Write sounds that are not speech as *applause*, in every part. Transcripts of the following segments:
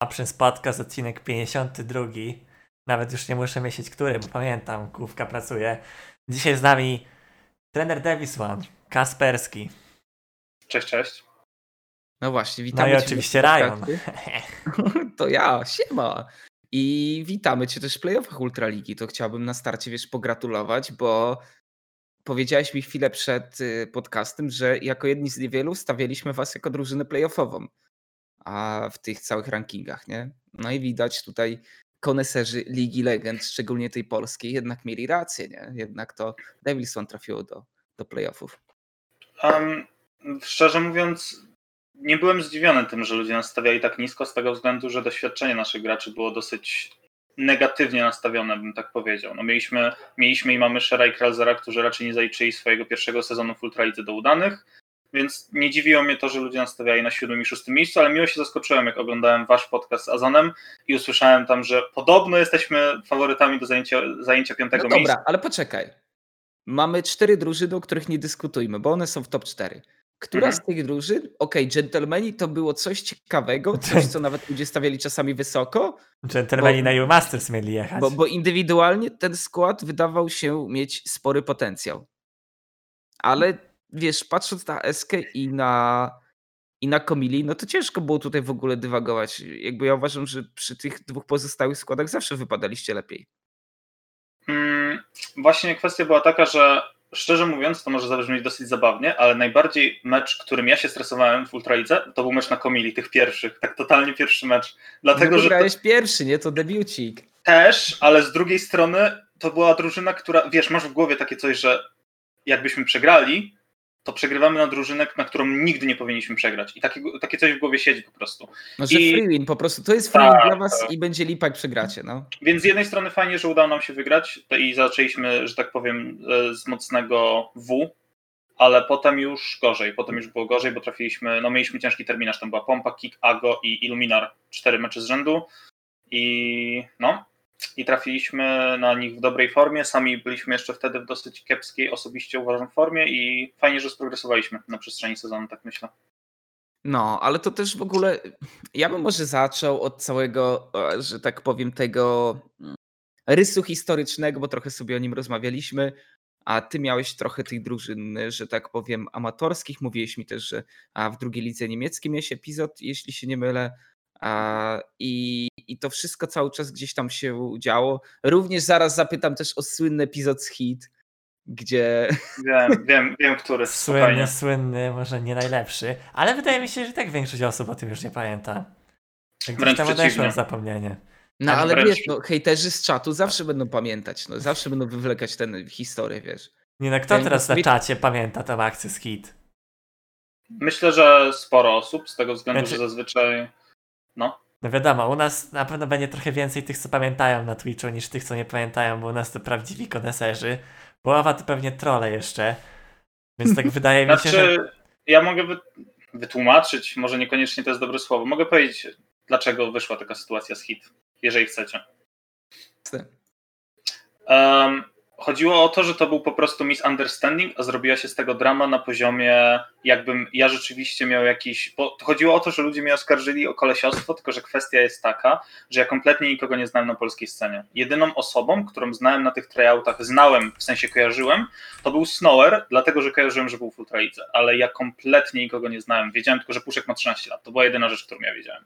A przez podcast odcinek 52. Nawet już nie muszę myśleć, który, bo pamiętam, główka pracuje. Dzisiaj z nami trener Davis One, Kasperski. Cześć, cześć. No właśnie, witamy No i oczywiście Ryan. *laughs* To ja, siema. I witamy cię też w playoffach Ultraligi. To chciałbym na starcie, wiesz, pogratulować, bo powiedziałeś mi chwilę przed y, podcastem, że jako jedni z niewielu stawialiśmy was jako drużynę playoffową a w tych całych rankingach, nie? No i widać tutaj koneserzy Ligi Legend, szczególnie tej polskiej, jednak mieli rację, nie? Jednak to Devilson trafiło do, do playoffów. Um, szczerze mówiąc, nie byłem zdziwiony tym, że ludzie nas stawiali tak nisko, z tego względu, że doświadczenie naszych graczy było dosyć negatywnie nastawione, bym tak powiedział. No mieliśmy, mieliśmy i mamy Shera i Kralzera, którzy raczej nie zaliczyli swojego pierwszego sezonu w Ultralidze do udanych, więc nie dziwiło mnie to, że ludzie nas stawiali na siódmym i szóstym miejscu, ale miło się zaskoczyłem, jak oglądałem wasz podcast z Azonem i usłyszałem tam, że podobno jesteśmy faworytami do zajęcia, zajęcia piątego No dobra, miejsca. ale poczekaj. Mamy cztery drużyny, o których nie dyskutujmy, bo one są w top 4. Która Mhm. z tych drużyn, okej, dżentelmeni to było coś ciekawego, coś co nawet ludzie stawiali czasami wysoko, Dżentelmeni na EU Masters mieli jechać. bo, bo indywidualnie ten skład wydawał się mieć spory potencjał. Ale wiesz, patrząc na Eskę i na, i na Komili, no to ciężko było tutaj w ogóle dywagować. Jakby ja uważam, że przy tych dwóch pozostałych składach zawsze wypadaliście lepiej. Mm, Właśnie kwestia była taka, że szczerze mówiąc, to może zabrzmieć dosyć zabawnie, ale najbardziej mecz, którym ja się stresowałem w Ultralidze, to był mecz na Komili, tych pierwszych, tak totalnie pierwszy mecz. Dlatego, no, że to grałeś pierwszy, nie? To debiucik. też, ale z drugiej strony to była drużyna, która, wiesz, masz w głowie takie coś, że jakbyśmy przegrali, to przegrywamy na drużynę, na którą nigdy nie powinniśmy przegrać. I takiego, takie coś w głowie siedzi po prostu. No, że I- free win, po prostu to jest free win Tak, dla was tak. i będzie lipa, jak przegracie, no. Więc z jednej strony fajnie, że udało nam się wygrać i zaczęliśmy, że tak powiem, e, z mocnego W, ale potem już gorzej. Potem już było gorzej, bo trafiliśmy, no mieliśmy ciężki terminarz, tam była Pompa, Kick, Ago i Illuminar. Cztery mecze z rzędu i no, i trafiliśmy na nich w dobrej formie. Sami byliśmy jeszcze wtedy w dosyć kiepskiej, osobiście uważam, formie i fajnie, że sprogresowaliśmy na przestrzeni sezonu, tak myślę. No, ale to też w ogóle, ja bym może zaczął od całego, e, że tak powiem, tego mm, rysu historycznego, bo trochę sobie o nim rozmawialiśmy, a ty miałeś trochę tych drużyn, że tak powiem, amatorskich. Mówiłeś mi też, że w drugiej lidze niemieckiej miałeś epizod, jeśli się nie mylę. I, I to wszystko cały czas gdzieś tam się działo. Również zaraz zapytam też o słynny epizod z Hit, gdzie *laughs* Wiem, wiem, wiem, który. Słynny, Spokojnie. słynny, może nie najlepszy, ale wydaje mi się, że tak większość osób o tym już nie pamięta. Tak Gdzieś Wręcz tam odeszło zapomnienie. No Tak, ale wręcz. wiesz, no, hejterzy z czatu zawsze będą pamiętać, no, zawsze będą wywlekać tę historię, wiesz. Nie no, kto Ja teraz na nie- czacie pamięta tę akcję z hit? Myślę, że sporo osób, z tego względu, Znaczy- że zazwyczaj. No. No wiadomo, u nas na pewno będzie trochę więcej tych, co pamiętają na Twitchu, niż tych, co nie pamiętają, bo u nas to prawdziwi koneserzy. Połowa to pewnie trole jeszcze. Więc tak *laughs* wydaje mi się, że... Znaczy, ja mogę wy, wytłumaczyć, może niekoniecznie to jest dobre słowo. Mogę powiedzieć, dlaczego wyszła taka sytuacja z hit, jeżeli chcecie. Um, chodziło o to, że to był po prostu misunderstanding, a zrobiła się z tego drama na poziomie, jakbym ja rzeczywiście miał jakiś. Bo chodziło o to, że ludzie mnie oskarżyli o kolesiostwo, tylko że kwestia jest taka, że ja kompletnie nikogo nie znałem na polskiej scenie. Jedyną osobą, którą znałem na tych tryoutach, znałem, w sensie kojarzyłem, to był Snower, dlatego że kojarzyłem, że był w Ultraidze, ale ja kompletnie nikogo nie znałem. Wiedziałem tylko, że Puszek ma 13 lat. To była jedyna rzecz, którą ja wiedziałem.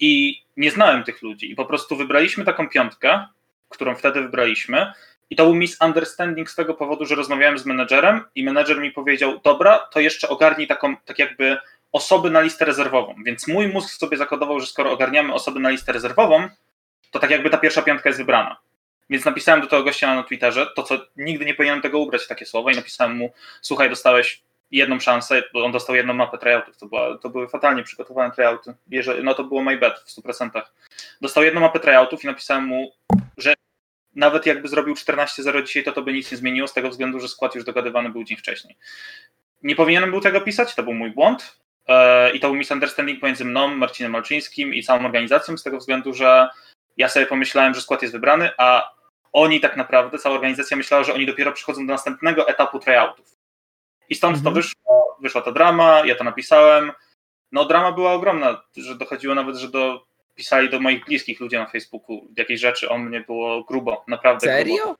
I nie znałem tych ludzi. I po prostu wybraliśmy taką piątkę, którą wtedy wybraliśmy. I to był misunderstanding z tego powodu, że rozmawiałem z menedżerem i menedżer mi powiedział: Dobra, to jeszcze ogarnij taką, tak jakby osoby na listę rezerwową. Więc mój mózg sobie zakodował, że skoro ogarniamy osoby na listę rezerwową, to tak jakby ta pierwsza piątka jest wybrana. Więc napisałem do tego gościa na Twitterze, to co nigdy nie powinienem tego ubrać takie słowa, i napisałem mu: Słuchaj, dostałeś jedną szansę, bo on dostał jedną mapę tryoutów. To, była, to były fatalnie przygotowane tryouty. No to było my bet w 100%. Dostał jedną mapę tryoutów i napisałem mu, że nawet jakby zrobił 14-0 dzisiaj, to to by nic nie zmieniło, z tego względu, że skład już dogadywany był dzień wcześniej. Nie powinienem był tego pisać, to był mój błąd. E, I to był misunderstanding pomiędzy mną, Marcinem Malczyńskim i całą organizacją, z tego względu, że ja sobie pomyślałem, że skład jest wybrany, a oni tak naprawdę, cała organizacja myślała, że oni dopiero przychodzą do następnego etapu tryoutów. I stąd Mhm. to wyszło, wyszła ta drama, ja to napisałem. No drama była ogromna, że dochodziło nawet, że do pisali do moich bliskich ludzi na Facebooku jakieś rzeczy o mnie było grubo, naprawdę Serio? grubo.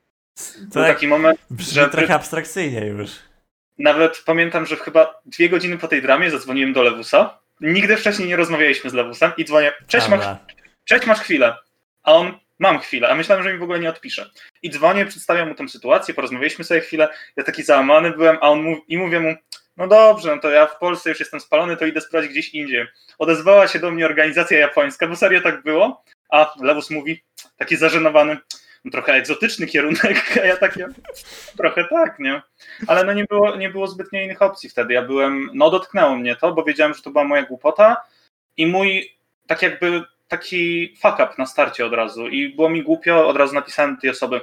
To Był taki moment, brzmi że trochę abstrakcyjnie już. Nawet pamiętam, że chyba dwie godziny po tej dramie zadzwoniłem do Lewusa. Nigdy wcześniej nie rozmawialiśmy z Lewusem i dzwonię, cześć masz, cześć masz chwilę. A on, mam chwilę, a myślałem, że mi w ogóle nie odpisze. I dzwonię, przedstawiam mu tę sytuację, porozmawialiśmy sobie chwilę, ja taki załamany byłem, a on i mówię mu, no dobrze, no to ja w Polsce już jestem spalony, to idę sprawdzić gdzieś indziej. Odezwała się do mnie organizacja japońska, bo serio tak było, a Lewus mówi, taki zażenowany, no trochę egzotyczny kierunek, *laughs* a ja takie, trochę tak, nie? Ale no nie było, nie było zbytnio innych opcji wtedy. Ja byłem, no dotknęło mnie to, bo wiedziałem, że to była moja głupota i mój, tak jakby taki fuck up na starcie od razu i było mi głupio, od razu napisałem tej osoby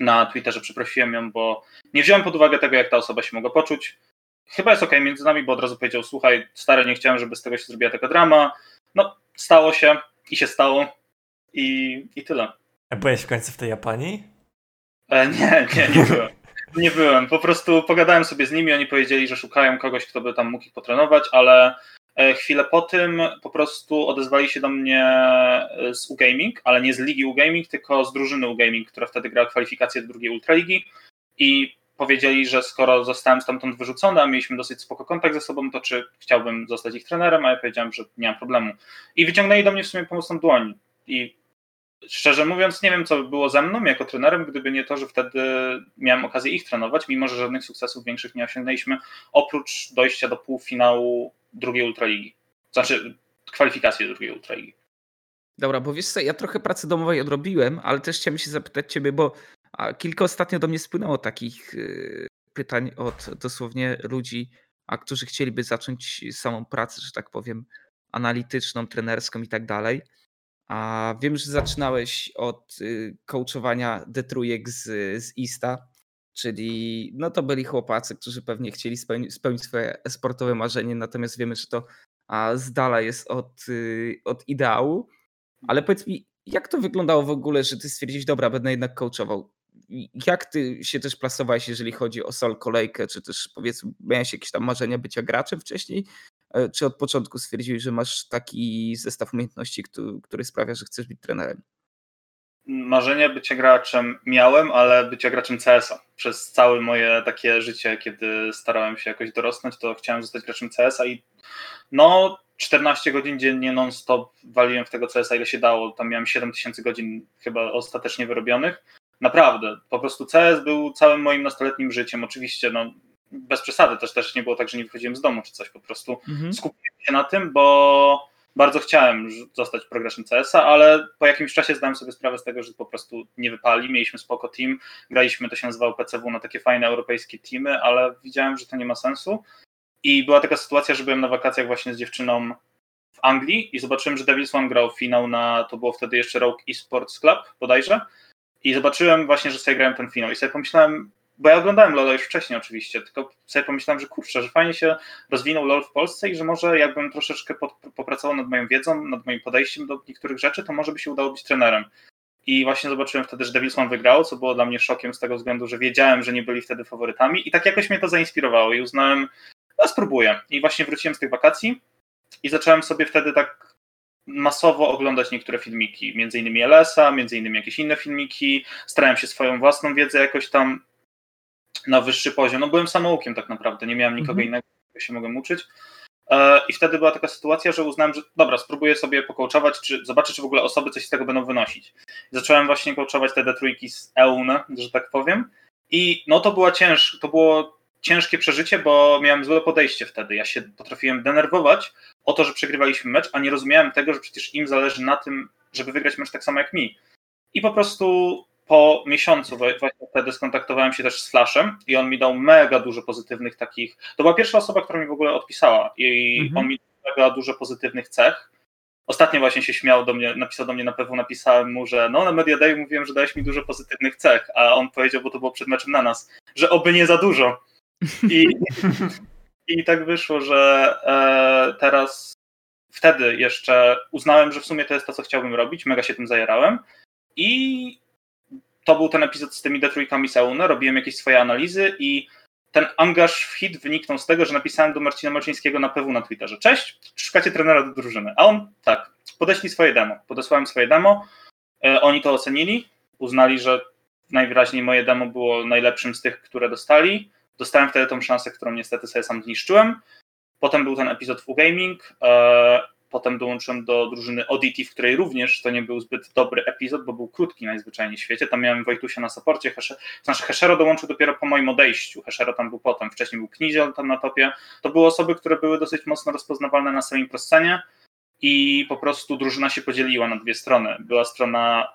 na Twitterze, przeprosiłem ją, bo nie wziąłem pod uwagę tego, jak ta osoba się mogła poczuć. Chyba jest ok między nami, bo od razu powiedział, słuchaj, stary, nie chciałem, żeby z tego się zrobiła taka drama. No, stało się i się stało i, i tyle. A byłeś w końcu w tej Japonii? E, nie, nie, nie *laughs* byłem. Nie byłem. Po prostu pogadałem sobie z nimi, oni powiedzieli, że szukają kogoś, kto by tam mógł ich potrenować, ale e, chwilę po tym po prostu odezwali się do mnie e, z U-Gaming, ale nie z ligi U-Gaming, tylko z drużyny U-Gaming, która wtedy grała kwalifikacje do drugiej Ultraligi i powiedzieli, że skoro zostałem stamtąd wyrzucony, a mieliśmy dosyć spoko kontakt ze sobą, to czy chciałbym zostać ich trenerem, a ja powiedziałem, że nie mam problemu. I wyciągnęli do mnie w sumie pomocną dłoń i szczerze mówiąc, nie wiem, co by było ze mną jako trenerem, gdyby nie to, że wtedy miałem okazję ich trenować, mimo że żadnych sukcesów większych nie osiągnęliśmy, oprócz dojścia do półfinału drugiej Ultraligi. Znaczy, kwalifikacji drugiej Ultraligi. Dobra, bo wiesz co, ja trochę pracy domowej odrobiłem, ale też chciałem się zapytać ciebie, bo kilka ostatnio do mnie spłynęło takich y, pytań od dosłownie ludzi, a którzy chcieliby zacząć samą pracę, że tak powiem, analityczną, trenerską i tak dalej. A wiem, że zaczynałeś od y, coachowania detrójek z, z ISTA, czyli no to byli chłopacy, którzy pewnie chcieli spełnić, spełnić swoje sportowe marzenie, natomiast wiemy, że to a z dala jest od, y, od ideału. Ale powiedz mi, jak to wyglądało w ogóle, że ty stwierdziłeś, dobra, będę jednak coachował? Jak ty się też plasowałeś, jeżeli chodzi o sol kolejkę, czy też powiedzmy, miałeś jakieś tam marzenia bycia graczem wcześniej? E, czy od początku stwierdziłeś, że masz taki zestaw umiejętności, który, który sprawia, że chcesz być trenerem? Marzenia bycia graczem miałem, ale bycia graczem CS-a. Przez całe moje takie życie, kiedy starałem się jakoś dorosnąć, to chciałem zostać graczem CS-a i no 14 godzin dziennie non-stop waliłem w tego CS-a ile się dało. Tam miałem 7000 godzin chyba ostatecznie wyrobionych. Naprawdę, po prostu CS był całym moim nastoletnim życiem. Oczywiście no, bez przesady też, też nie było tak, że nie wychodziłem z domu czy coś, po prostu mhm. skupiłem się na tym, bo bardzo chciałem zostać progresem CS-a, ale po jakimś czasie zdałem sobie sprawę z tego, że po prostu nie wypali, mieliśmy spoko team, graliśmy, to się nazywało PCW, na takie fajne europejskie teamy, ale widziałem, że to nie ma sensu i była taka sytuacja, że byłem na wakacjach właśnie z dziewczyną w Anglii i zobaczyłem, że Devils One grał finał na, to było wtedy jeszcze Rogue Esports Club bodajże i zobaczyłem właśnie, że sobie grałem ten finał i sobie pomyślałem, bo ja oglądałem LoL już wcześniej oczywiście, tylko sobie pomyślałem, że kurczę, że fajnie się rozwinął LoL w Polsce i że może jakbym troszeczkę pod, popracował nad moją wiedzą, nad moim podejściem do niektórych rzeczy, to może by się udało być trenerem. I właśnie zobaczyłem wtedy, że Devilsman wygrał, co było dla mnie szokiem z tego względu, że wiedziałem, że nie byli wtedy faworytami i tak jakoś mnie to zainspirowało i uznałem, no spróbuję. I właśnie wróciłem z tych wakacji i zacząłem sobie wtedy tak masowo oglądać niektóre filmiki, między innymi LS-a, między innymi jakieś inne filmiki, starałem się swoją własną wiedzę jakoś tam na wyższy poziom. No byłem samoukiem tak naprawdę, nie miałem nikogo mhm. innego, się mogłem uczyć. E, I wtedy była taka sytuacja, że uznałem, że dobra, spróbuję sobie pokołczować, czy zobaczę, czy w ogóle osoby coś z tego będą wynosić. Zacząłem właśnie kołczować te D3 z EUN, że tak powiem. I no to była cięż, to było ciężkie przeżycie, bo miałem złe podejście wtedy. Ja się potrafiłem denerwować o to, że przegrywaliśmy mecz, a nie rozumiałem tego, że przecież im zależy na tym, żeby wygrać mecz tak samo jak mi. I po prostu po miesiącu właśnie wtedy skontaktowałem się też z Flashem i on mi dał mega dużo pozytywnych takich. To była pierwsza osoba, która mi w ogóle odpisała i mhm. on mi dał mega dużo pozytywnych cech. Ostatnio właśnie się śmiał do mnie, napisał do mnie na pewno, napisałem mu, że no na Media Day mówiłem, że dałeś mi dużo pozytywnych cech, a on powiedział, bo to było przed meczem na nas, że oby nie za dużo. I, *laughs* i tak wyszło, że e, teraz wtedy jeszcze uznałem, że w sumie to jest to, co chciałbym robić, mega się tym zajarałem i to był ten epizod z tymi D3 Seuna, robiłem jakieś swoje analizy i ten angaż w hit wyniknął z tego, że napisałem do Marcina Marcińskiego na PW na Twitterze. Cześć, szukacie trenera do drużyny. A on tak, podeślij swoje demo. Podesłałem swoje demo, e, oni to ocenili, uznali, że najwyraźniej moje demo było najlepszym z tych, które dostali. Dostałem wtedy tą szansę, którą niestety sobie sam zniszczyłem. Potem był ten epizod w Gaming. E, potem dołączyłem do drużyny Oddity, w której również to nie był zbyt dobry epizod, bo był krótki najzwyczajniej w świecie. Tam miałem Wojtusia na saporcie, Hesher, znaczy Heshero dołączył dopiero po moim odejściu. Heshero tam był potem, wcześniej był Kniziel tam na topie. To były osoby, które były dosyć mocno rozpoznawalne na samym proscenie i po prostu drużyna się podzieliła na dwie strony. Była strona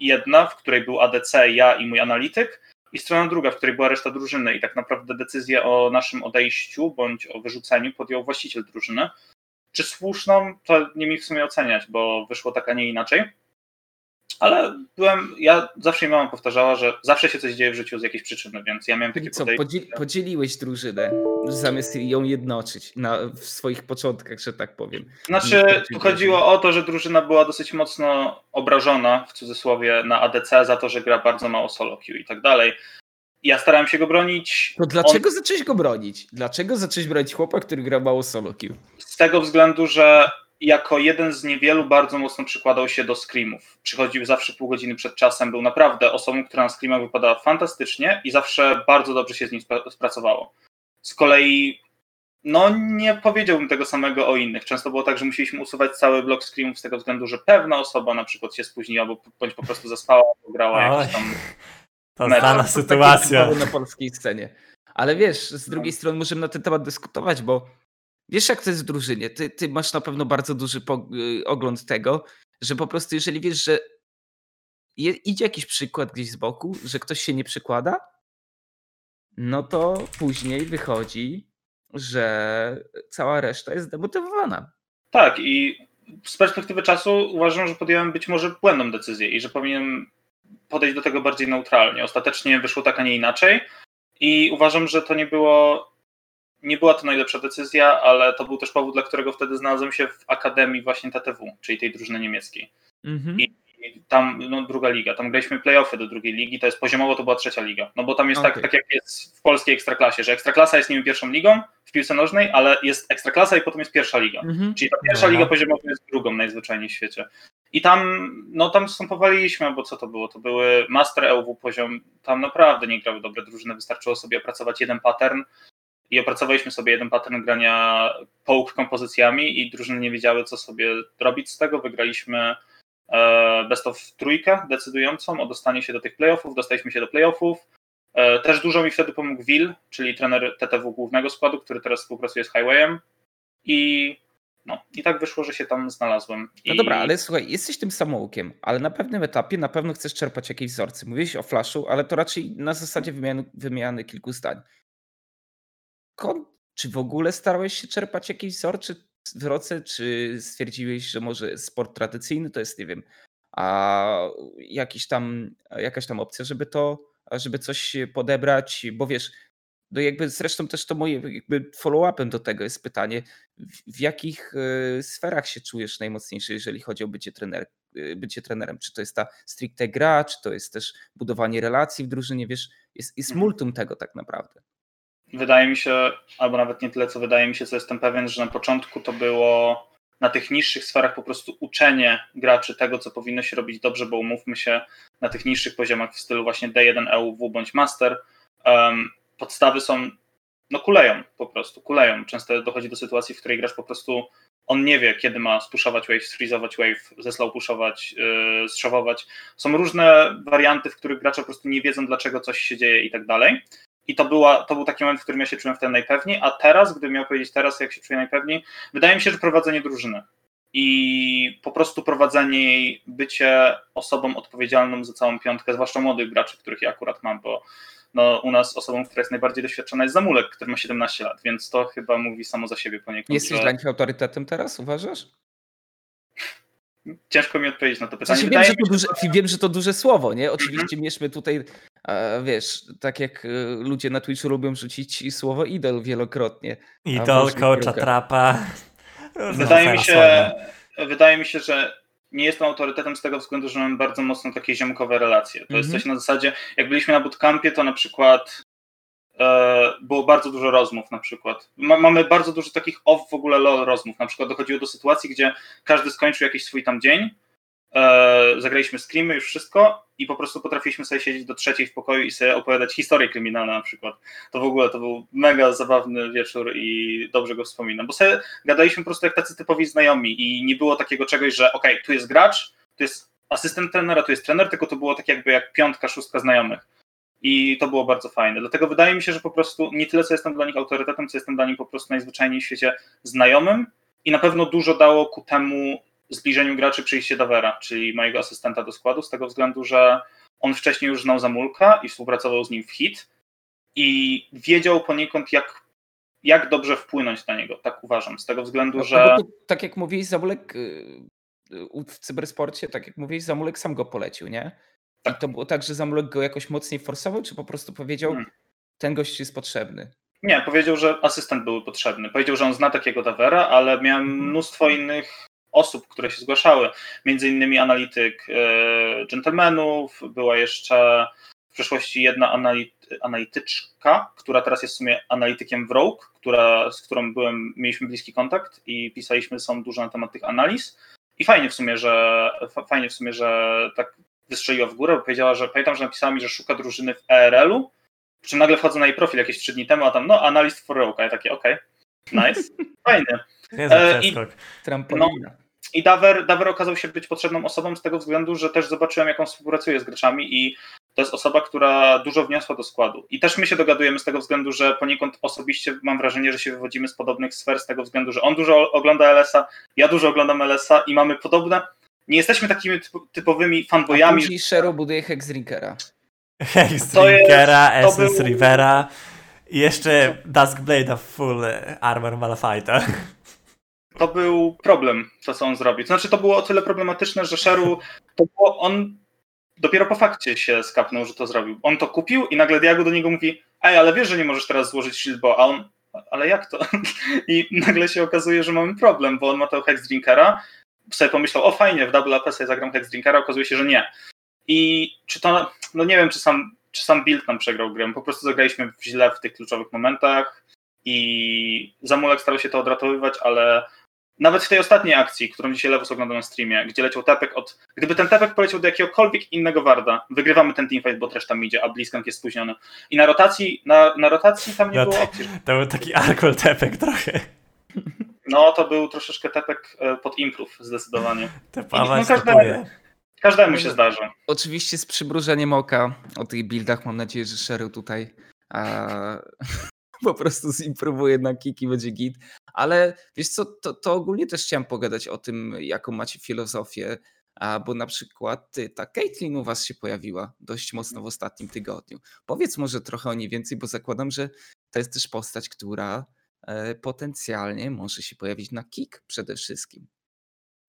jedna, w której był ADC, ja i mój analityk, i strona druga, w której była reszta drużyny. I tak naprawdę decyzję o naszym odejściu bądź o wyrzuceniu podjął właściciel drużyny. Czy słuszną, to nie mi w sumie oceniać, bo wyszło tak, a nie inaczej. Ale byłem, ja zawsze mi mama powtarzała, że zawsze się coś dzieje w życiu z jakiejś przyczyny, więc ja miałem takie co, podejście. Podzieliłeś drużynę zamiast ją jednoczyć na, w swoich początkach, że tak powiem. Znaczy, tu chodziło o to, że drużyna była dosyć mocno obrażona, w cudzysłowie, na ADC za to, że gra bardzo mało solo queue i tak dalej. Ja starałem się go bronić. To dlaczego On... zacząłeś go bronić? Dlaczego zacząłeś bronić chłopa, który gra mało solo queue? Z tego względu, że jako jeden z niewielu bardzo mocno przykładał się do screamów. Przychodził zawsze pół godziny przed czasem, był naprawdę osobą, która na screamach wypadała fantastycznie i zawsze bardzo dobrze się z nim spracowało. Z kolei, no nie powiedziałbym tego samego o innych. Często było tak, że musieliśmy usuwać cały blok screamów z tego względu, że pewna osoba na przykład się spóźniła, bądź po prostu zaspała, bo grała jakiś tam to znana sytuacja. Na polskiej scenie. Ale wiesz, z drugiej strony możemy na ten temat dyskutować, bo wiesz jak to jest w drużynie. Ty, ty masz na pewno bardzo duży y, ogląd tego, że po prostu jeżeli wiesz, że je, idzie jakiś przykład gdzieś z boku, że ktoś się nie przykłada, no to później wychodzi, że cała reszta jest demotywowana. Tak i z perspektywy czasu uważam, że podjąłem być może błędną decyzję i że powinienem podejść do tego bardziej neutralnie. Ostatecznie wyszło tak, a nie inaczej i uważam, że to nie było nie była to najlepsza decyzja, ale to był też powód, dla którego wtedy znalazłem się w Akademii właśnie TTW, czyli tej drużyny niemieckiej. Mhm. I, tam no, druga liga, tam graliśmy playoffy do drugiej ligi, to jest poziomowo to była trzecia liga. No bo tam jest okay. tak, tak jak jest w polskiej ekstraklasie, że ekstraklasa jest niby pierwszą ligą w piłce nożnej, ale jest ekstraklasa i potem jest pierwsza liga. Mhm. Czyli ta pierwsza Aha. liga poziomowa jest drugą najzwyczajniej w świecie. I tam, no tam wstępowaliśmy, bo co to było? To były Master EUW poziom, tam naprawdę nie grały dobre drużyny, wystarczyło sobie opracować jeden pattern i opracowaliśmy sobie jeden pattern grania połk kompozycjami i drużyny nie wiedziały, co sobie robić z tego. Wygraliśmy e, best of trójkę decydującą o dostanie się do tych playoffów, dostaliśmy się do playoffów. E, też dużo mi wtedy pomógł Will, czyli trener TTW głównego składu, który teraz współpracuje z Highwayem i no, i tak wyszło, że się tam znalazłem. No dobra, ale słuchaj, jesteś tym samoukiem, ale na pewnym etapie na pewno chcesz czerpać jakieś wzorce. Mówiłeś o Flashu, ale to raczej na zasadzie wymiany, wymiany kilku zdań. Czy w ogóle starałeś się czerpać jakieś wzorce, wzorce, czy stwierdziłeś, że może sport tradycyjny to jest, nie wiem, a jakiś tam, jakaś tam opcja, żeby to, żeby coś podebrać, bo wiesz, no jakby zresztą też to moje jakby follow-upem do tego jest pytanie, w, w jakich y, sferach się czujesz najmocniejszy, jeżeli chodzi o bycie, trener, y, bycie trenerem? Czy to jest ta stricte gra, czy to jest też budowanie relacji w drużynie, wiesz, jest, jest mhm. multum tego tak naprawdę. Wydaje mi się, albo nawet nie tyle, co wydaje mi się, co jestem pewien, że na początku to było na tych niższych sferach po prostu uczenie graczy tego, co powinno się robić dobrze, bo umówmy się, na tych niższych poziomach w stylu właśnie D1 EUW bądź Master, um, podstawy są, no kuleją po prostu, kuleją. Często dochodzi do sytuacji, w której grasz po prostu, on nie wie, kiedy ma spuszować wave, sfreezować wave, ze slow pushować, yy. Są różne warianty, w których gracze po prostu nie wiedzą, dlaczego coś się dzieje i tak dalej. I to, była, to był taki moment, w którym ja się czułem wtedy najpewniej, a teraz, gdybym miał powiedzieć teraz, jak się czuję najpewniej, wydaje mi się, że prowadzenie drużyny i po prostu prowadzenie jej, bycie osobą odpowiedzialną za całą piątkę, zwłaszcza młodych graczy, których ja akurat mam, bo no, u nas osobą, która jest najbardziej doświadczona jest Zamulek, który ma 17 lat, więc to chyba mówi samo za siebie poniekąd. Jesteś że... dla nich autorytetem teraz, uważasz? Ciężko mi odpowiedzieć na to pytanie. wiem, że to duże, wiem, że to duże słowo, nie? Oczywiście mm mieszmy tutaj, wiesz, tak jak e, ludzie na Twitchu lubią rzucić słowo idol wielokrotnie. Idol, coacha, trapa. *laughs* Wydaje mi, się, wydaje mi się, że nie jestem autorytetem z tego względu, że mam bardzo mocno takie ziomkowe relacje. To mm -hmm. jest mhm. coś na zasadzie, jak byliśmy na bootcampie, to na przykład e, było bardzo dużo rozmów na przykład. mamy bardzo dużo takich off w ogóle LOL rozmów. Na przykład dochodziło do sytuacji, gdzie każdy skończył jakiś swój tam dzień, e, zagraliśmy screamy, już wszystko i po prostu potrafiliśmy sobie siedzieć do trzeciej w pokoju i sobie opowiadać historie kryminalne na przykład. To w ogóle to był mega zabawny wieczór i dobrze go wspominam, bo sobie gadaliśmy po prostu jak tacy typowi znajomi i nie było takiego czegoś, że okej, okay, tu jest gracz, tu jest asystent trenera, tu jest trener, tylko to było tak jakby jak piątka, szóstka znajomych. I to było bardzo fajne. Dlatego wydaje mi się, że po prostu nie tyle, co jestem dla nich autorytetem, co jestem dla nich po prostu najzwyczajniej w świecie znajomym i na pewno dużo dało ku temu zbliżeniu graczy przyjście Davera, czyli mojego asystenta do składu, z tego względu, że on wcześniej już znał Zamulka i współpracował z nim w hit i wiedział poniekąd, jak, jak dobrze wpłynąć na niego, tak uważam, z tego względu, no, że... No, tak jak mówiłeś, Zamulek y, w cybersporcie, tak jak mówiłeś, Zamulek sam go polecił, nie? Tak. I to było tak, że Zamulek go jakoś mocniej forsował, czy po prostu powiedział, hmm. ten gość jest potrzebny? Nie, powiedział, że asystent był potrzebny. Powiedział, że on zna takiego Davera, ale miałem mhm. mnóstwo innych osób, które się zgłaszały. Między innymi analityk e, dżentelmenów, była jeszcze w przeszłości jedna analityczka, która teraz jest w sumie analitykiem w Rogue, która, z którą byłem, mieliśmy bliski kontakt i pisaliśmy są dużo na temat tych analiz. I fajnie w sumie, że fajnie w sumie, że tak wystrzeliła w górę, bo powiedziała, że pamiętam, że napisała mi, że szuka drużyny w ERL-u, przy czym nagle wchodzę na jej profil jakieś trzy dni temu, a tam no, analyst for Rogue, a ja takie okej, okay, nice, *laughs* fajnie. E, I, no, I Daver, Daver okazał się być potrzebną osobą z tego względu, że też zobaczyłem, jak on współpracuje z graczami i to jest osoba, która dużo wniosła do składu. I też my się dogadujemy z tego względu, że poniekąd osobiście mam wrażenie, że się wywodzimy z podobnych sfer, z tego względu, że on dużo ogląda LS-a, ja dużo oglądam LS-a i mamy podobne. Nie jesteśmy takimi typowymi fanboyami. A później Shero buduje Hexdrinkera. Hexdrinkera, Essence był... Rivera i jeszcze Duskblade'a full armor Malphite'a to był problem, to co on zrobił. Znaczy, to było o tyle problematyczne, że Sheru, to było, on dopiero po fakcie się skapnął, że to zrobił. On to kupił i nagle Diago do niego mówi, ej, ale wiesz, że nie możesz teraz złożyć shieldbo, a on, ale jak to? *laughs* I nagle się okazuje, że mamy problem, bo on ma tego Hex Drinkera, sobie pomyślał, o fajnie, w Double AP sobie zagram Hex Drinkera, okazuje się, że nie. I czy to, no nie wiem, czy sam, czy sam build nam przegrał grę, po prostu zagraliśmy źle w tych kluczowych momentach i Zamulek starał się to odratowywać, ale nawet w tej ostatniej akcji, którą dzisiaj Lewus oglądał na streamie, gdzie leciał tepek od. Gdyby ten tepek poleciał do jakiegokolwiek innego warda, wygrywamy ten teamfight, bo też tam idzie, a Blizzcrank jest spóźniony. I na rotacji, na, na rotacji tam nie no było tak, opcji. To był taki alkohol tepek trochę. No, to był troszeczkę tepek e, pod imprów, zdecydowanie. Tepawa no, każdemu, każdemu się zdarzy. Oczywiście z przybrużeniem oka o tych buildach mam nadzieję, że Sheryl tutaj a, po prostu zimprowuje na kiki, będzie git. Ale wiesz co, to, to ogólnie też chciałem pogadać o tym, jaką macie filozofię, bo na przykład ta Caitlyn u was się pojawiła dość mocno w ostatnim tygodniu. Powiedz może trochę o niej więcej, bo zakładam, że to jest też postać, która e, potencjalnie może się pojawić na kick przede wszystkim.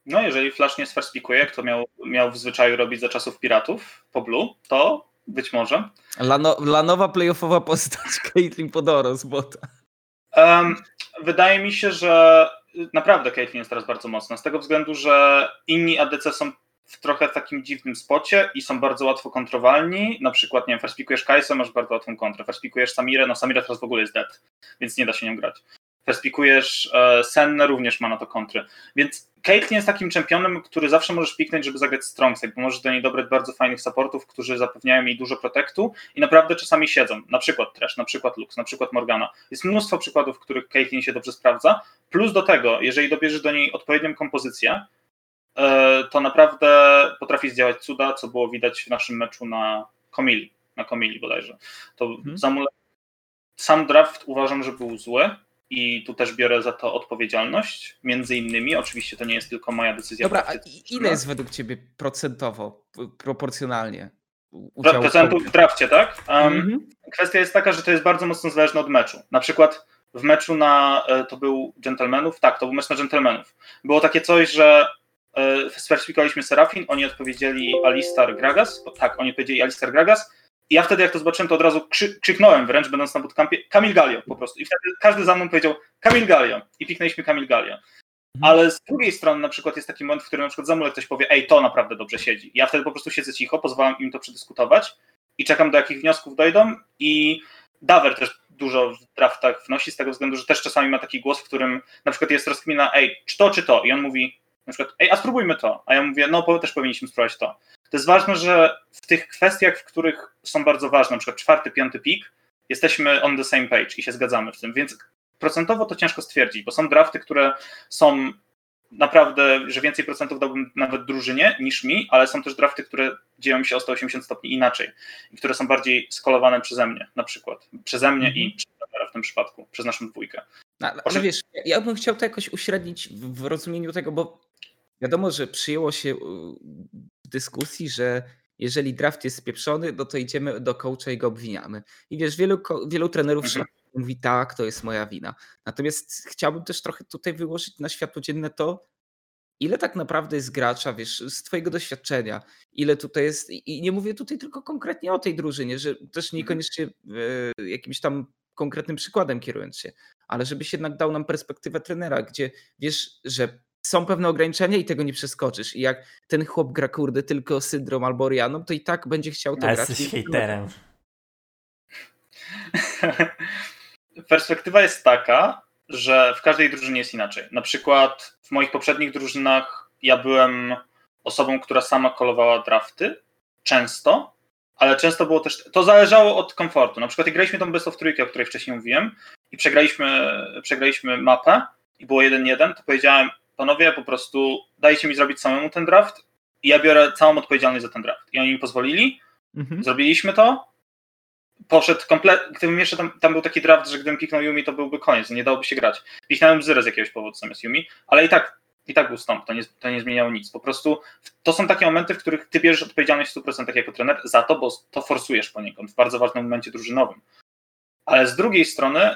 No, jeżeli Flash nie sferspikuje, jak to miał, miał w zwyczaju robić za czasów piratów po Blue, to być może. Lano, lanowa playoffowa postać Caitlyn Podoro z bota. Um, wydaje mi się, że naprawdę Caitlyn jest teraz bardzo mocna, z tego względu, że inni ADC są w trochę takim dziwnym spocie i są bardzo łatwo kontrowalni. Na przykład, nie wiem, first Kai'Sa, masz bardzo łatwą kontrę. First Samirę, no Samira teraz w ogóle jest dead, więc nie da się nią grać. First e, Senne, również ma na to kontry. Więc Caitlyn jest takim czempionem, który zawsze możesz piknąć, żeby zagrać strongside, bo możesz do niej dobrać bardzo fajnych supportów, którzy zapewniają jej dużo protektu i naprawdę czasami siedzą. Na przykład Trash, na przykład Lux, na przykład Morgana. Jest mnóstwo przykładów, w których Caitlyn się dobrze sprawdza. Plus do tego, jeżeli dobierzesz do niej odpowiednią kompozycję, e, to naprawdę potrafi zdziałać cuda, co było widać w naszym meczu na Komili, na Komili bodajże. To hmm. sam draft uważam, że był zły, i tu też biorę za to odpowiedzialność. Między innymi, oczywiście to nie jest tylko moja decyzja. Dobra, a ile jest według Ciebie procentowo, proporcjonalnie? Procentów w drafcie, tak? Um. Kwestia jest taka, że to jest bardzo mocno zależne od meczu. Na przykład w meczu na, e, to był Gentlemanów, tak, to był mecz na Gentlemanów. Było takie coś, że e, sfersyfikowaliśmy Serafin, oni odpowiedzieli Alistar Gragas, tak, oni odpowiedzieli Alistar Gragas, i ja wtedy, jak to zobaczyłem, to od razu krzy krzyknąłem wręcz, będąc na bootcampie, Kamil Galio po prostu. I wtedy każdy za mną powiedział Kamil Galio. I piknęliśmy Kamil Galio. Mhm. Ale z drugiej strony na przykład jest taki moment, w którym na przykład Zamulek ktoś powie, ej, to naprawdę dobrze siedzi. Ja wtedy po prostu siedzę cicho, pozwalam im to przedyskutować i czekam do jakich wniosków dojdą i Dawer też dużo w draftach wnosi z tego względu, że też czasami ma taki głos, w którym na przykład jest rozkmina, ej, czy to, czy to? I on mówi na przykład, ej, a spróbujmy to. A ja mówię, no też powinniśmy spróbować to. To jest ważne, że w tych kwestiach, w których są bardzo ważne, na przykład czwarty, piąty pik, jesteśmy on the same page i się zgadzamy w tym. Więc procentowo to ciężko stwierdzić, bo są drafty, które są naprawdę, że więcej procentów dałbym nawet drużynie niż mi, ale są też drafty, które dzieją się o 180 stopni inaczej i które są bardziej skolowane przeze mnie, na przykład. Przeze mnie i mhm. w tym przypadku, przez naszą dwójkę. No, ale, ale wiesz, ja bym chciał to jakoś uśrednić w rozumieniu tego, bo wiadomo, że przyjęło się dyskusji, że jeżeli draft jest spieprzony, no to idziemy do coacha i go obwiniamy. I wiesz, wielu, wielu trenerów mhm. mówi tak, to jest moja wina. Natomiast chciałbym też trochę tutaj wyłożyć na światło dzienne to, ile tak naprawdę jest gracza, wiesz, z twojego doświadczenia, ile tutaj jest, i nie mówię tutaj tylko konkretnie o tej drużynie, że też mhm. niekoniecznie e, jakimś tam konkretnym przykładem kierując się, ale żebyś jednak dał nam perspektywę trenera, gdzie wiesz, że są pewne ograniczenia i tego nie przeskoczysz. I jak ten chłop gra kurde tylko syndrom albo Orianą, to i tak będzie chciał to Ale grać. jesteś hejterem. *laughs* Perspektywa jest taka, że w każdej drużynie jest inaczej. Na przykład w moich poprzednich drużynach ja byłem osobą, która sama kolowała drafty, często, ale często było też, to zależało od komfortu. Na przykład jak graliśmy tą best of trójkę, o której wcześniej mówiłem i przegraliśmy, przegraliśmy mapę i było 1-1, to powiedziałem, panowie, po prostu dajcie mi zrobić samemu ten draft i ja biorę całą odpowiedzialność za ten draft. I oni mi pozwolili, mhm. zrobiliśmy to, poszedł kompletnie, gdybym jeszcze tam, tam był taki draft, że gdybym piknął Yumi, to byłby koniec, nie dałoby się grać. Piknąłem Zyrę z jakiegoś powodu zamiast Yumi, ale i tak, i tak był stąd, to nie, to nie zmieniało nic. Po prostu to są takie momenty, w których ty bierzesz odpowiedzialność w 100% jako trener za to, bo to forsujesz poniekąd w bardzo ważnym momencie drużynowym. Ale z drugiej strony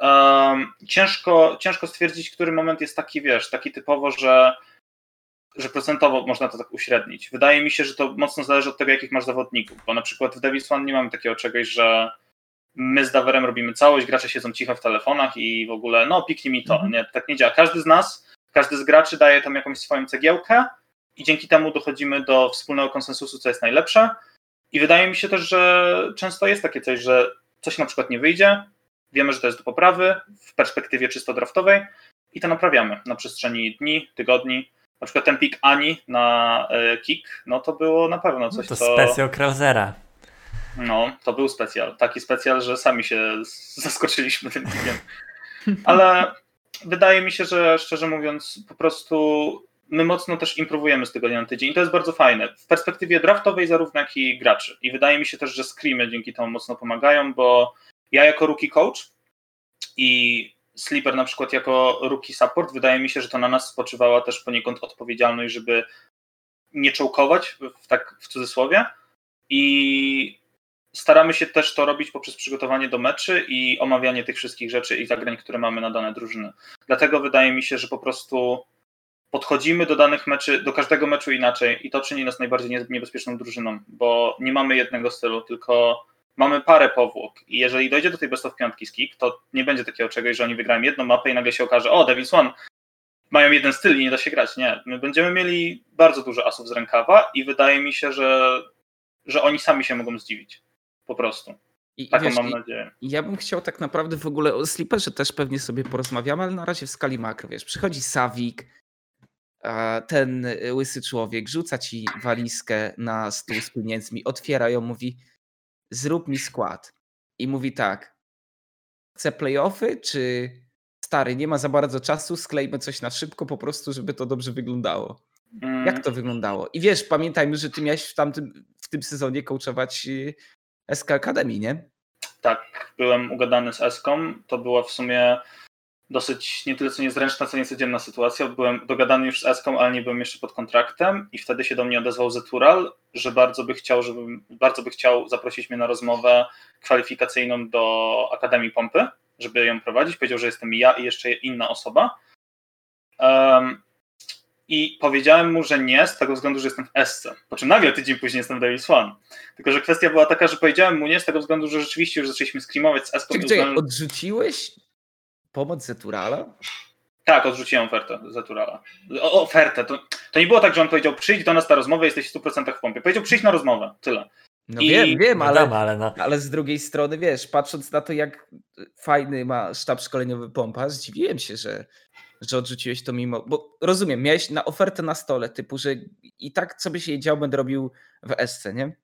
um, ciężko, ciężko stwierdzić, który moment jest taki, wiesz, taki typowo, że że procentowo można to tak uśrednić. Wydaje mi się, że to mocno zależy od tego, jakich masz zawodników, bo na przykład w Davis One nie mamy takiego czegoś, że my z Dawerem robimy całość, gracze siedzą cicho w telefonach i w ogóle, no piknij mi to. Mhm. Nie, tak nie działa. Każdy z nas, każdy z graczy daje tam jakąś swoją cegiełkę i dzięki temu dochodzimy do wspólnego konsensusu, co jest najlepsze. I wydaje mi się też, że często jest takie coś, że coś na przykład nie wyjdzie, wiemy, że to jest do poprawy w perspektywie czysto draftowej i to naprawiamy na przestrzeni dni, tygodni na przykład ten pik Ani na e, kick, no to było na pewno coś, to co... specjal Krausera. No, to był specjal. Taki specjal, że sami się zaskoczyliśmy tym pikiem. Ale wydaje mi się, że szczerze mówiąc, po prostu my mocno też improwujemy z tygodnia na tydzień i to jest bardzo fajne. W perspektywie draftowej zarówno jak i graczy. I wydaje mi się też, że screamy dzięki temu mocno pomagają, bo ja jako rookie coach i Sleeper na przykład jako rookie support, wydaje mi się, że to na nas spoczywała też poniekąd odpowiedzialność, żeby nie czołkować, w, tak w cudzysłowie. I staramy się też to robić poprzez przygotowanie do meczy i omawianie tych wszystkich rzeczy i zagrań, które mamy na dane drużyny. Dlatego wydaje mi się, że po prostu podchodzimy do danych meczy, do każdego meczu inaczej i to czyni nas najbardziej niebezpieczną drużyną, bo nie mamy jednego stylu, tylko mamy parę powłok i jeżeli dojdzie do tej best of piątki z kick, to nie będzie takiego czegoś, że oni wygrają jedną mapę i nagle się okaże, o, Devils One mają jeden styl i nie da się grać. Nie, my będziemy mieli bardzo dużo asów z rękawa i wydaje mi się, że, że oni sami się mogą zdziwić. Po prostu. I, Taką wiesz, mam nadzieję. Ja bym chciał tak naprawdę w ogóle o Slipperze też pewnie sobie porozmawiamy, ale na razie w skali makro, wiesz, przychodzi Sawik, ten łysy człowiek, rzuca ci walizkę na stół z pieniędzmi, otwiera ją, mówi zrób mi skład. I mówi tak, chcę playoffy, czy stary, nie ma za bardzo czasu, sklejmy coś na szybko po prostu, żeby to dobrze wyglądało. Mm. Jak to wyglądało? I wiesz, pamiętajmy, że ty miałeś w, tamtym, w tym sezonie coachować y, SK Academy, nie? Tak, byłem ugadany z Eską. To była w sumie dosyć nie tyle co niezręczna, co niecodzienna sytuacja. Byłem dogadany już z Eską, ale nie byłem jeszcze pod kontraktem i wtedy się do mnie odezwał Zetural, że bardzo by chciał, żebym, bardzo by chciał zaprosić mnie na rozmowę kwalifikacyjną do Akademii Pompy, żeby ją prowadzić. Powiedział, że jestem ja i jeszcze inna osoba. Um, i powiedziałem mu, że nie, z tego względu, że jestem w Esce. Po czym nagle tydzień później jestem w Davis One. Tylko, że kwestia była taka, że powiedziałem mu nie, z tego względu, że rzeczywiście już zaczęliśmy skrimować z Eską. Czyli odrzuciłeś pomoc Zeturala? Tak, odrzuciłem ofertę Zeturala. ofertę. To, to nie było tak, że on powiedział przyjdź do nas na rozmowę, jesteś w 100% w pompie. Powiedział przyjdź na rozmowę, tyle. No I... wiem, wiem, ale, wiadomo, ale, no. ale z drugiej strony, wiesz, patrząc na to, jak fajny ma sztab szkoleniowy Pompa, zdziwiłem się, że, że odrzuciłeś to mimo, bo rozumiem, miałeś na ofertę na stole, typu, że i tak co by się działo, będę robił w SC, nie?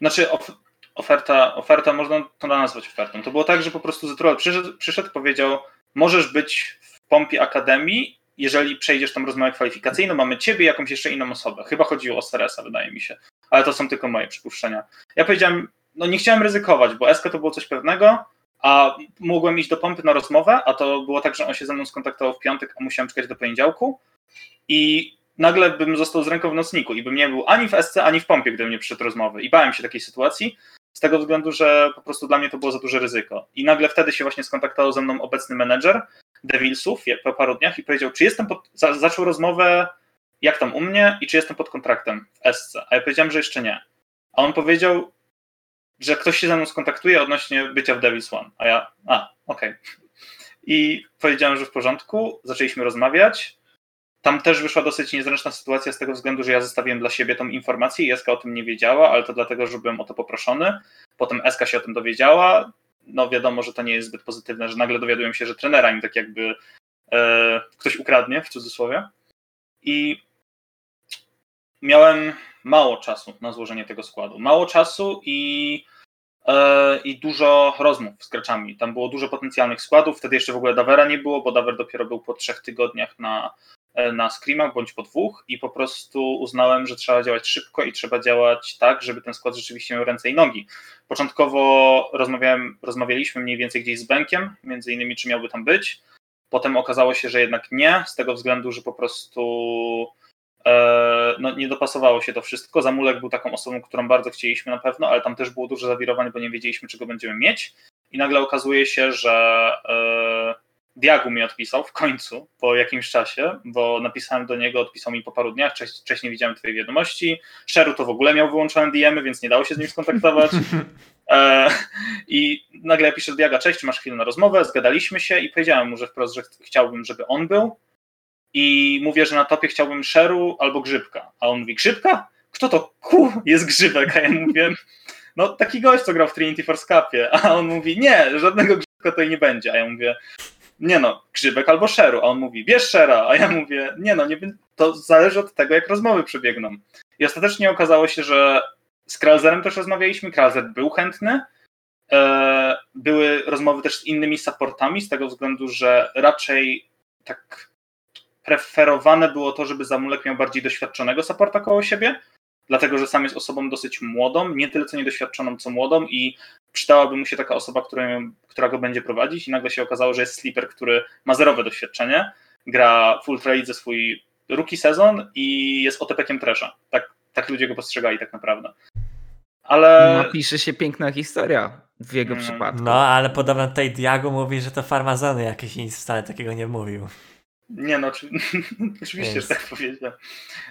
Znaczy of, oferta, oferta, można to nazwać ofertą. To było tak, że po prostu Zetruel przyszedł, przyszedł powiedział, możesz być w Pompie Akademii, jeżeli przejdziesz tam rozmowę kwalifikacyjną, mamy ciebie jakąś jeszcze inną osobę. Chyba chodziło o Seresa, wydaje mi się. Ale to są tylko moje przypuszczenia. Ja powiedziałem, no nie chciałem ryzykować, bo SK to było coś pewnego, a mogłem iść do pompy na rozmowę, a to było tak, że on się ze mną skontaktował w piątek, a musiałem czekać do poniedziałku i nagle bym został z ręką w nocniku i bym nie był ani w SC, ani w pompie, gdybym nie przyszedł rozmowy. I bałem się takiej sytuacji, z tego względu, że po prostu dla mnie to było za duże ryzyko. I nagle wtedy się właśnie skontaktował ze mną obecny menedżer Devilsów po paru dniach i powiedział, czy jestem pod... zaczął rozmowę jak tam u mnie i czy jestem pod kontraktem w SC. A ja powiedziałem, że jeszcze nie. A on powiedział, że ktoś się ze mną skontaktuje odnośnie bycia w Devil's One. A ja, a, okej. Okay. I powiedziałem, że w porządku, zaczęliśmy rozmawiać. Tam też wyszła dosyć niezręczna sytuacja z tego względu, że ja zostawiłem dla siebie tą informację i Eska o tym nie wiedziała, ale to dlatego, że byłem o to poproszony. Potem Eska się o tym dowiedziała. No wiadomo, że to nie jest zbyt pozytywne, że nagle dowiaduję się, że trenera im tak jakby e, ktoś ukradnie, w cudzysłowie. I miałem mało czasu na złożenie tego składu. Mało czasu i, e, i dużo rozmów z graczami. Tam było dużo potencjalnych składów. Wtedy jeszcze w ogóle Davera nie było, bo Daver dopiero był po trzech tygodniach na, na screamach bądź po dwóch i po prostu uznałem, że trzeba działać szybko i trzeba działać tak, żeby ten skład rzeczywiście miał ręce i nogi. Początkowo rozmawiałem, rozmawialiśmy mniej więcej gdzieś z Benkiem, między innymi czy miałby tam być. Potem okazało się, że jednak nie, z tego względu, że po prostu E, no, nie dopasowało się to wszystko. Zamulek był taką osobą, którą bardzo chcieliśmy na pewno, ale tam też było dużo zawirowań, bo nie wiedzieliśmy, czego będziemy mieć. I nagle okazuje się, że e, Diagu mi odpisał w końcu po jakimś czasie, bo napisałem do niego, odpisał mi po paru dniach, wcześniej widziałem Twoje wiadomości. Sheru to w ogóle miał wyłączone DM-y, więc nie dało się z nim skontaktować. *laughs* E, I nagle ja piszę do Diaga, cześć, czy masz chwilę na rozmowę? Zgadaliśmy się i powiedziałem mu, że wprost, że chciałbym, żeby on był i mówię, że na topie chciałbym Sheru albo Grzybka. A on mówi, Grzybka? Kto to ku jest Grzybek? A ja mówię, no taki gość, co grał w Trinity Force Cupie. A on mówi, nie, żadnego Grzybka tutaj nie będzie. A ja mówię, nie no, Grzybek albo Sheru. A on mówi, bierz Shera. A ja mówię, nie no, nie, to zależy od tego, jak rozmowy przebiegną. I ostatecznie okazało się, że z Kralzerem też rozmawialiśmy. Kralzer był chętny. E, były rozmowy też z innymi supportami, z tego względu, że raczej tak preferowane było to, żeby Zamulek miał bardziej doświadczonego supporta koło siebie, dlatego że sam jest osobą dosyć młodą, nie tyle co niedoświadczoną, co młodą i przydałaby mu się taka osoba, która, która go będzie prowadzić i nagle się okazało, że jest sleeper, który ma zerowe doświadczenie, gra full trade ze swój rookie sezon i jest OTP-kiem Tresha. Tak, tak ludzie go postrzegali tak naprawdę. Ale... No, pisze się piękna historia w jego hmm. przypadku. No, ale podobno tutaj Diago mówi, że to farmazony jakieś nic wcale takiego nie mówił. Nie no, *laughs* oczywiście, że tak powiedział.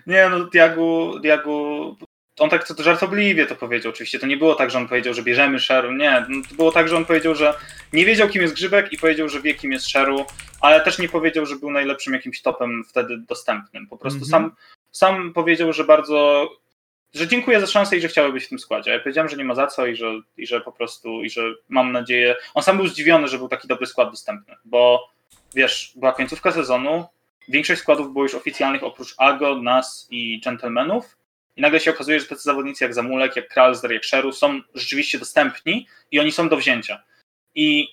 Nie no, Diagu, Diagu on tak to żartobliwie to powiedział oczywiście. To nie było tak, że on powiedział, że bierzemy Sheru. Nie, no, to było tak, że on powiedział, że nie wiedział, kim jest Grzybek i powiedział, że wie, kim jest Sheru, ale też nie powiedział, że był najlepszym jakimś topem wtedy dostępnym. Po prostu mm -hmm. sam, sam powiedział, że bardzo że dziękuję za szansę i że chciałby być w tym składzie. Ja powiedziałem, że nie ma za co i że, i że po prostu, i że mam nadzieję. On sam był zdziwiony, że był taki dobry skład dostępny, bo wiesz, była końcówka sezonu, większość składów było już oficjalnych oprócz Ago, Nas i Gentlemanów i nagle się okazuje, że tacy zawodnicy jak Zamulek, jak Kralsder, jak Sheru są rzeczywiście dostępni i oni są do wzięcia. I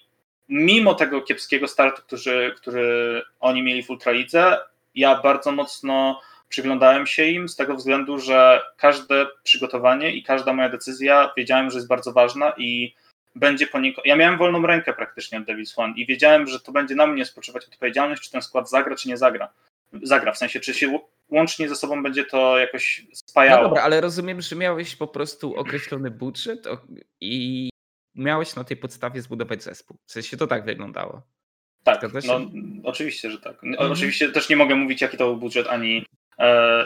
mimo tego kiepskiego startu, który, który oni mieli w Ultralidze, ja bardzo mocno przyglądałem się im z tego względu, że każde przygotowanie i każda moja decyzja wiedziałem, że jest bardzo ważna i będzie poniekąd. Ja miałem wolną rękę praktycznie od Devil's One i wiedziałem, że to będzie na mnie spoczywać odpowiedzialność, czy ten skład zagra, czy nie zagra. Zagra, w sensie, czy się łącznie ze sobą będzie to jakoś spajało. No dobra, ale rozumiem, że miałeś po prostu określony budżet i miałeś na tej podstawie zbudować zespół. W sensie to tak wyglądało. Tak, no, oczywiście, że tak. Mhm. Oczywiście też nie mogę mówić, jaki to był budżet, ani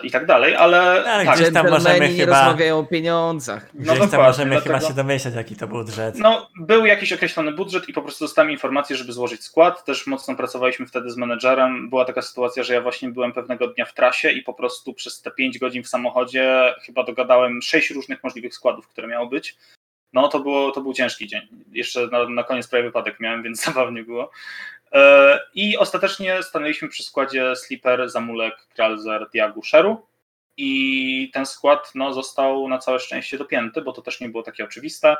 i tak dalej, ale, Ale tak, gdzieś tam możemy nie chyba- rozmawiają o pieniądzach. No Gdzieś tam możemy dlatego- chyba się domyślać, jaki to budżet. No, był jakiś określony budżet i po prostu dostałem informację, żeby złożyć skład. Też mocno pracowaliśmy wtedy z menedżerem. Była taka sytuacja, że ja właśnie byłem pewnego dnia w trasie i po prostu przez te 5 godzin w samochodzie chyba dogadałem 6 różnych możliwych składów, które miało być. No to, było, to był ciężki dzień. Jeszcze na, na koniec prawie wypadek miałem, więc *laughs* zabawnie było. E, I ostatecznie stanęliśmy przy składzie Slipper, Zamulek, Kralzer, Diagu, Sheru. I ten skład no, został na całe szczęście dopięty, bo to też nie było takie oczywiste.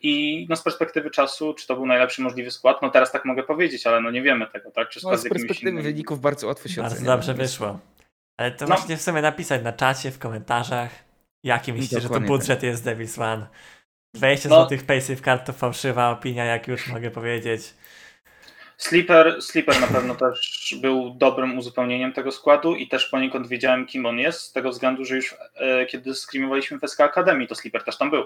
I no, z perspektywy czasu, czy to był najlepszy możliwy skład, no teraz tak mogę powiedzieć, ale no nie wiemy tego, tak? Czy No, z perspektywy innym- wyników bardzo łatwo się Bardzo ocenia. dobrze wyszło. Ale to No. właśnie w sumie napisać na czacie, w komentarzach, jaki myślicie, że to budżet jest Devil's One. 20 No. złotych paysafe card to fałszywa opinia, jak już mogę powiedzieć. Sleeper, Sleeper na pewno też był dobrym uzupełnieniem tego składu i też poniekąd wiedziałem, kim on jest, z tego względu, że już e, kiedy screamowaliśmy w SK Akademii, to Sleeper też tam był.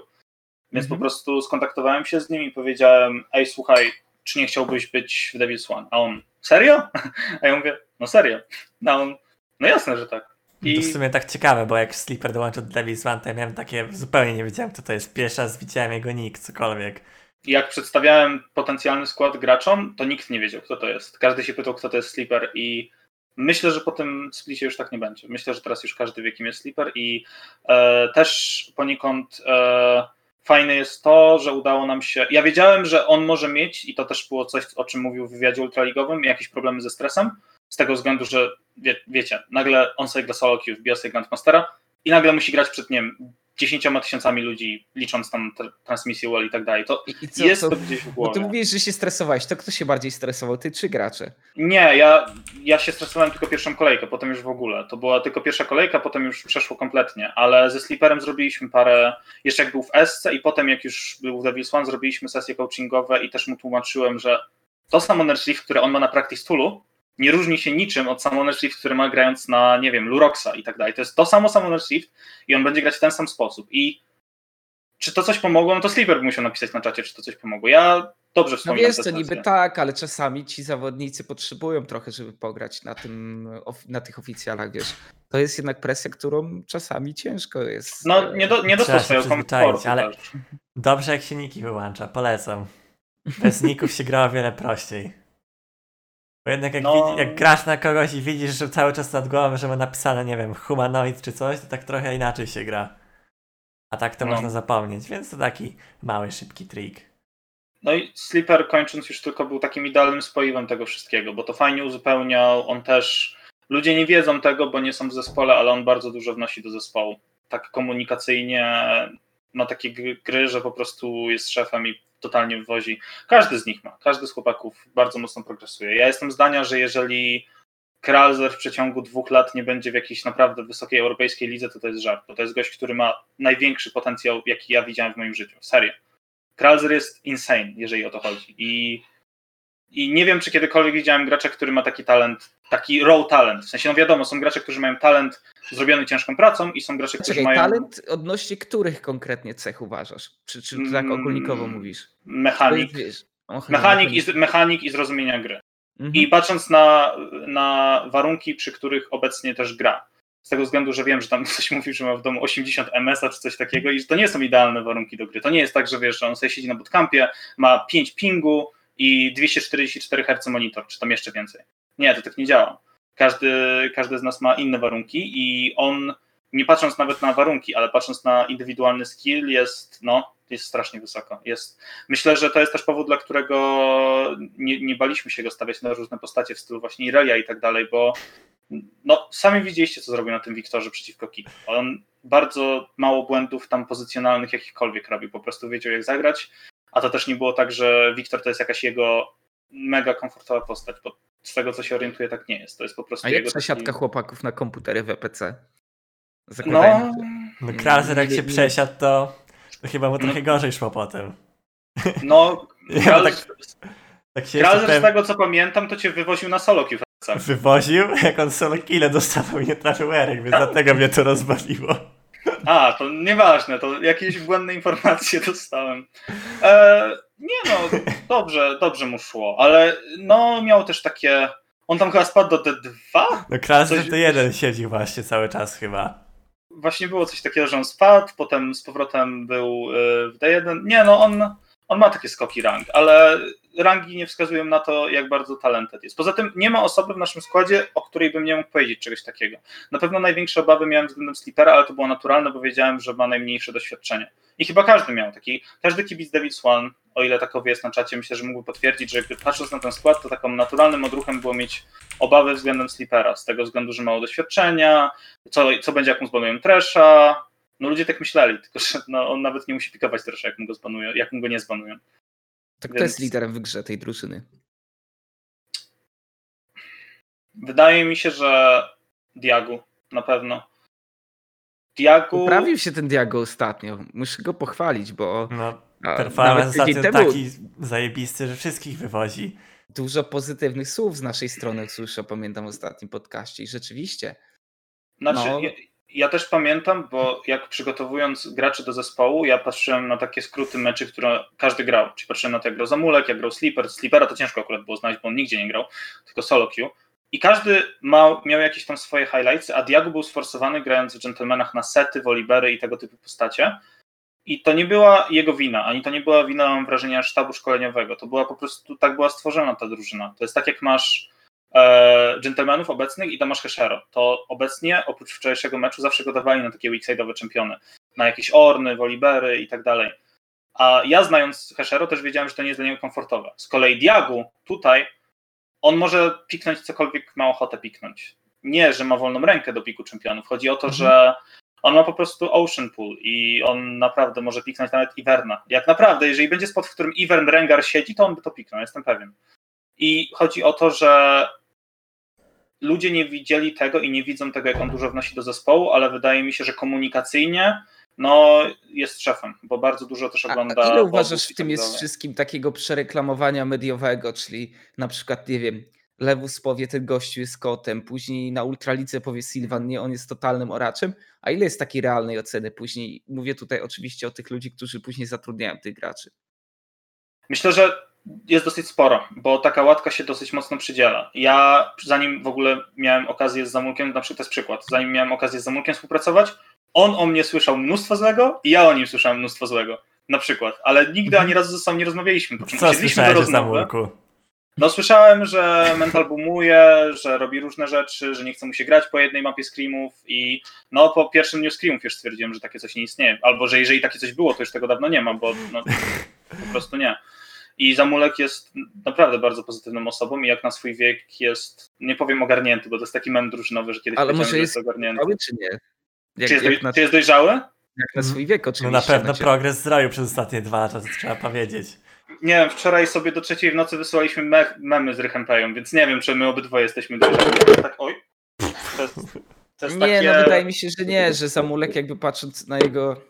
Więc Mhm. po prostu skontaktowałem się z nim i powiedziałem, ej słuchaj, czy nie chciałbyś być w Devil's One? A on, serio? *laughs* A ja mówię, no serio. A on, no jasne, że tak. I... To w sumie tak ciekawe, bo jak Sleeper dołączył do Devil's One, to ja miałem takie, zupełnie nie wiedziałem, kto to jest. Pierwszy raz widziałem jego nick, cokolwiek. Jak przedstawiałem potencjalny skład graczom, to nikt nie wiedział, kto to jest. Każdy się pytał, kto to jest Sleeper i myślę, że po tym splicie już tak nie będzie. Myślę, że teraz już każdy wie, kim jest Sleeper i e, też poniekąd e, fajne jest to, że udało nam się... Ja wiedziałem, że on może mieć, i to też było coś, o czym mówił w wywiadzie ultraligowym, jakieś problemy ze stresem, z tego względu, że wie, wiecie, nagle on sobie gra solo queue, wbija sobie Grandmastera i nagle musi grać przed, nie wiem, dziesięcioma tysiącami ludzi, licząc tam tr- transmisję UL i tak dalej. To I, co, jest co, to gdzieś w bo głowie. ty mówisz, że się stresowałeś. To kto się bardziej stresował, ty czy gracze? Nie, ja, ja się stresowałem tylko pierwszą kolejkę, potem już w ogóle. To była tylko pierwsza kolejka, potem już przeszło kompletnie, ale ze Sleeperem zrobiliśmy parę, jeszcze jak był w SC i potem jak już był w Devil's One, zrobiliśmy sesje coachingowe i też mu tłumaczyłem, że to Summoner Shift, które on ma na Practice Toolu, nie różni się niczym od Summoner Shift, który ma grając na, nie wiem, Luroxa i tak dalej. To jest to samo Summoner Shift i on będzie grać w ten sam sposób. I czy to coś pomogło? No to Sleeper by musiał napisać na czacie, czy to coś pomogło. Ja dobrze No wspominam wiesz te co, niby tak, ale czasami ci zawodnicy potrzebują trochę, żeby pograć na, tym, na tych oficjalach, wiesz. To jest jednak presja, którą czasami ciężko jest. No nie, do, nie dostał swojego komfortu. ale- też. Dobrze, jak się niki wyłącza, polecam. Bez ników się gra o wiele prościej. Bo jednak jak, No. jak grasz na kogoś i widzisz, że cały czas nad głową, że ma napisane, nie wiem, humanoid czy coś, to tak trochę inaczej się gra. A tak to No. można zapomnieć, więc to taki mały, szybki trik. No i Sleeper kończąc już tylko był takim idealnym spoiwem tego wszystkiego, bo to fajnie uzupełniał, on też, ludzie nie wiedzą tego, bo nie są w zespole, ale on bardzo dużo wnosi do zespołu. Tak komunikacyjnie ma takie gry, gry, że po prostu jest szefem i totalnie wwozi. Każdy z nich ma, każdy z chłopaków bardzo mocno progresuje. Ja jestem zdania, że jeżeli Kralzer w przeciągu dwóch lat nie będzie w jakiejś naprawdę wysokiej europejskiej lidze, to to jest żart, bo to jest gość, który ma największy potencjał, jaki ja widziałem w moim życiu. Serio. Kralzer jest insane, jeżeli o to chodzi. I, I nie wiem, czy kiedykolwiek widziałem gracza, który ma taki talent, taki raw talent. W sensie, no wiadomo, są gracze, którzy mają talent zrobiony ciężką pracą i są gracze, którzy Czekaj, mają talent odnośnie których konkretnie cech uważasz? Czy, czy tak Mm, ogólnikowo mówisz? mechanik. Jest, och, Mechanik i, mechanik i zrozumienia gry. Mhm. I patrząc na, na warunki, przy których obecnie też gra. Z tego względu, że wiem, że tam *laughs* ktoś mówił, że ma w domu 80 MS-a czy coś takiego i że to nie są idealne warunki do gry. To nie jest tak, że wiesz, że on sobie siedzi na bootcampie, ma 5 pingu i 244 Hz monitor, czy tam jeszcze więcej. Nie, to tak nie działa. Każdy, każdy z nas ma inne warunki i on, nie patrząc nawet na warunki, ale patrząc na indywidualny skill, jest, no, jest strasznie wysoko. Jest, myślę, że to jest też powód, dla którego nie, nie baliśmy się go stawiać na różne postacie w stylu właśnie Irelia i tak dalej, bo no, sami widzieliście, co zrobił na tym Wiktorze przeciwko Kick. On bardzo mało błędów tam pozycjonalnych jakichkolwiek robił, po prostu wiedział, jak zagrać, a to też nie było tak, że Wiktor to jest jakaś jego mega komfortowa postać, bo z tego, co się orientuje, tak nie jest. To jest po prostu A jak jego przesiadka taki... chłopaków na komputery w EPC? Zakładając, No, No Mm, Kralzer jak się przesiadł, to, to chyba mu trochę gorzej szło potem. *laughs* no Ja Kral, tak- Tak się Kralzer, z tego, co pamiętam, to cię wywoził na solo w EPC. wywoził, *laughs* jak on solo kile dostawał i nie trafił Eryk, więc dlatego mnie to rozbawiło. *laughs* A, to nieważne, to jakieś błędne informacje dostałem. E, nie no, dobrze, dobrze mu szło, ale no miał też takie On tam chyba spadł do D2? No Kras coś... D1 siedzi właśnie cały czas chyba. Właśnie było coś takiego, że on spadł, potem z powrotem był y, w D1. Nie, no on, on ma takie skoki rank, ale rangi nie wskazują na to, jak bardzo talented jest. Poza tym nie ma osoby w naszym składzie, o której bym nie mógł powiedzieć czegoś takiego. Na pewno największe obawy miałem względem Sleepera, ale to było naturalne, bo wiedziałem, że ma najmniejsze doświadczenie. I chyba każdy miał taki, każdy kibic David Swan, o ile takowy jest na czacie, myślę, że mógłby potwierdzić, że patrząc na ten skład, to takim naturalnym odruchem było mieć obawy względem Sleepera, z tego względu, że mało doświadczenia, co, co będzie, jak mu zbanują Tresha, no ludzie tak myśleli, tylko że no, on nawet nie musi pikować Tresha, jak mu go zbanują, jak mu go nie zbanują. Tak Więc... to jest liderem w grze tej drużyny. Wydaje mi się, że Diagu na pewno. Diagu... Poprawił się ten Diago ostatnio. Muszę go pochwalić, bo. No, performance ostatnio temu... taki zajebisty, że wszystkich wywozi. Dużo pozytywnych słów z naszej strony słyszę, pamiętam w ostatnim podcaście i rzeczywiście. Znaczy, no... ja, ja, też pamiętam, bo jak przygotowując graczy do zespołu, ja patrzyłem na takie skróty meczy, które każdy grał. Czyli patrzyłem na to, jak grał Zamulek, jak grał Sleeper. Sleepera to ciężko akurat było znaleźć, bo on nigdzie nie grał, tylko solo queue. I każdy ma, miał jakieś tam swoje highlights, a Diago był sforsowany grając w Gentlemanach na sety, wolibery i tego typu postacie. I to nie była jego wina, ani to nie była wina, mam wrażenie, sztabu szkoleniowego. To była po prostu, tak była stworzona ta drużyna. To jest tak, jak masz e, gentlemanów obecnych i to masz Heshero. To obecnie, oprócz wczorajszego meczu, zawsze go dawali na takie weekside'owe czempiony. Na jakieś Orny, Wolibery i tak dalej. A ja znając Heshero też wiedziałem, że to nie jest dla niego komfortowe. Z kolei Diagu tutaj on może piknąć cokolwiek ma ochotę piknąć. Nie, że ma wolną rękę do piku czempionów. Chodzi o to, mhm. że on ma po prostu Ocean Pool i on naprawdę może piknąć nawet Iverna. Jak naprawdę, jeżeli będzie spot, w którym Ivern Rengar siedzi, to on by to piknął, jestem pewien. I chodzi o to, że ludzie nie widzieli tego i nie widzą tego, jak on dużo wnosi do zespołu, ale wydaje mi się, że komunikacyjnie no, jest szefem, bo bardzo dużo też ogląda. A ile uważasz w tym tak jest wszystkim takiego przereklamowania mediowego, czyli na przykład, nie wiem, Lewus powie, ten gościu jest kotem, później na Ultralice powie Silvan, nie, on jest totalnym oraczem, a ile jest takiej realnej oceny później? Mówię tutaj oczywiście o tych ludzi, którzy później zatrudniają tych graczy. Myślę, że jest dosyć sporo, bo taka łatka się dosyć mocno przydziela. Ja zanim w ogóle miałem okazję z Zamulkiem, na przykład to jest przykład, zanim miałem okazję z Zamulkiem współpracować, on o mnie słyszał mnóstwo złego i ja o nim słyszałem mnóstwo złego. Na przykład, ale nigdy ani razu ze sobą nie rozmawialiśmy. Po czym Co słyszałeś do rozmowy. No słyszałem, że mental boomuje, że robi różne rzeczy, że nie chce mu się grać po jednej mapie screamów i no po pierwszym dniu screamów już stwierdziłem, że takie coś nie istnieje. Albo, że jeżeli takie coś było, to już tego dawno nie ma, bo no, po prostu nie. I Zamulek jest naprawdę bardzo pozytywną osobą i jak na swój wiek jest, nie powiem ogarnięty, bo to jest taki mem drużynowy, że kiedyś Ale może jest ogarnięty. czy nie? Jak, czy, jest jak na, czy jest dojrzały? Jak na swój wiek oczywiście. No na pewno progres zrobił przez ostatnie dwa lata, to trzeba powiedzieć. Nie wiem, wczoraj sobie do trzeciej w nocy wysłaliśmy me memy z Rychem więc nie wiem, czy my obydwoje jesteśmy dojrzali. Tak, oj. To jest, to jest nie, takie... no wydaje mi się, że nie, że Samulek jakby patrząc na jego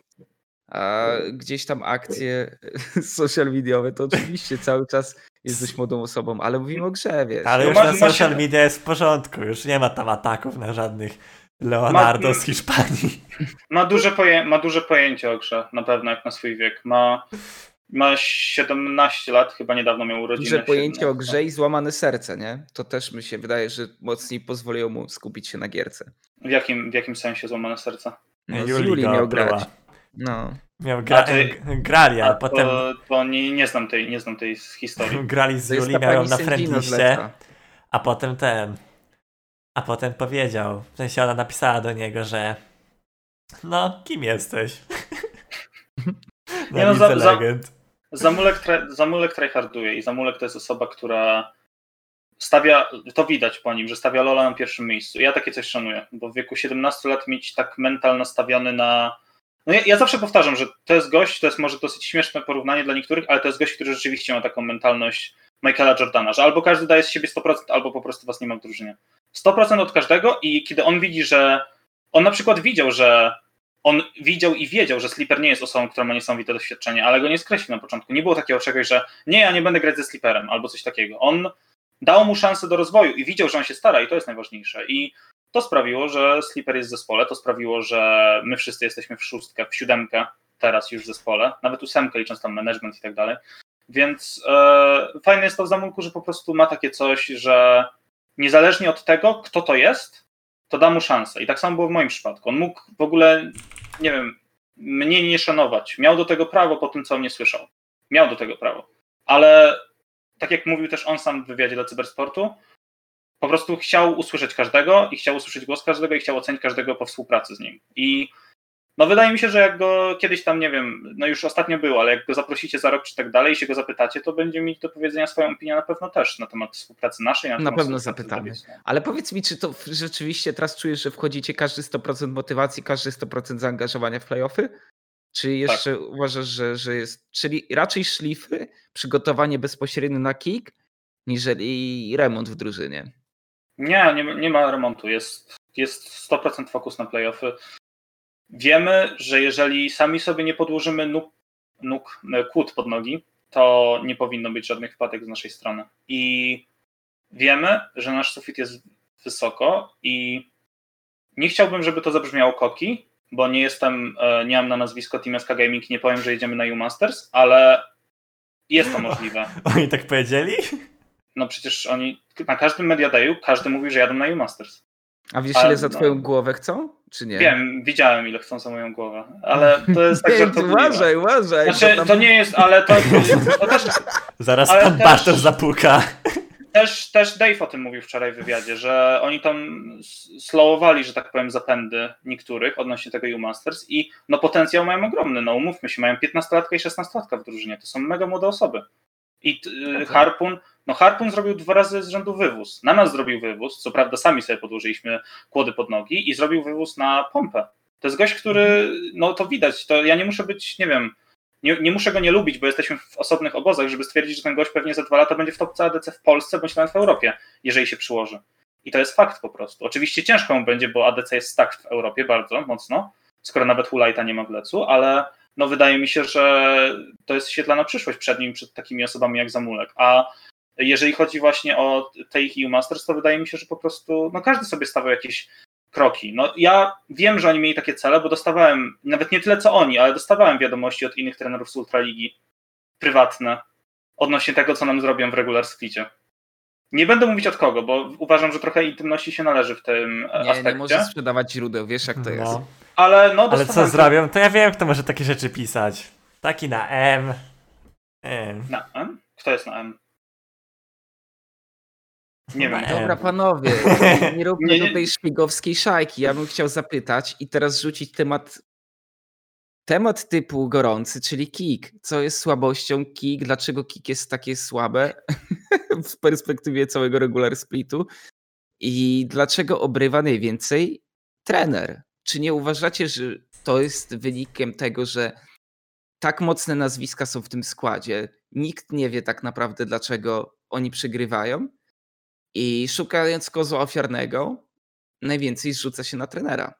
a gdzieś tam akcje *laughs* social mediowe, to oczywiście cały czas jest dość młodą osobą, ale mówimy o grze, wiesz. Ale już na social media jest w porządku, już nie ma tam ataków na żadnych Leonardo ma, z Hiszpanii. *laughs* Ma duże, poję ma duże pojęcie o grze, na pewno jak na swój wiek. Ma, ma 17 lat, chyba niedawno miał urodziny. Duże pojęcie 17. o grze i złamane serce, nie? To też mi się wydaje, że mocniej pozwoliło mu skupić się na gierce. W jakim, w jakim sensie złamane serce? No, Juli, Juli miał grać. No. Miał gra, ty, grali, a, a potem. To, to nie, nie, znam tej, nie znam tej historii. *laughs* grali z Juli, miał na friendliście, a potem ten a potem powiedział, w sensie ona napisała do niego, że no, kim jesteś? *laughs* Nie no, za, za, Zamulek, Zamulek tryharduje i Zamulek to jest osoba, która stawia, to widać po nim, że stawia Lola na pierwszym miejscu. Ja takie coś szanuję, bo w wieku 17 lat mieć tak mental nastawiony na... No ja, ja, zawsze powtarzam, że to jest gość, to jest może dosyć śmieszne porównanie dla niektórych, ale to jest gość, który rzeczywiście ma taką mentalność Michaela Jordana, że albo każdy daje z siebie 100%, albo po prostu was nie ma w drużynie. 100% od każdego i kiedy on widzi, że on na przykład widział, że on widział i wiedział, że Slipper nie jest osobą, która ma niesamowite doświadczenie, ale go nie skreślił na początku. Nie było takiego czegoś, że nie, ja nie będę grać ze Slipperem albo coś takiego. On dał mu szansę do rozwoju i widział, że on się stara i to jest najważniejsze. I to sprawiło, że Slipper jest w zespole, to sprawiło, że my wszyscy jesteśmy w szóstkę, w siódemkę teraz już w zespole, nawet ósemkę licząc tam management i tak dalej. Więc e, fajne jest to w Zamulku, że po prostu ma takie coś, że niezależnie od tego, kto to jest, to da mu szansę. I tak samo było w moim przypadku. On mógł w ogóle, nie wiem, mnie nie szanować. Miał do tego prawo po tym, co o mnie słyszał. Miał do tego prawo. Ale tak jak mówił też on sam w wywiadzie dla Cybersportu, po prostu chciał usłyszeć każdego i chciał usłyszeć głos każdego i chciał ocenić każdego po współpracy z nim. I no wydaje mi się, że jak go kiedyś tam, nie wiem, no już ostatnio było, ale jak go zaprosicie za rok czy tak dalej i się go zapytacie, to będzie mieć do powiedzenia swoją opinię na pewno też na temat współpracy naszej. Na, na pewno zapytamy. Ale powiedz mi, czy to rzeczywiście teraz czujesz, że wchodzicie każdy 100% motywacji, każdy 100% zaangażowania w playoffy? Czy jeszcze tak. uważasz, że, że jest, czyli raczej szlify, przygotowanie bezpośrednie na kick, niżeli remont w drużynie? Nie, nie, nie ma remontu. Jest, jest 100% fokus na playoffy. Wiemy, że jeżeli sami sobie nie podłożymy nóg, nóg e, kłód pod nogi, to nie powinno być żadnych wpadek z naszej strony. I wiemy, że nasz sufit jest wysoko i nie chciałbym, żeby to zabrzmiało koki, bo nie jestem, e, nie mam na nazwisko Team SK Gaming, nie powiem, że jedziemy na U-Masters, ale jest to *laughs* możliwe. Oni tak powiedzieli? No przecież oni, na każdym Media Dayu każdy mówi, że jadą na U-Masters. A wiesz, ile za no. twoją no, głowę chcą? Czy nie? Wiem, widziałem, ile chcą za moją głowę, ale to jest tak, *laughs* że to Uważaj, uważaj. Znaczy, to, tam... to nie jest, ale to, to też... Zaraz ale pan też... Bartosz zapuka. Też, też Dave o tym mówił wczoraj w wywiadzie, że oni tam slowowali, że tak powiem, zapędy niektórych odnośnie tego U-Masters i no potencjał mają ogromny, no umówmy się, mają 15-latka i 16-latka w drużynie, to są mega młode osoby. I okay. Harpun, no Harpun zrobił dwa razy z rzędu wywóz. Na nas zrobił wywóz, co prawda sami sobie podłożyliśmy kłody pod nogi i zrobił wywóz na pompę. To jest gość, który, mhm. no to widać, to ja nie muszę być, nie wiem, nie, nie, muszę go nie lubić, bo jesteśmy w osobnych obozach, żeby stwierdzić, że ten gość pewnie za dwa lata będzie w topce ADC w Polsce bądź nawet w Europie, jeżeli się przyłoży. I to jest fakt po prostu. Oczywiście ciężko mu będzie, bo ADC jest tak w Europie bardzo mocno, skoro nawet Hulajta nie ma w lecu, ale no wydaje mi się, że to jest świetlana przyszłość przed nim, przed takimi osobami jak Zamulek. A jeżeli chodzi właśnie o tej EU Masters, to wydaje mi się, że po prostu no każdy sobie stawiał jakieś kroki. No, ja wiem, że oni mieli takie cele, bo dostawałem, nawet nie tyle co oni, ale dostawałem wiadomości od innych trenerów z Ultraligi prywatne odnośnie tego, co nam zrobią w regular splicie. Nie będę mówić od kogo, bo uważam, że trochę intymności się należy w tym nie, aspekcie. Nie możesz sprzedawać źródeł, wiesz jak to no. jest. Ale, no, Ale co zrobią? To ja wiem, kto może takie rzeczy pisać. Taki na M. M. Na M? Kto jest na M? Nie wiem. Dobra, panowie, *laughs* nie róbmy nie, nie. tutaj szpigowskiej szajki. Ja bym chciał zapytać i teraz rzucić temat temat typu gorący, czyli kick. Co jest słabością kick? Dlaczego kick jest takie słabe *laughs* w perspektywie całego regular splitu? I dlaczego obrywa najwięcej trener? Czy nie uważacie, że to jest wynikiem tego, że tak mocne nazwiska są w tym składzie? Nikt nie wie tak naprawdę, dlaczego oni przegrywają i szukając kozła ofiarnego, najwięcej zrzuca się na trenera.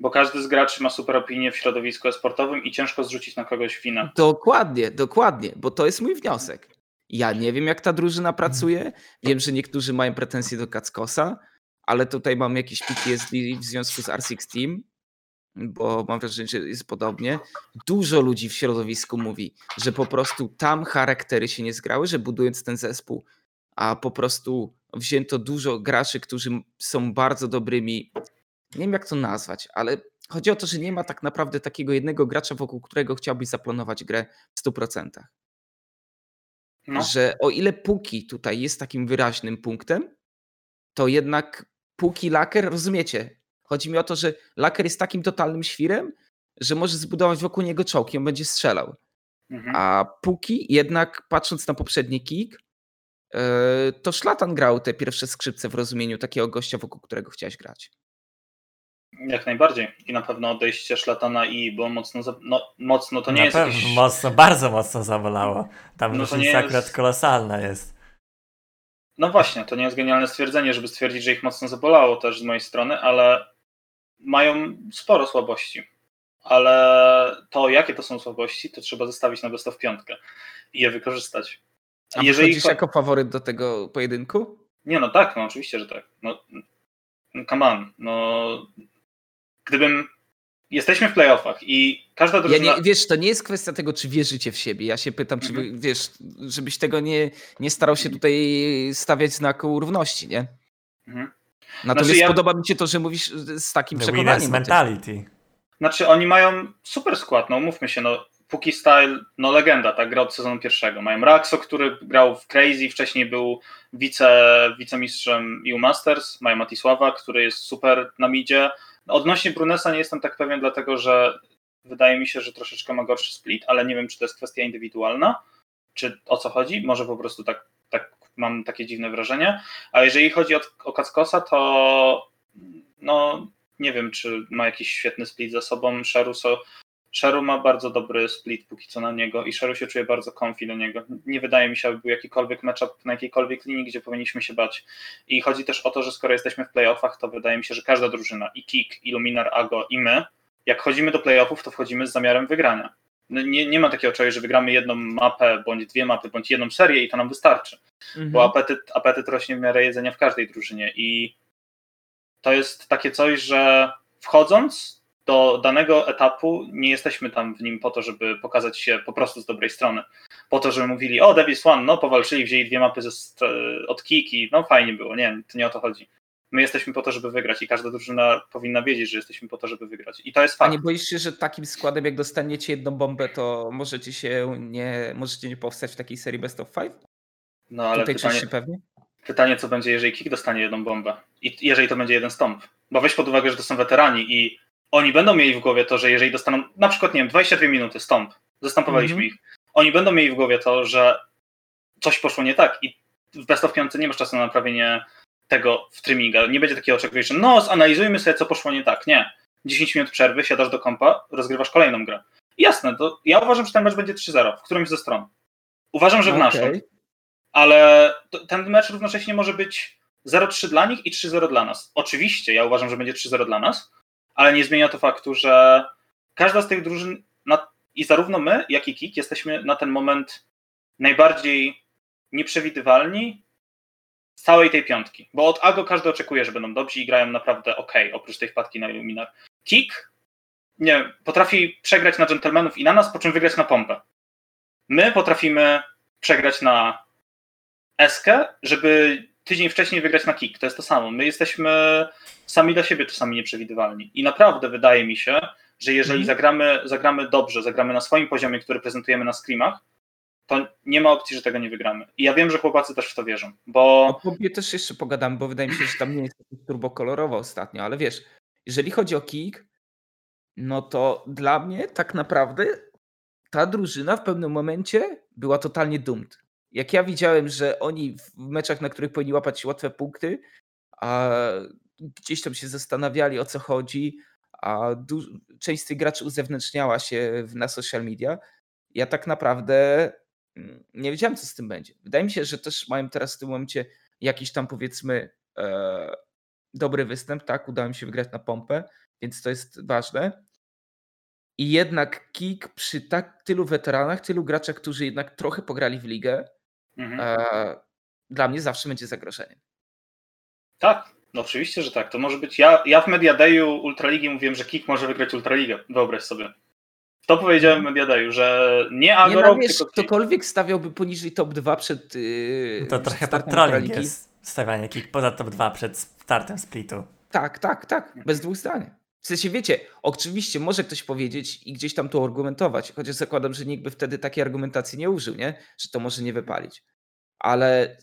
Bo każdy z graczy ma super opinię w środowisku sportowym i ciężko zrzucić na kogoś winę. Dokładnie, dokładnie, bo to jest mój wniosek. Ja nie wiem, jak ta drużyna pracuje. Wiem, że niektórzy mają pretensje do Kackosa, ale tutaj mam jakieś PTSD w związku z R6 Team, bo mam wrażenie, że jest podobnie. Dużo ludzi w środowisku mówi, że po prostu tam charaktery się nie zgrały, że budując ten zespół a po prostu wzięto dużo graczy, którzy są bardzo dobrymi. Nie wiem, jak to nazwać, ale chodzi o to, że nie ma tak naprawdę takiego jednego gracza, wokół którego chciałbyś zaplanować grę w 100%. No. Że o ile Puki tutaj jest takim wyraźnym punktem, to jednak Puki Laker, rozumiecie? Chodzi mi o to, że Laker jest takim totalnym świrem, że może zbudować wokół niego czołg on będzie strzelał. Mhm. A Puki jednak patrząc na poprzedni kick, E, to Szlatan grał te pierwsze skrzypce w rozumieniu takiego gościa, wokół którego chciałeś grać. Jak najbardziej. I na pewno odejście Szlatana i było mocno, za... no, mocno to nie na jest pewno, jakieś... mocno, bardzo mocno zabolało. Tam no różnica jest... akurat kolosalna jest. No właśnie, to nie jest genialne stwierdzenie, żeby stwierdzić, że ich mocno zabolało też z mojej strony, ale mają sporo słabości. Ale to, jakie to są słabości, to trzeba zostawić na best of piątkę i je wykorzystać. A jeżeli wchodzisz jako faworyt do tego pojedynku? Nie, no tak, no oczywiście, że tak. No, come on, no gdybym jesteśmy w playoffach i każda drużyna... Ja nie, wiesz, to nie jest kwestia tego, czy wierzycie w siebie. Ja się pytam, czy mhm. wiesz, żebyś tego nie, nie starał się tutaj stawiać znaku równości, nie? Mhm. Natomiast znaczy ja... podoba mi się to, że mówisz z takim The przekonaniem. mentality. Znaczy oni mają super skład, no umówmy się, no Puki Style, no legenda, tak, gra od sezonu pierwszego. Mają Raxo, który grał w Crazy, wcześniej był wice, wicemistrzem EU Masters. Mają Matisława, który jest super na midzie. Odnośnie Brunesa nie jestem tak pewien, dlatego że wydaje mi się, że troszeczkę ma gorszy split, ale nie wiem, czy to jest kwestia indywidualna, czy o co chodzi. Może po prostu tak, tak mam takie dziwne wrażenie. A jeżeli chodzi o, o Kackosa, to no nie wiem, czy ma jakiś świetny split za sobą. Sharuso Sharu ma bardzo dobry split póki co na niego i Sharu się czuje bardzo comfy do niego. Nie wydaje mi się, aby był jakikolwiek matchup na jakiejkolwiek linii, gdzie powinniśmy się bać. I chodzi też o to, że skoro jesteśmy w playoffach, to wydaje mi się, że każda drużyna, i Kik, i Luminar, Ago, i my, jak chodzimy do playoffów, to wchodzimy z zamiarem wygrania. No nie, nie ma takiego czegoś, że wygramy jedną mapę, bądź dwie mapy, bądź jedną serię i to nam wystarczy. Mhm. Bo apetyt, apetyt rośnie w miarę jedzenia w każdej drużynie i to jest takie coś, że wchodząc, do danego etapu nie jesteśmy tam w nim po to, żeby pokazać się po prostu z dobrej strony. Po to, żeby mówili, o, Davis One, no powalczyli, wzięli dwie mapy ze, od Kiki, no fajnie było, nie, to nie o to chodzi. My jesteśmy po to, żeby wygrać i każda drużyna powinna wiedzieć, że jesteśmy po to, żeby wygrać. I to jest fakt. A nie boisz się, że takim składem, jak dostaniecie jedną bombę, to możecie się nie, możecie nie powstać w takiej serii Best of Five? No ale Tutaj pytanie, pewnie? pytanie, co będzie, jeżeli Kik dostanie jedną bombę i jeżeli to będzie jeden stąp. Bo weź pod uwagę, że to są weterani i oni będą mieli w głowie to, że jeżeli dostaną na przykład, nie wiem, 22 minuty stąd, zastępowaliśmy -hmm. ich, oni będą mieli w głowie to, że coś poszło nie tak i w Best of 5 nie masz czasu na naprawienie tego w trimminga. Nie będzie takiego oczekiwania, no zanalizujmy sobie, co poszło nie tak. Nie. 10 minut przerwy, siadasz do kompa, rozgrywasz kolejną grę. Jasne, to ja uważam, że ten mecz będzie 3-0 w którymś ze stron. Uważam, że w okay. naszą. Ale ten mecz równocześnie może być 0-3 dla nich i 3-0 dla nas. Oczywiście, ja uważam, że będzie 3-0 dla nas, ale nie zmienia to faktu, że każda z tych drużyn i zarówno my, jak i KIK jesteśmy na ten moment najbardziej nieprzewidywalni z całej tej piątki. Bo od AGO każdy oczekuje, że będą dobrzy i grają naprawdę ok, oprócz tej wpadki na Illuminar. KIK nie potrafi przegrać na dżentelmenów i na nas, po czym wygrać na pompę. My potrafimy przegrać na Eskę, żeby tydzień wcześniej wygrać na kick. To jest to samo. My jesteśmy sami dla siebie czasami nieprzewidywalni. I naprawdę wydaje mi się, że jeżeli mm. zagramy, zagramy dobrze, zagramy na swoim poziomie, który prezentujemy na screamach, to nie ma opcji, że tego nie wygramy. I ja wiem, że chłopacy też w to wierzą, bo... O Pobie też jeszcze pogadam, bo wydaje mi się, że tam nie jest turbo kolorowo ostatnio, ale wiesz, jeżeli chodzi o kick, no to dla mnie tak naprawdę ta drużyna w pewnym momencie była totalnie dumt. Jak ja widziałem, że oni w meczach, na których powinni łapać łatwe punkty, a gdzieś tam się zastanawiali o co chodzi, a część z tych graczy uzewnętrzniała się na social media, ja tak naprawdę mm, nie wiedziałem, co z tym będzie. Wydaje mi się, że też mają teraz w tym momencie jakiś tam powiedzmy e, dobry występ, tak? Udało mi się wygrać na pompę, więc to jest ważne. I jednak kick przy tak tylu weteranach, tylu graczach, którzy jednak trochę pograli w ligę, mhm. e, dla mnie zawsze będzie zagrożeniem. Tak, no oczywiście, że tak. To może być. Ja, ja w Mediadayu Ultraligi mówiłem, że Kik może wygrać Ultraligę. Wyobraź sobie. To powiedziałem w mhm. Mediadayu, że nie Agoro, nie, no, tylko Ktokolwiek stawiałby poniżej top 2 przed. Yy, to trochę tak trolling jest stawianie Kik poza top 2 przed startem splitu. Tak, tak, tak. Bez dwóch zdań. W sensie wiecie, oczywiście może ktoś powiedzieć i gdzieś tam to argumentować, chociaż zakładam, że nikt by wtedy takiej argumentacji nie użył, nie? Że to może nie wypalić. Ale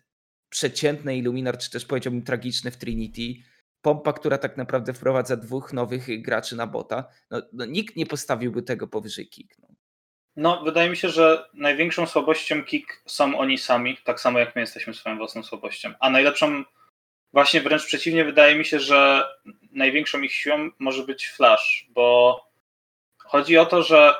przeciętne Illuminar, czy też powiedziałbym tragiczne w Trinity, pompa, która tak naprawdę wprowadza dwóch nowych graczy na bota, no, no nikt nie postawiłby tego powyżej Kik. No. no. wydaje mi się, że największą słabością Kik są oni sami, tak samo jak my jesteśmy swoją własną słabością. A najlepszą, właśnie wręcz przeciwnie, wydaje mi się, że największą ich siłą może być Flash, bo chodzi o to, że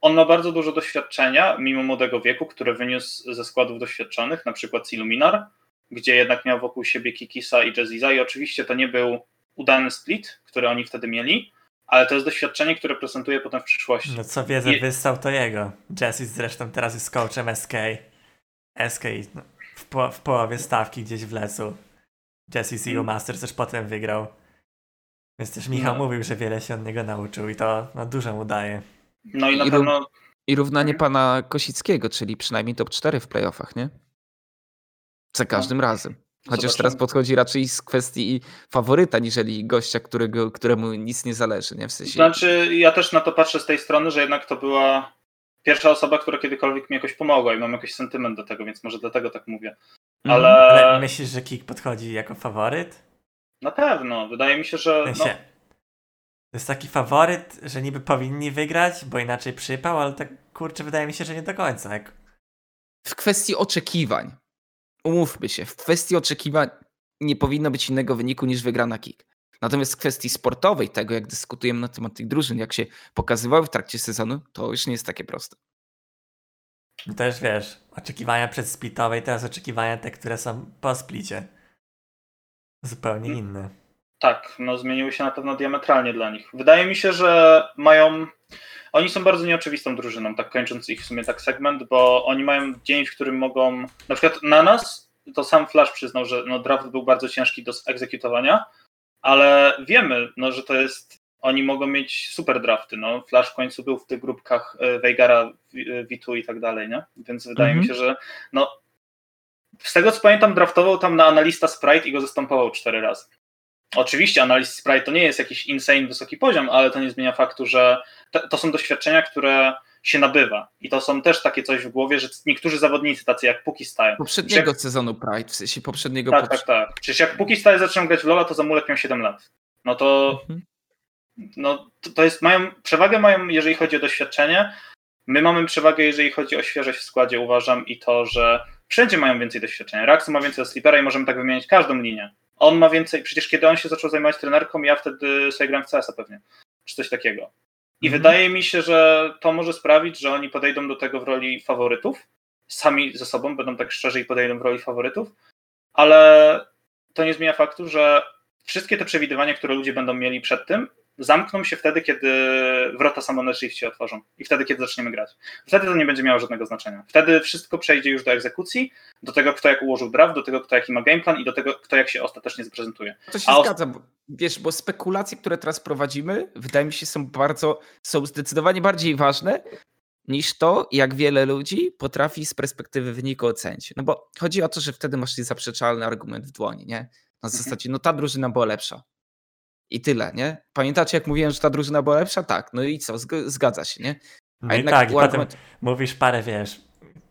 on ma bardzo dużo doświadczenia, mimo młodego wieku, które wyniósł ze składów doświadczonych, na przykład Illuminar, gdzie jednak miał wokół siebie Kikisa i Jazziza i oczywiście to nie był udany split, który oni wtedy mieli, ale to jest doświadczenie, które prezentuje potem w przyszłości. No co wiedzę I... wyssał to jego. Jazzy zresztą teraz jest coachem SK. SK w, po, w połowie stawki gdzieś w lesu. Jesse z Eagle Masters też potem wygrał. Więc też Michał No. mówił, że wiele się od niego nauczył i to no, dużo mu daje. No i na I pewno I równanie pana Kosickiego, czyli przynajmniej top 4 w playoffach, nie? Za każdym razem. Chociaż Zobaczymy. teraz podchodzi raczej z kwestii faworyta, niżeli gościa, którego, któremu nic nie zależy, nie? W sensie. Znaczy, ja też na to patrzę z tej strony, że jednak to była pierwsza osoba, która kiedykolwiek mi jakoś pomogła i mam jakiś sentyment do tego, więc może dlatego tak mówię. Mhm. Ale Ale myślisz, że Kik podchodzi jako faworyt? na pewno, wydaje mi się, że W no, to jest taki faworyt, że niby powinni wygrać, bo inaczej przypał, ale tak kurczę, wydaje mi się, że nie do końca. Jak... W kwestii oczekiwań. Umówmy się, w kwestii oczekiwań nie powinno być innego wyniku niż wygrana kick. Natomiast w kwestii sportowej, tego jak dyskutujemy na temat tych drużyn, jak się pokazywały w trakcie sezonu, to już nie jest takie proste. No też wiesz, oczekiwania przedsplitowej, teraz oczekiwania te, które są po splicie. Zupełnie Mm. inne. tak, no zmieniły się na pewno diametralnie dla nich. Wydaje mi się, że mają. Oni są bardzo nieoczywistą drużyną, tak kończąc ich w sumie tak segment, bo oni mają dzień, w którym mogą. Na przykład na nas, to sam Flash przyznał, że no, draft był bardzo ciężki do egzekutowania, ale wiemy, no, że to jest. Oni mogą mieć super drafty. No. Flash w końcu był w tych grupkach e, Weigara, Wi- Witu i tak dalej, nie? Więc wydaje mi Mhm. się, że no, z tego co pamiętam, draftował tam na analista Sprite i go zastępował cztery razy. Oczywiście analiz Sprite to nie jest jakiś insane wysoki poziom, ale to nie zmienia faktu, że to, są doświadczenia, które się nabywa. I to są też takie coś w głowie, że niektórzy zawodnicy, tacy jak Puki Style. Poprzedniego sezonu Pride, w sensie poprzedniego. Tak, poprze- tak, tak. Przecież jak Puki Style zaczął grać w Lola, to Zamulek miał 7 lat. No to Mhm. No, to, to jest, mają, przewagę mają, jeżeli chodzi o doświadczenie. My mamy przewagę, jeżeli chodzi o świeżość w składzie, uważam, i to, że wszędzie mają więcej doświadczenia. Raxu ma więcej od Sleepera i możemy tak wymieniać każdą linię. On ma więcej, przecież kiedy on się zaczął zajmować trenerką, ja wtedy sobie grałem w CS-a pewnie, czy coś takiego. I Mhm. wydaje mi się, że to może sprawić, że oni podejdą do tego w roli faworytów, sami ze sobą będą tak szczerzy i podejdą w roli faworytów, ale to nie zmienia faktu, że wszystkie te przewidywania, które ludzie będą mieli przed tym, zamkną się wtedy, kiedy wrota Summoner Shift się otworzą i wtedy, kiedy zaczniemy grać. Wtedy to nie będzie miało żadnego znaczenia. Wtedy wszystko przejdzie już do egzekucji, do tego, kto jak ułożył draft, do tego, kto jaki ma gameplan i do tego, kto jak się ostatecznie zaprezentuje. To się A zgadza, bo, wiesz, bo spekulacje, które teraz prowadzimy, wydaje mi się, są bardzo, są zdecydowanie bardziej ważne niż to, jak wiele ludzi potrafi z perspektywy wyniku ocenić. No bo chodzi o to, że wtedy masz niezaprzeczalny argument w dłoni, nie? Na Mhm. zasadzie, no ta drużyna była lepsza. I tyle, nie? Pamiętacie, jak mówiłem, że ta drużyna była lepsza? Tak, no i co, zg- zgadza się, nie? No i tak, i potem argument- mówisz parę, wiesz,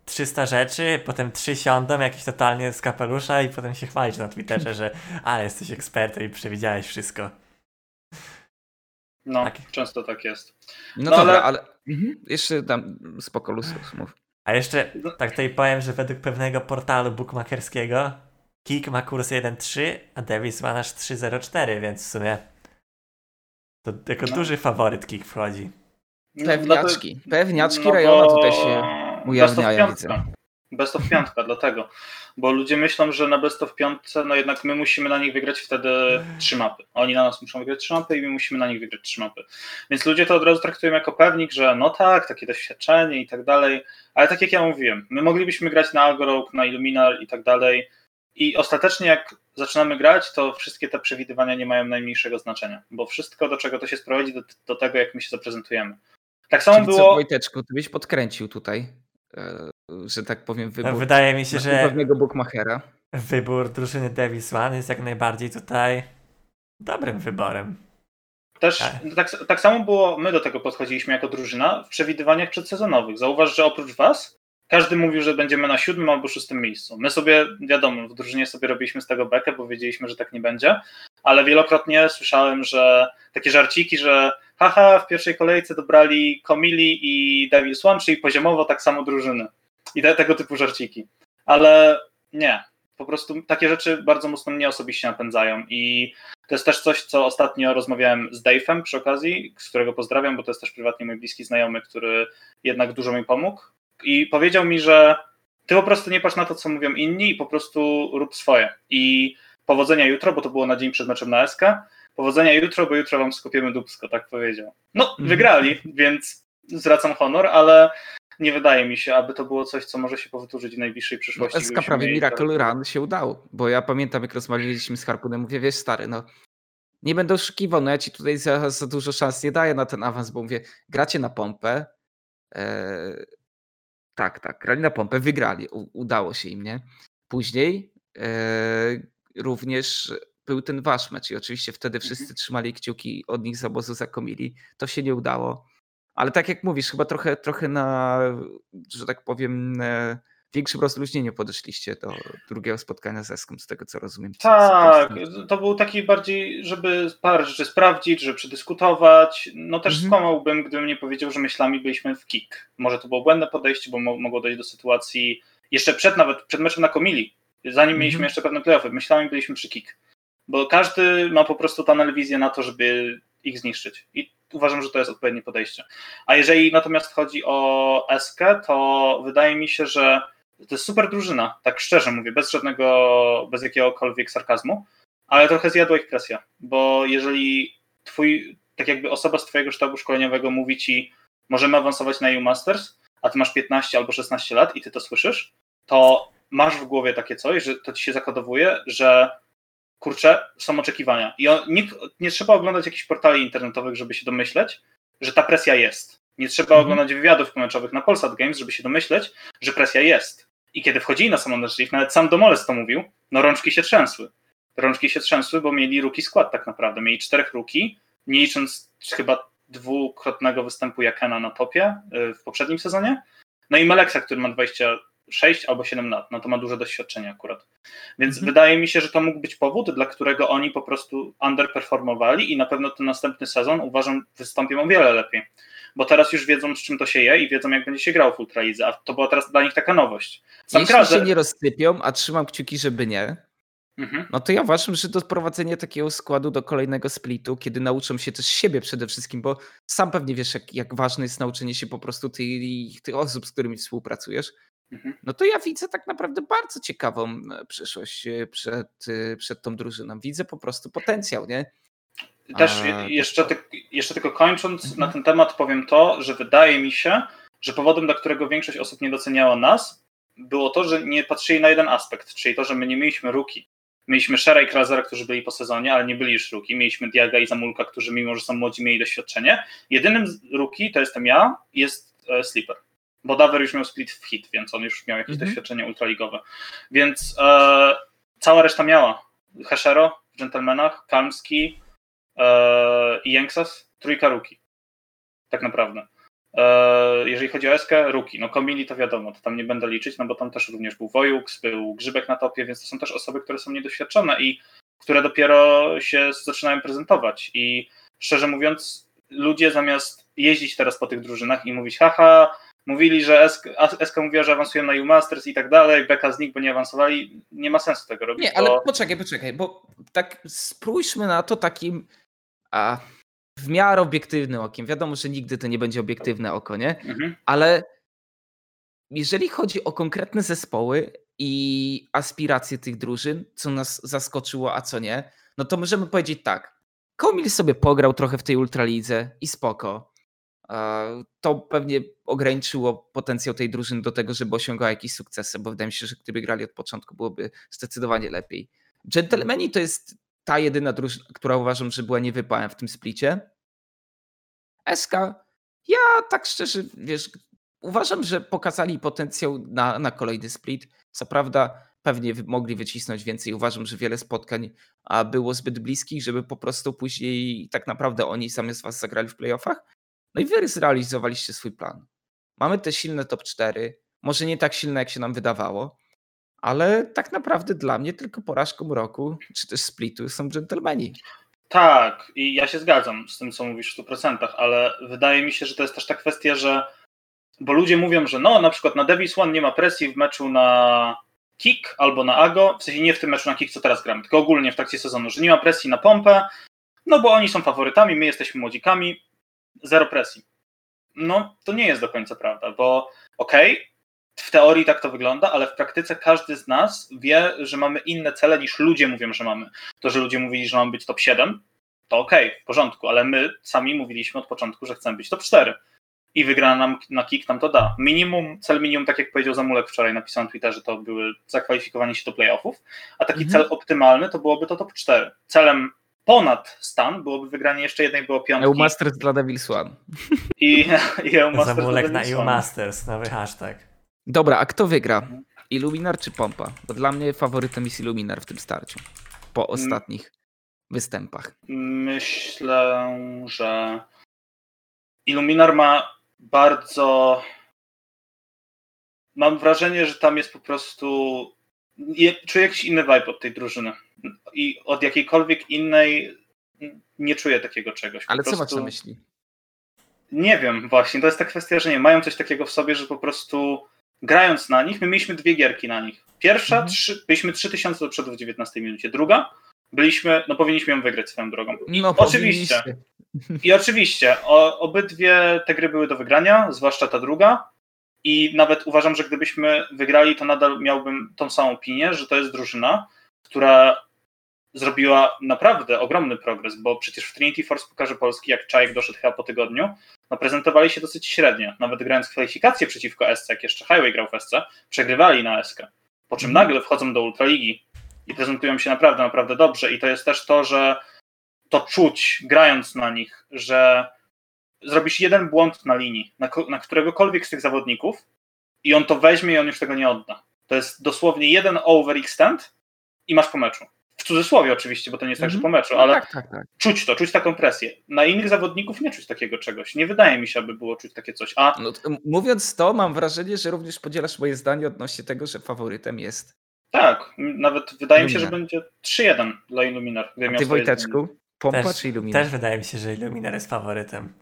300 rzeczy, potem trzy siądą, jakieś totalnie z kapelusza i potem się chwalisz na Twitterze, że *laughs* ale jesteś ekspertem i przewidziałeś wszystko. No, Tak. często tak jest. No, No, dobra, ale- ale, Mhm. jeszcze dam spoko lustrus, mów. A jeszcze No. tak tutaj powiem, że według pewnego portalu bookmakerskiego Kik ma kurs 1.3, a Davis ma nasz 3.04, więc w sumie to jako No. duży faworyt Kik wchodzi. No, Pewniaczki. Pewniaczki no rejona tutaj się ujawniają, Best of. Best of piątka, dlatego. Bo ludzie myślą, że na best of piątce, no jednak my musimy na nich wygrać wtedy trzy mapy. Oni na nas muszą wygrać trzy mapy i my musimy na nich wygrać trzy mapy. Więc ludzie to od razu traktują jako pewnik, że no tak, takie doświadczenie i tak dalej. Ale tak jak ja mówiłem, my moglibyśmy grać na Agorok, na Illuminar i tak dalej. I ostatecznie jak zaczynamy grać, to wszystkie te przewidywania nie mają najmniejszego znaczenia. Bo wszystko, do czego to się sprowadzi, do, do tego, jak my się zaprezentujemy. Tak samo Czyli co, było. Wojteczku, ty byś podkręcił tutaj, e, że tak powiem, wybór No, wydaje mi się, że pewnego bookmachera. wybór drużyny Davis One jest jak najbardziej tutaj dobrym wyborem. Też Tak. tak, tak samo było, my do tego podchodziliśmy jako drużyna w przewidywaniach przedsezonowych. Zauważ, że oprócz was każdy mówił, że będziemy na siódmym albo szóstym miejscu. My sobie, wiadomo, w drużynie sobie robiliśmy z tego bekę, bo wiedzieliśmy, że tak nie będzie, ale wielokrotnie słyszałem, że takie żarciki, że haha, w pierwszej kolejce dobrali Komili i Devils One, czyli poziomowo tak samo drużyny. I te, tego typu żarciki. Ale nie. Po prostu takie rzeczy bardzo mocno mnie osobiście napędzają i to jest też coś, co ostatnio rozmawiałem z Dave'em przy okazji, z którego pozdrawiam, bo to jest też prywatnie mój bliski znajomy, który jednak dużo mi pomógł. I powiedział mi, że ty po prostu nie patrz na to, co mówią inni i po prostu rób swoje. I powodzenia jutro, bo to było na dzień przed meczem na SK. Powodzenia jutro, bo jutro wam skupiemy dubsko, tak powiedział. No, Mhm. wygrali, więc zwracam honor, ale nie wydaje mi się, aby to było coś, co może się powtórzyć w najbliższej No, przyszłości. SK gdybyśmy prawie Miracle to- Run się udało, bo ja pamiętam jak rozmawialiśmy z Harpunem, mówię, wiesz stary, no nie będę oszukiwał, no ja ci tutaj za, za dużo szans nie daję na ten awans, bo mówię, gracie na pompę. E, tak, tak, grali na pompę, wygrali, u, udało się im, nie? Później e, również był ten wasz mecz i oczywiście wtedy mhm. wszyscy trzymali kciuki od nich z obozu zakomili. To się nie udało. Ale tak jak mówisz, chyba trochę, trochę na, że tak powiem, e, większym rozluźnieniu podeszliście do drugiego spotkania z Eską, z tego co rozumiem. Tak, to był taki bardziej, żeby parę rzeczy sprawdzić, żeby przedyskutować. No też mhm. skłamałbym, gdybym nie powiedział, że myślami byliśmy w kick. Może to było błędne podejście, bo mogło dojść do sytuacji jeszcze przed nawet, przed meczem na Komili, zanim mhm. mieliśmy jeszcze pewne playoffy, myślami byliśmy przy kick. Bo każdy ma po prostu tunnel wizję na to, żeby ich zniszczyć. I uważam, że to jest odpowiednie podejście. A jeżeli natomiast chodzi o Eskę, to wydaje mi się, że to jest super drużyna, tak szczerze mówię, bez żadnego, bez jakiegokolwiek sarkazmu, ale trochę zjadła ich presja, bo jeżeli twój, tak jakby osoba z twojego sztabu szkoleniowego mówi ci, możemy awansować na EU Masters, a ty masz 15 albo 16 lat i ty to słyszysz, to masz w głowie takie coś, że to ci się zakodowuje, że kurczę, są oczekiwania. I on, nikt, nie trzeba oglądać jakichś portali internetowych, żeby się domyśleć, że ta presja jest. Nie trzeba mhm. oglądać wywiadów pomeczowych na Polsat Games, żeby się domyśleć, że presja jest. I kiedy wchodzili na Summoner's nawet sam Domoles to mówił, no rączki się trzęsły. Rączki się trzęsły, bo mieli ruki skład tak naprawdę. Mieli czterech ruki, nie licząc chyba dwukrotnego występu Jakena na topie y, w poprzednim sezonie. No i Meleksa, który ma 26 albo 7 lat, no to ma duże doświadczenie akurat. Więc mhm. wydaje mi się, że to mógł być powód, dla którego oni po prostu underperformowali i na pewno ten następny sezon uważam wystąpią o wiele lepiej bo teraz już wiedzą, z czym to się je i wiedzą, jak będzie się grał w Ultralidze, a to była teraz dla nich taka nowość. Sam Jeśli Krazer... się nie rozsypią, a trzymam kciuki, żeby nie, mhm. no to ja uważam, że doprowadzenie takiego składu do kolejnego splitu, kiedy nauczą się też siebie przede wszystkim, bo sam pewnie wiesz, jak, jak ważne jest nauczenie się po prostu tych, tych osób, z którymi współpracujesz, mhm. no to ja widzę tak naprawdę bardzo ciekawą e, przyszłość e, przed, e, przed tą drużyną. Widzę po prostu potencjał, nie? Też jeszcze, ty, jeszcze tylko kończąc mhm. na ten temat powiem to, że wydaje mi się, że powodem, dla którego większość osób nie doceniała nas, było to, że nie patrzyli na jeden aspekt, czyli to, że my nie mieliśmy ruki. Mieliśmy Shera i Krazera, którzy byli po sezonie, ale nie byli już ruki. Mieliśmy Diaga i Zamulka, którzy mimo, że są młodzi, mieli doświadczenie. Jedynym ruki, to jestem ja, jest e, Sleeper. Bo Daver już miał split w hit, więc on już miał jakieś mhm. doświadczenie ultraligowe. Więc e, cała reszta miała. Heshero w Gentlemanach, Kalmski, i Yanksas, trójka Ruki. Tak naprawdę. E, jeżeli chodzi o Eskę, Ruki. No Komili to wiadomo, to tam nie będę liczyć, no bo tam też również był Wojux, był Grzybek na topie, więc to są też osoby, które są niedoświadczone i które dopiero się zaczynają prezentować. I szczerze mówiąc, ludzie zamiast jeździć teraz po tych drużynach i mówić, haha, mówili, że SK, mówiła, że awansują na U-Masters i tak dalej, beka z nich, bo nie awansowali, nie ma sensu tego robić. Nie, ale poczekaj, poczekaj, bo tak spójrzmy na to takim a w miarę obiektywnym okiem. Wiadomo, że nigdy to nie będzie obiektywne oko, nie? Mhm. Ale jeżeli chodzi o konkretne zespoły i aspiracje tych drużyn, co nas zaskoczyło, a co nie, no to możemy powiedzieć tak. Komil sobie pograł trochę w tej ultralidze i spoko. To pewnie ograniczyło potencjał tej drużyny do tego, żeby osiągała jakieś sukcesy, bo wydaje mi się, że gdyby grali od początku, byłoby zdecydowanie lepiej. Gentlemani to jest ta jedyna drużyna, która uważam, że była niewypałem w tym splicie. SK, ja tak szczerze, wiesz, uważam, że pokazali potencjał na, na kolejny split. Co prawda, pewnie mogli wycisnąć więcej. Uważam, że wiele spotkań było zbyt bliskich, żeby po prostu później tak naprawdę oni zamiast was zagrali w playoffach. No i wy zrealizowaliście swój plan. Mamy te silne top 4, może nie tak silne, jak się nam wydawało, ale tak naprawdę dla mnie tylko porażką roku, czy też splitu są dżentelmeni. Tak, i ja się zgadzam z tym, co mówisz w 100%, ale wydaje mi się, że to jest też ta kwestia, że bo ludzie mówią, że no, na przykład na Davis One nie ma presji w meczu na kick albo na ago, w sensie nie w tym meczu na kick, co teraz gramy, tylko ogólnie w trakcie sezonu, że nie ma presji na pompę, no bo oni są faworytami, my jesteśmy młodzikami, zero presji. No, to nie jest do końca prawda, bo okej, okay, w teorii tak to wygląda, ale w praktyce każdy z nas wie, że mamy inne cele niż ludzie mówią, że mamy. To, że ludzie mówili, że mamy być top 7, to okej, okay, w porządku, ale my sami mówiliśmy od początku, że chcemy być top 4. I wygrana nam na kick nam to da. Minimum, cel minimum, tak jak powiedział Zamulek wczoraj, napisał na Twitterze, to były zakwalifikowanie się do playoffów, a taki mhm. cel optymalny to byłoby to top 4. Celem ponad stan byłoby wygranie jeszcze jednej było piątki. EU Masters dla Devil's One. I, *laughs* i EU Masters Zamulek na EU Masters, nowy hashtag. Dobra, a kto wygra? Illuminar czy Pompa? Bo dla mnie faworytem jest Illuminar w tym starciu. Po Mm. ostatnich występach. Myślę, że Illuminar ma bardzo. Mam wrażenie, że tam jest po prostu. Czuję jakiś inny vibe od tej drużyny. I od jakiejkolwiek innej nie czuję takiego czegoś. Po Ale co masz prostu... na myśli? Nie wiem, właśnie. To jest ta kwestia, że nie mają coś takiego w sobie, że po prostu grając na nich, my mieliśmy dwie gierki na nich. Pierwsza, Mhm. trzy, byliśmy 3000 do przodu w 19 minucie. Druga, byliśmy, no powinniśmy ją wygrać swoją drogą. No, Oczywiście. I oczywiście, o, obydwie te gry były do wygrania, zwłaszcza ta druga. I nawet uważam, że gdybyśmy wygrali, to nadal miałbym tą samą opinię, że to jest drużyna, która zrobiła naprawdę ogromny progres, bo przecież w Trinity Force Pokaże Polski, jak Czajek doszedł chyba po tygodniu, no prezentowali się dosyć średnio. Nawet grając kwalifikacje przeciwko SC, jak jeszcze Highway grał w SC, przegrywali na SK. Po czym Mhm. nagle wchodzą do Ultraligi i prezentują się naprawdę, naprawdę dobrze. I to jest też to, że to czuć, grając na nich, że zrobisz jeden błąd na linii, na, na któregokolwiek z tych zawodników i on to weźmie i on już tego nie odda. To jest dosłownie jeden overextend i masz po meczu. W cudzysłowie oczywiście, bo to nie jest tak, że Mhm. po meczu, No ale Tak, tak, tak. czuć to, czuć taką presję. Na innych zawodników nie czuć takiego czegoś. Nie wydaje mi się, aby było czuć takie coś. A No, to, mówiąc to, mam wrażenie, że również podzielasz moje zdanie odnośnie tego, że faworytem jest. tak, nawet wydaje mi się, że będzie 3-1 dla A miał ty. Wojteczku? Pompa Też, czy Illuminar? też wydaje mi się, że Illuminar jest faworytem.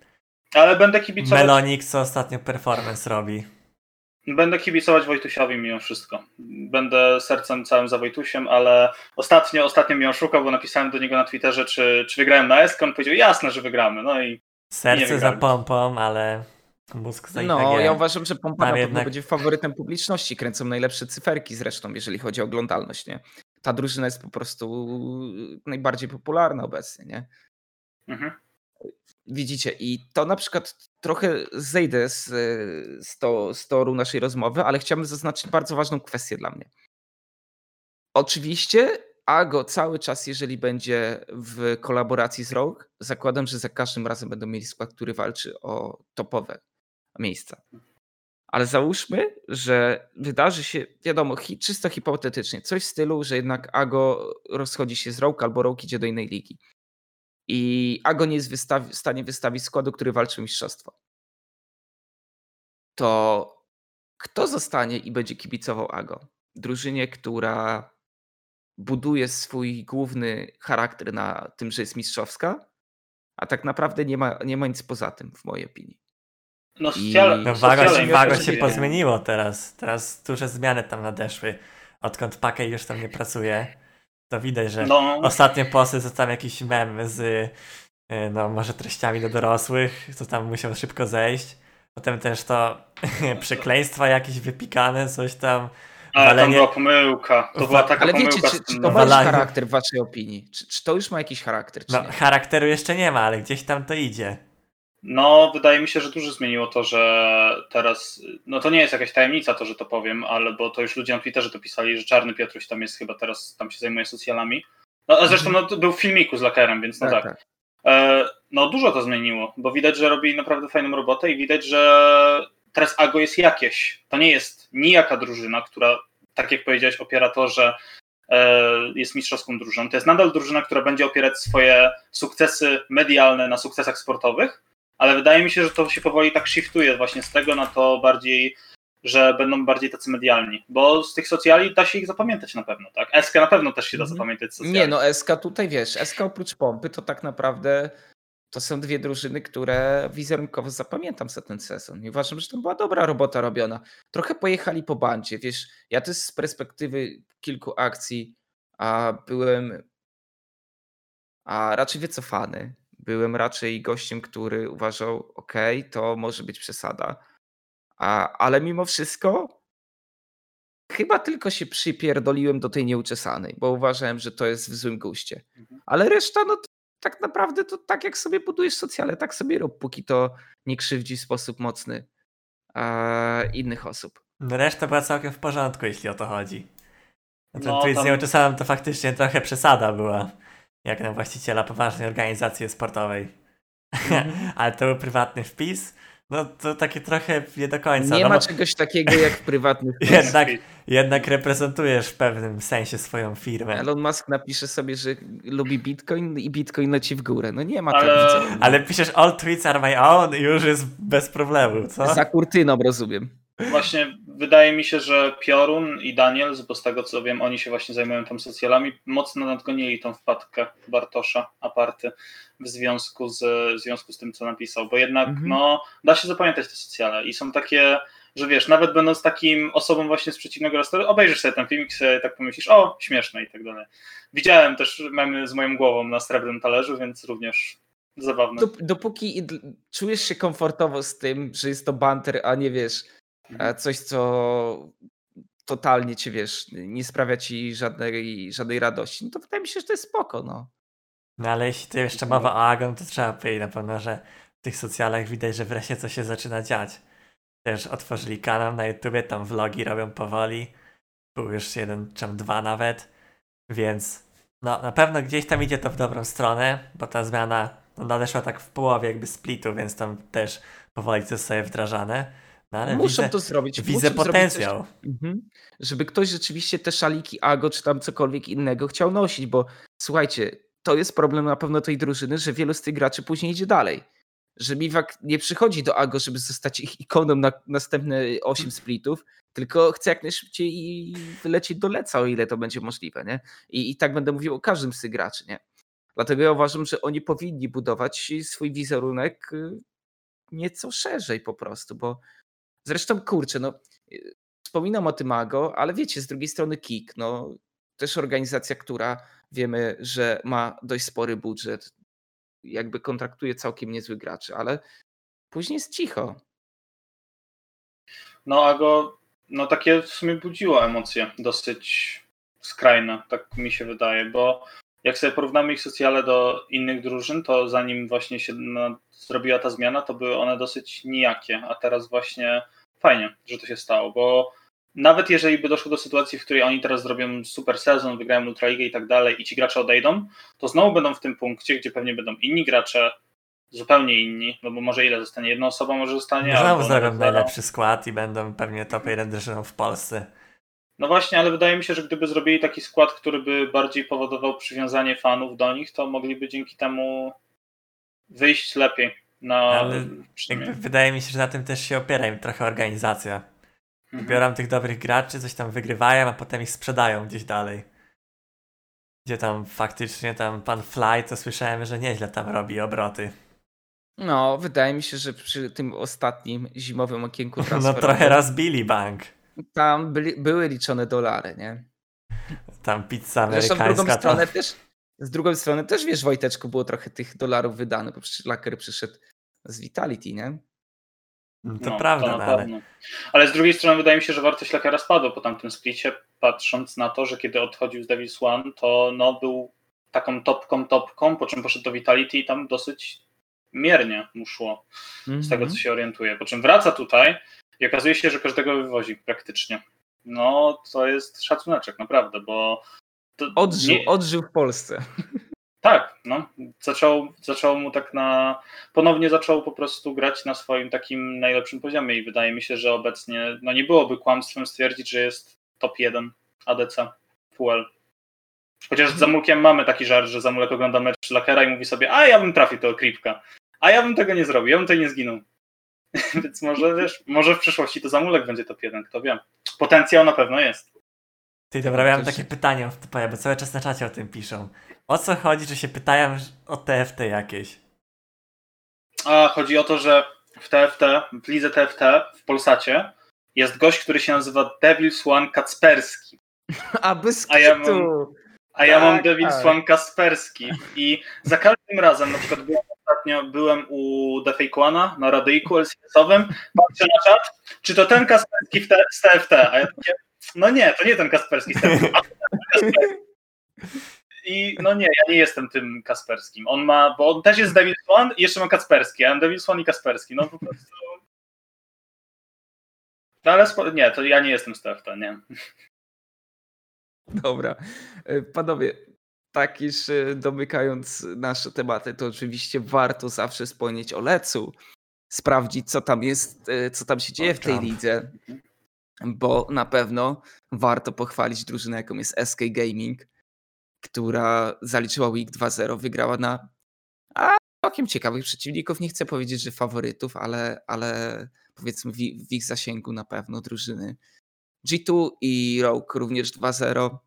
Ale będę kibicować, Melonik, co ostatnio performance robi. Będę kibicować Wojtusiowi mimo wszystko. Będę sercem całym za Wojtusiem, ale ostatnio, ostatnio mnie oszukał, bo napisałem do niego na Twitterze, czy, czy wygrałem na SK. On powiedział, jasne, że wygramy. No i Serce za pompą, ale mózg za No, IPG. ja uważam, że Pompa Tam na pewno jednak- będzie faworytem publiczności. Kręcą najlepsze cyferki zresztą, jeżeli chodzi o oglądalność, nie? Ta drużyna jest po prostu najbardziej popularna obecnie, nie? mhm. Widzicie, i to na przykład trochę zejdę z, z, to, z toru naszej rozmowy, ale chciałbym zaznaczyć bardzo ważną kwestię dla mnie. Oczywiście Ago cały czas, jeżeli będzie w kolaboracji z Rogue, zakładam, że za każdym razem będą mieli skład, który walczy o topowe miejsca. Ale załóżmy, że wydarzy się, wiadomo, hi, czysto hipotetycznie, coś w stylu, że jednak Ago rozchodzi się z Rogue albo Rogue idzie do innej ligi. I Ago nie jest wystawi- w stanie wystawić składu, który walczy o mistrzostwo. To kto zostanie i będzie kibicował Ago? Drużynie, która buduje swój główny charakter na tym, że jest mistrzowska, a tak naprawdę nie ma, nie ma nic poza tym, w mojej opinii. No, I- socjale, No wago, się, wago się pozmieniło teraz. Teraz duże zmiany tam nadeszły. Odkąd Pakej już tam nie pracuje, to widać, że No, ostatnie posty to tam jakiś mem z y, no może treściami do dorosłych, to tam musiał szybko zejść. Potem też to *laughs* przekleństwa jakieś wypikane, coś tam. ale tam walenie- była pomyłka. To była taka Ale wiecie, pomyłka. czy, z czy tym to ma Walanie. charakter w waszej opinii? Czy, czy to już ma jakiś charakter, czy No nie? charakteru jeszcze nie ma, ale gdzieś tam to idzie. No, wydaje mi się, że dużo zmieniło to, że teraz, no to nie jest jakaś tajemnica to, że to powiem, ale bo to już ludzie na Twitterze to pisali, że Czarny Piotruś tam jest chyba teraz, tam się zajmuje socjalami. No, a zresztą no, to był w filmiku z Lakerem, więc no tak. tak. E, no dużo to zmieniło, bo widać, że robi naprawdę fajną robotę i widać, że teraz Ago jest jakieś. To nie jest nijaka drużyna, która, tak jak powiedziałeś, opiera to, że e, jest mistrzowską drużyną. To jest nadal drużyna, która będzie opierać swoje sukcesy medialne na sukcesach sportowych, ale wydaje mi się, że to się powoli tak shiftuje właśnie z tego na to bardziej, że będą bardziej tacy medialni, bo z tych socjali da się ich zapamiętać na pewno, tak? SK na pewno też się da Mhm. zapamiętać socjali. Nie, no SK tutaj wiesz, SK oprócz pompy to tak naprawdę to są dwie drużyny, które wizerunkowo zapamiętam za ten sezon. I uważam, że to była dobra robota robiona. Trochę pojechali po bandzie, wiesz, ja też z perspektywy kilku akcji a byłem a raczej wycofany. Byłem raczej gościem, który uważał, ok, to może być przesada. A, ale mimo wszystko chyba tylko się przypierdoliłem do tej nieuczesanej, bo uważałem, że to jest w złym guście. Mhm. Ale reszta, no to tak naprawdę to tak jak sobie budujesz socjale, tak sobie rób, póki to nie krzywdzi w sposób mocny e, innych osób. No, Reszta była całkiem w porządku, jeśli o to chodzi. No ten No, tweet z tam- nieuczesaną to faktycznie trochę przesada była. Jak na właściciela poważnej organizacji sportowej. Mm. *laughs* Ale to był prywatny wpis. No to takie trochę nie do końca. Nie no, ma czegoś takiego jak *laughs* w prywatnych jednak, jednak reprezentujesz w pewnym sensie swoją firmę. Elon Musk napisze sobie, że lubi Bitcoin i Bitcoin leci w górę. No nie ma Ale- tego. Ale piszesz all tweets are my own i już jest bez problemu, co? Za kurtyną rozumiem. Właśnie wydaje mi się, że Piorun i Daniels, bo z tego co wiem, oni się właśnie zajmują tam socjalami, mocno nadgonili tą wpadkę Bartosza Aparty w związku z, w związku z tym, co napisał, bo jednak Mhm. no, da się zapamiętać te socjale i są takie, że wiesz, nawet będąc takim osobą właśnie z przeciwnego razu, obejrzysz sobie ten filmik, sobie tak pomyślisz, o, śmieszne i tak dalej. Widziałem też memy z moją głową na srebrnym talerzu, więc również zabawne. Dop- dopóki czujesz się komfortowo z tym, że jest to banter, a nie wiesz, coś, co totalnie cię wiesz, nie sprawia ci żadnej, żadnej radości, no to wydaje mi się, że to jest spoko, no. No ale jeśli to jeszcze mowa o Agon, to trzeba powiedzieć na pewno, że w tych socjalach widać, że wreszcie coś się zaczyna dziać. Też otworzyli kanał na YouTubie, tam vlogi robią powoli. Był już jeden, czy dwa nawet. Więc no na pewno gdzieś tam idzie to w dobrą stronę, bo ta zmiana no, nadeszła tak w połowie jakby splitu, więc tam też powoli to zostaje wdrażane. Ale Muszą widzę, to zrobić. widzę muszą zrobić coś- potencjał. Mhm. Żeby ktoś rzeczywiście te szaliki Ago czy tam cokolwiek innego chciał nosić, bo słuchajcie, to jest problem na pewno tej drużyny, że wielu z tych graczy później idzie dalej. Że Miwak nie przychodzi do Ago, żeby zostać ich ikoną na następne 8 splitów, tylko chce jak najszybciej i wylecieć do leca, o ile to będzie możliwe, nie? I, I tak będę mówił o każdym z tych graczy, nie? Dlatego ja uważam, że oni powinni budować swój wizerunek y, nieco szerzej po prostu, bo zresztą kurczę, no wspominam o tym Ago, ale wiecie, z drugiej strony Kik, no też organizacja, która wiemy, że ma dość spory budżet, jakby kontraktuje całkiem niezłych graczy, ale później jest cicho. No a go, no takie w sumie budziło emocje dosyć skrajne, tak mi się wydaje, bo jak sobie porównamy ich socjale do innych drużyn, to zanim właśnie się no, zrobiła ta zmiana, to były one dosyć nijakie, a teraz właśnie fajnie, że to się stało, bo nawet jeżeli by doszło do sytuacji, w której oni teraz zrobią super sezon, wygrają Ultraligę i tak dalej i ci gracze odejdą, to znowu będą w tym punkcie, gdzie pewnie będą inni gracze, zupełnie inni, no bo może ile zostanie? Jedna osoba może zostanie, Znowu zrobią najlepszy skład i będą pewnie top 1 drużyną w Polsce. No właśnie, ale wydaje mi się, że gdyby zrobili taki skład, który by bardziej powodował przywiązanie fanów do nich, to mogliby dzięki temu wyjść lepiej na Ale wydaje mi się, że na tym też się opiera im trochę organizacja. Mhm. Biorą tych dobrych graczy, coś tam wygrywają, a potem ich sprzedają gdzieś dalej. Gdzie tam faktycznie tam pan Fly, to słyszałem, że nieźle tam robi obroty. No, wydaje mi się, że przy tym ostatnim zimowym okienku *laughs* No transferowym trochę rozbili bank. tam byli, były liczone dolary, nie? Tam pizza Zresztą w drugą amerykańska to... stronę też, z drugą strony też wiesz, Wojteczku, było trochę tych dolarów wydane, bo przecież Laker przyszedł z Vitality, nie? To No, prawda, to no, ale pewno. Ale z drugiej strony wydaje mi się, że wartość Lakera spadła po tamtym splicie, patrząc na to, że kiedy odchodził z Devils One, to no, był taką topką, topką, po czym poszedł do Vitality i tam dosyć miernie mu szło. z tego, Mhm. co się orientuje. Po czym wraca tutaj i okazuje się, że każdego wywozi praktycznie. No, to jest szacuneczek, naprawdę, bo. Odżył, nie- odżył w Polsce. Tak, no. Zaczął, zaczął mu tak na. Ponownie zaczął po prostu grać na swoim takim najlepszym poziomie i wydaje mi się, że obecnie no nie byłoby kłamstwem stwierdzić, że jest top 1 ADC FUL. Chociaż z Zamulkiem mamy taki żart, że Zamulek ogląda mecz Lakera i mówi sobie, a ja bym trafił tego Kripka. A ja bym tego nie zrobił, ja bym tutaj nie zginął. *laughs* Więc może wiesz, może w przyszłości to Zamulek będzie top 1, kto wie. Potencjał na pewno jest. Ty, dobra, mam takie pytanie, bo cały czas na czacie o tym piszą. O co chodzi, że się pytają o TFT jakieś? A chodzi o to, że w TFT, w lidze TFT w Polsacie jest gość, który się nazywa Devils One Kacperski. A bez A ja mam- A ja mam Tak, Devils tak. One Kasperski. I za każdym razem, na przykład byłem ostatnio, byłem u Defejkłana na radyjku LCS-owym, patrzę na czat, czy to ten Kasperski w te, z TFT? A ja takie, no nie, to nie ten Kasperski. *laughs* I no nie, ja nie jestem tym Kasperskim. On ma, bo on też jest Devils One i jeszcze ma Kasperski. Ja mam Devils One i Kasperski. No po prostu... No ale spo... nie, to ja nie jestem z TFT, nie. Dobra. E, Panowie, tak już e, domykając nasze tematy, to oczywiście warto zawsze wspomnieć o Lecu, sprawdzić co tam jest, e, co tam się dzieje w tej lidze, bo na pewno warto pochwalić drużynę, jaką jest SK Gaming, która zaliczyła Week 2-0, wygrała na a, całkiem ciekawych przeciwników. Nie chcę powiedzieć, że faworytów, ale, ale powiedzmy w, w ich zasięgu na pewno drużyny. G2 i Rogue również 2-0.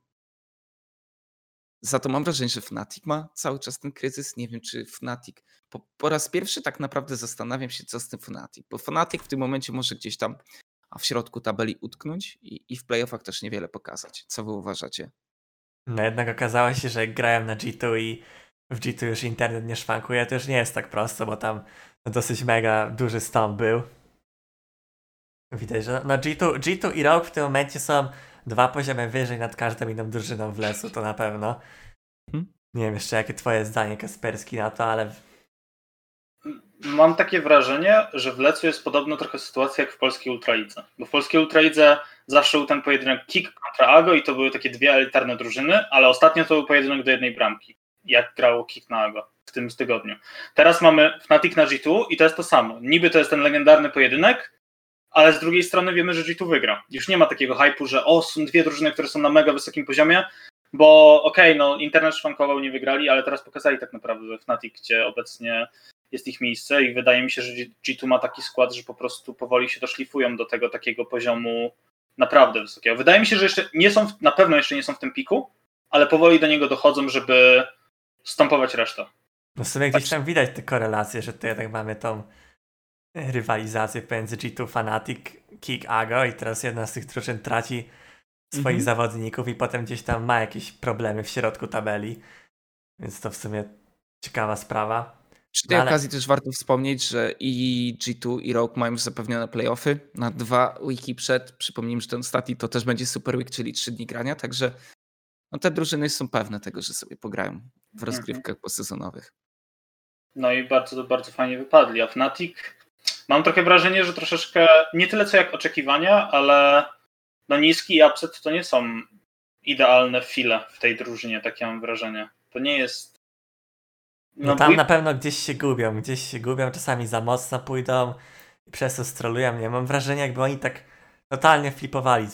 Za to mam wrażenie, że Fnatic ma cały czas ten kryzys. Nie wiem, czy Fnatic. Po, po raz pierwszy tak naprawdę zastanawiam się, co z tym Fnatic. Bo Fnatic w tym momencie może gdzieś tam a w środku tabeli utknąć i, i w playoffach też niewiele pokazać. Co wy uważacie? No jednak okazało się, że jak grałem na G2 i w G2 już internet nie szwankuje, to już nie jest tak prosto, bo tam dosyć mega duży stąd był. Widać, że na G2, G2 i Rogue w tym momencie są dwa poziomy wyżej nad każdą inną drużyną w lesu, to na pewno. Hmm? Nie wiem jeszcze jakie twoje zdanie Kasperski na to, ale... Mam takie wrażenie, że w Lecu jest podobna trochę sytuacja jak w polskiej Ultralidze. Bo w polskiej Ultralidze zawsze był ten pojedynek Kick kontra Ago i to były takie dwie elitarne drużyny, ale ostatnio to był pojedynek do jednej bramki, jak grało Kick na Ago w tym tygodniu. Teraz mamy Fnatic na G2 i to jest to samo. Niby to jest ten legendarny pojedynek, ale z drugiej strony wiemy, że G2 wygra. Już nie ma takiego hypu, że o, są dwie drużyny, które są na mega wysokim poziomie, bo okej, okay, no internet szwankował, nie wygrali, ale teraz pokazali tak naprawdę Fnatic, gdzie obecnie jest ich miejsce i wydaje mi się, że G2 ma taki skład, że po prostu powoli się doszlifują do tego takiego poziomu naprawdę wysokiego. Wydaje mi się, że jeszcze nie są, na pewno jeszcze nie są w tym piku, ale powoli do niego dochodzą, żeby stąpować resztę. No sobie gdzieś tam widać te korelacje, że tutaj tak mamy tą rywalizację pomiędzy G2 Fanatic, Kick Ago i teraz jedna z tych drużyn traci swoich mhm. zawodników i potem gdzieś tam ma jakieś problemy w środku tabeli. Więc to w sumie ciekawa sprawa. Przy tej no ale... okazji też warto wspomnieć, że i G2 i Rogue mają już zapewnione playoffy na dwa wiki przed. Przypomnijmy, że ten ostatni to też będzie Super Week, czyli trzy dni grania, także no te drużyny są pewne tego, że sobie pograją w mhm. rozgrywkach mhm. posezonowych. No i bardzo, bardzo fajnie wypadli. A Fnatic mam trochę wrażenie, że troszeczkę nie tyle co jak oczekiwania, ale no niski i upset to nie są idealne file w tej drużynie, takie mam wrażenie. To nie jest. No, no tam na pewno gdzieś się gubią, gdzieś się gubią, czasami za mocno pójdą i przez to strolują. Nie mam wrażenia, jakby oni tak totalnie flipowali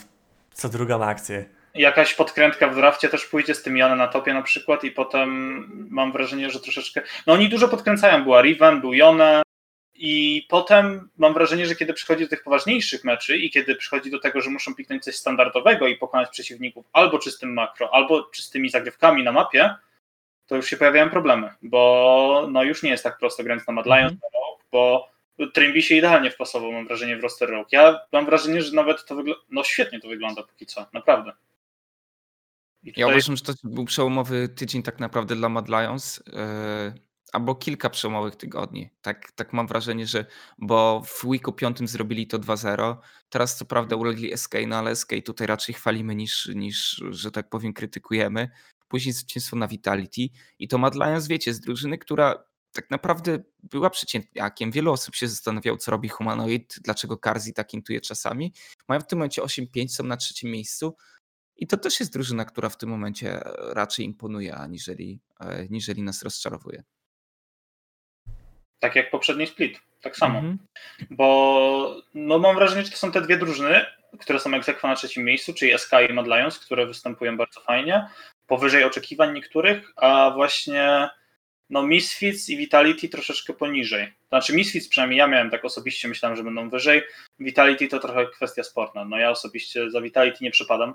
co drugą akcję. Jakaś podkrętka w drafcie też pójdzie z tym Janem na topie na przykład i potem mam wrażenie, że troszeczkę. No oni dużo podkręcają. Była Riven, był Jone, i potem mam wrażenie, że kiedy przychodzi do tych poważniejszych meczy i kiedy przychodzi do tego, że muszą piknąć coś standardowego i pokonać przeciwników albo czystym makro, albo czystymi zagrywkami na mapie, to już się pojawiają problemy, bo no już nie jest tak prosto grając na Mad Lions, mm -hmm. bo Trimby się idealnie wpasował, mam wrażenie, w roster Rogue. Ja mam wrażenie, że nawet to wygląda, no świetnie to wygląda póki co, naprawdę. Tutaj... Ja uważam, że to był przełomowy tydzień tak naprawdę dla Mad Lions. Yy albo kilka przełomowych tygodni. Tak, tak mam wrażenie, że bo w weeku piątym zrobili to 2-0. Teraz co prawda ulegli SK, no ale SK tutaj raczej chwalimy niż, niż że tak powiem, krytykujemy. Później zwycięstwo na Vitality i to Mad Lions, wiecie, z drużyny, która tak naprawdę była przeciętniakiem. Wielu osób się zastanawiało, co robi Humanoid, dlaczego Karzi tak intuje czasami. Mają w tym momencie 8-5, są na trzecim miejscu. I to też jest drużyna, która w tym momencie raczej imponuje, aniżeli, e, aniżeli nas rozczarowuje. Tak jak poprzedni split, tak samo. Mm -hmm. Bo no, mam wrażenie, że to są te dwie drużyny, które są egzekwo na trzecim miejscu, czyli SK i Mad Lions, które występują bardzo fajnie, powyżej oczekiwań niektórych, a właśnie no Misfits i Vitality troszeczkę poniżej. Znaczy Misfits przynajmniej ja miałem tak osobiście, myślałem, że będą wyżej. Vitality to trochę kwestia sportna. No ja osobiście za Vitality nie przepadam,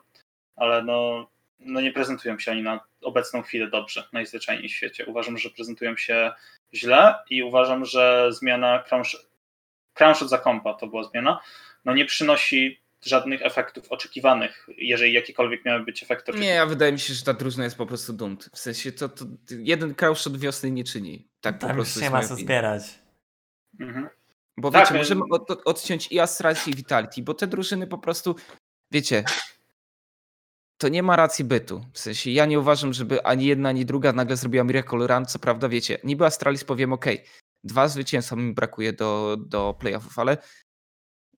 ale no, no nie prezentują się oni na obecną chwilę dobrze, najzwyczajniej w świecie. Uważam, że prezentują się źle i uważam, że zmiana Crownshot za kompa to była zmiana, no nie przynosi żadnych efektów oczekiwanych, jeżeli jakiekolwiek miały być efekty oczekiwane. Nie, ja wydaje mi się, że ta drużyna jest po prostu dumt. W sensie to, to jeden Crownshot wiosny nie czyni. Tak Tam po prostu nie ma co zbierać. Mhm. Bo tak, wiecie, możemy od, odciąć i Astralis i Vitality, bo te drużyny po prostu, wiecie, to nie ma racji bytu. W sensie ja nie uważam, żeby ani jedna, ani druga nagle zrobiła Miracle Run. Co prawda, wiecie, niby Astralis powiem, ok, dwa zwycięstwa mi brakuje do, do playoffów, ale